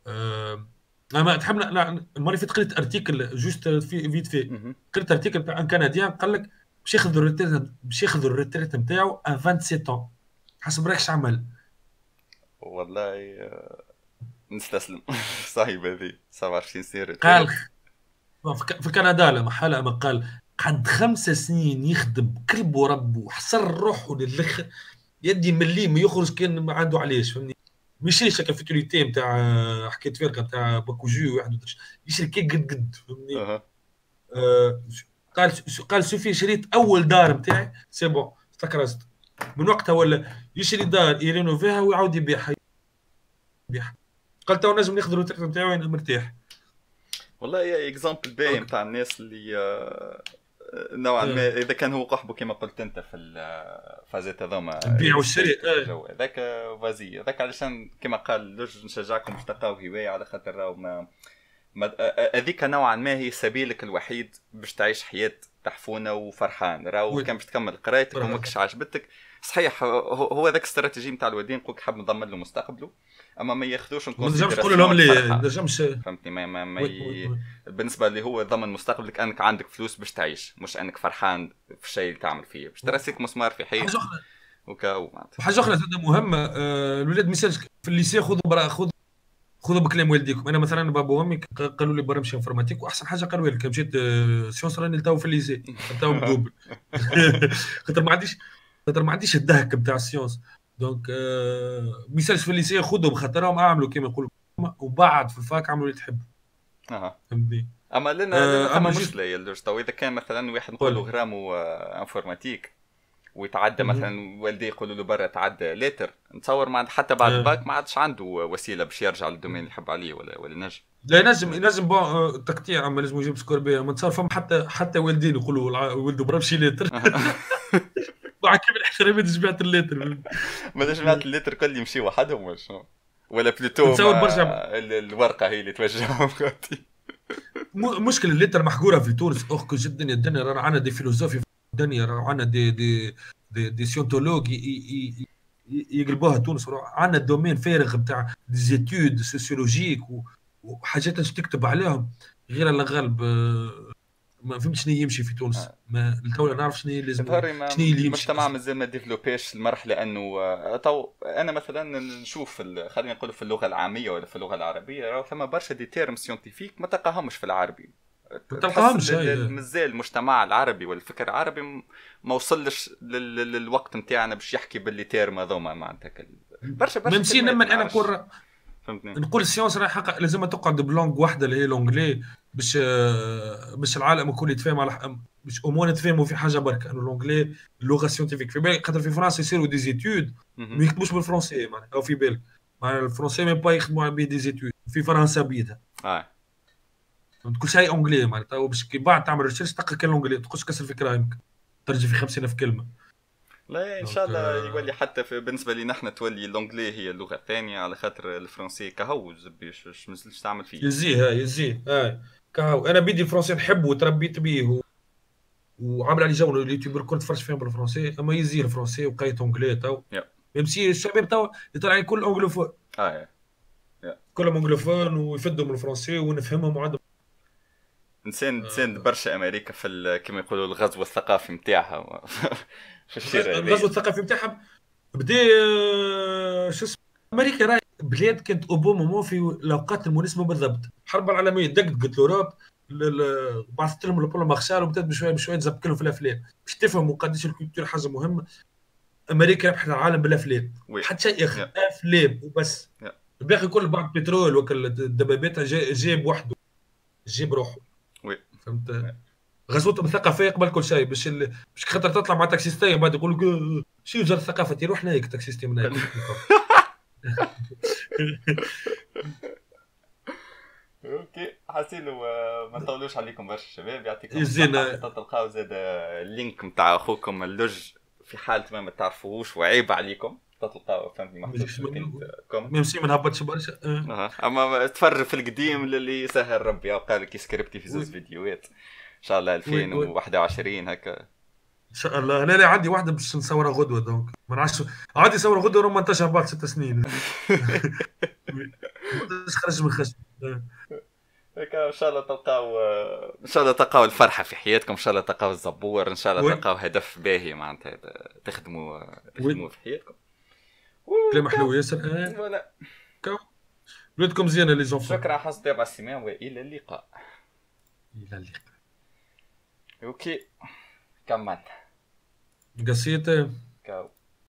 آه أنا تحب لا المرة اللي فاتت قريت article juste vite fait قريت article تاع un canadien قال لك باش ياخذ ال retraite باش ياخذ ال retraite نتاعو أن 27 حسب رأيك عمل؟ والله آه، نستسلم. (laughs) صاحب هذه 27 سنه قال. في كندا لما حلقه ما قال قعد خمس سنين يخدم كلب ورب وحصر روحه للاخر يدي مليم يخرج كان ما عنده علاش فهمني؟ مش هكا فيتوريتي نتاع حكيت فرقه نتاع باكوجو واحد يشري كي قد قد فهمني؟ أه. آه قال قال سوفي شريت أول دار نتاعي سي بون استكرزت من وقتها ولا يشري دار يرينوفيها ويعاود يبيعها يبيعها. قال تو نجم ناخذ الروتيرت نتاعي مرتاح. والله يا اكزامبل باين نتاع الناس اللي آه، نوعا ما. إيه. إذا كان هو قحبه كما قلت أنت في الفازات هذوما البيع والشراء إيه. هذاك فازي هذاك علشان كما قال لوج نشجعكم باش تلقاو هواية على خاطر راهو ما هذيك نوعا ما هي سبيلك الوحيد باش تعيش حياة تحفونة وفرحان. راهو كان باش تكمل قرايتك وماكش عجبتك صحيح هو هذاك الاستراتيجي نتاع الوالدين نقولك حاب نضمن له مستقبله. أما ما ياخذوش ما نجمش تقول لهم اللي ما نجمش فهمتني ما, ما, ما ي... بالنسبة اللي هو ضمن مستقبلك أنك عندك فلوس باش تعيش مش أنك فرحان في الشيء اللي تعمل فيه. باش ترسيك مسمار في حيط وكا وحاجه أخرى زاد مهمه آه الولاد ما في ال lycée خذوا برا خذ خذوا بكلام والديكم. أنا مثلا بابا وامي قالوا لي برا نمشي informatique وأحسن حاجة قالوا لي مشيت sciences راني تو في ال lycée تو مدوبل (laughs) (laughs) خاطر ما عنديش خاطر ما عنديش الدهك نتاع ال sciences donc آه ميسالش في ال lycée خذهم خاطرهم أعملوا كما يقولوا. وبعد في الفاك عملوا اللي تحب أها. فهمتني؟ أما لنا آه أما مشكله يا تو إذا كان مثلا واحد نقولوا غرامو آه انفورماتيك ويتعدى مثلا والديه يقولوا له برا تعدى ليتر. نتصور ما حتى بعد الباك آه. ما عادش عنده وسيلة باش يرجع للدومين اللي يحب عليه ولا ولا نجم. لا ينجم ينجم بون تقطيع أما لازم يجيب سكور بها ما تصور فما حتى حتى والدين يقولوا ولده برا مشي ليتر. (laughs) كيف الاحترام جماعة الليتر. ما جماعة ال lettres كل يمشي وحدهم ولا شنو ولا plutôt نتصور برشا الورقة هي اللي توجههم (laughs) مشكلة ال lettres محقورة في تونس. أخ جدا الدنيا رانا عندنا des philosophes الدنيا عندنا des des des, des sociologues يقلبوها تونس. عندنا ال domaine فارغ بتاع des études sociologiques وحاجات تكتب عليهم. غير الغالب ما فهمتش شنو يمشي في تونس. آه. ما تو نعرف شنو لازم شنو اللي يمشي. المجتمع مازال ما développé ش المرحله انه آه، تو أنا مثلا نشوف خلينا نقول في اللغة العامية ولا في اللغة العربية ثم برشا des termes scientifiques ما تلقاهمش في العربي. ما تلقاهمش مازال المجتمع العربي والفكر العربي ما وصلش للوقت نتاعنا باش يحكي ب les termes هذوما معناتها برشا برشا même لما أنا نقول فهمتني؟ نقول ال science راح حق لازم تقعد ب langue واحدة اللي هي l'anglais باش باش العالم الكل يتفاهم على باش أمور نتفاهموا في حاجة برك إنه l'anglais اللغة scientifique في بالك خاطر في فرنسا يصيروا des études ما يكتبوش بالفرنسي معناها أو في بالك معناها الفرنسي ما با يخدموا به des études في فرنسا بيدها. آه. كل شيء en anglais معناتها باش كي بعد تعمل recherche تلقى كان en anglais تقولش كسر في كلامك ترجع في 50000 كلمة. لا إن شاء الله آه. يولي حتى في بالنسبة لي نحن تولي ال l'anglais هي اللغة الثانية على خاطر الفرنسي كهو باش ما تعمل فيه. يزيه هاي يزيه كهو أنا بيدي الفرنسي نحبه وتربيت به و... وعامل عليه جو اليوتيوبر كنت تفرج فيهم بالفرنسي أما يزيه الفرنسي وقيت en anglais تو même si الشباب تو يطلع كل anglophone. آه كلهم anglophones ويفدوا من الفرنسي ونفهمهم وعندهم نسان نسان برشا أمريكا في كما يقولوا الغزو الثقافي نتاعها في الشارع الغزو الثقافي نتاعها بدا آه، شو اسمه؟ أمريكا راهي بلاد كانت au bon moment في الاوقات المناسبة بالضبط. الحرب العالمية دقت l'Europe بعثت لهم ال plan Marshall وبدأت بشويه بشوية تزبك لهم في الأفلام. باش تفهموا قداش ال culture حاجة مهمة أمريكا ربحت العالم بالأفلام. حتى شيء أفلام وبس. الباقي كل بعض بترول وكل الدبابات جاب وحده. جاب روحه. oui. فهمت؟ غزوتهم الثقافية قبل كل شيء. باش ال... باش خاطر تطلع مع تاكسيستي بعد يقول لك شو وزارة الثقافة روح نايك تاكسيستي من (laughs) (laughs) OK حاسين آه، ما نطولوش عليكم برشا الشباب يعطيكم الصحة تلقاو زاد ال link نتاع أخوكم اللج في حال ما تعرفوهوش وعيب عليكم تلقاو فهمتني محطوط même si ما نهبطش برشا أه. أما تفرج في القديم اللي يسهل ربي قال لك scripté في زوز فيديوهات. إن شاء الله 2021 هكا. إن شاء الله. لا لا عندي واحدة باش نصورها غدوة donc. ما نعرفش عادي صورها غدوة رومانتاجها بعد ست سنين. (laughs) (laughs) خرج من خشم؟ إن شاء الله تلقاو إن شاء الله تلقاو الفرحة في حياتكم إن شاء الله تلقاو الزبور إن شاء الله تلقاو هدف باهي معناتها تخدموا تخدموا في حياتكم. كلام حلو ياسر. voilà ولادكم زيانة لي زونفون شكرا حسن تابع السماع وإلى اللقاء. إلى اللقاء. أوكي. كمل. قصيته كاو.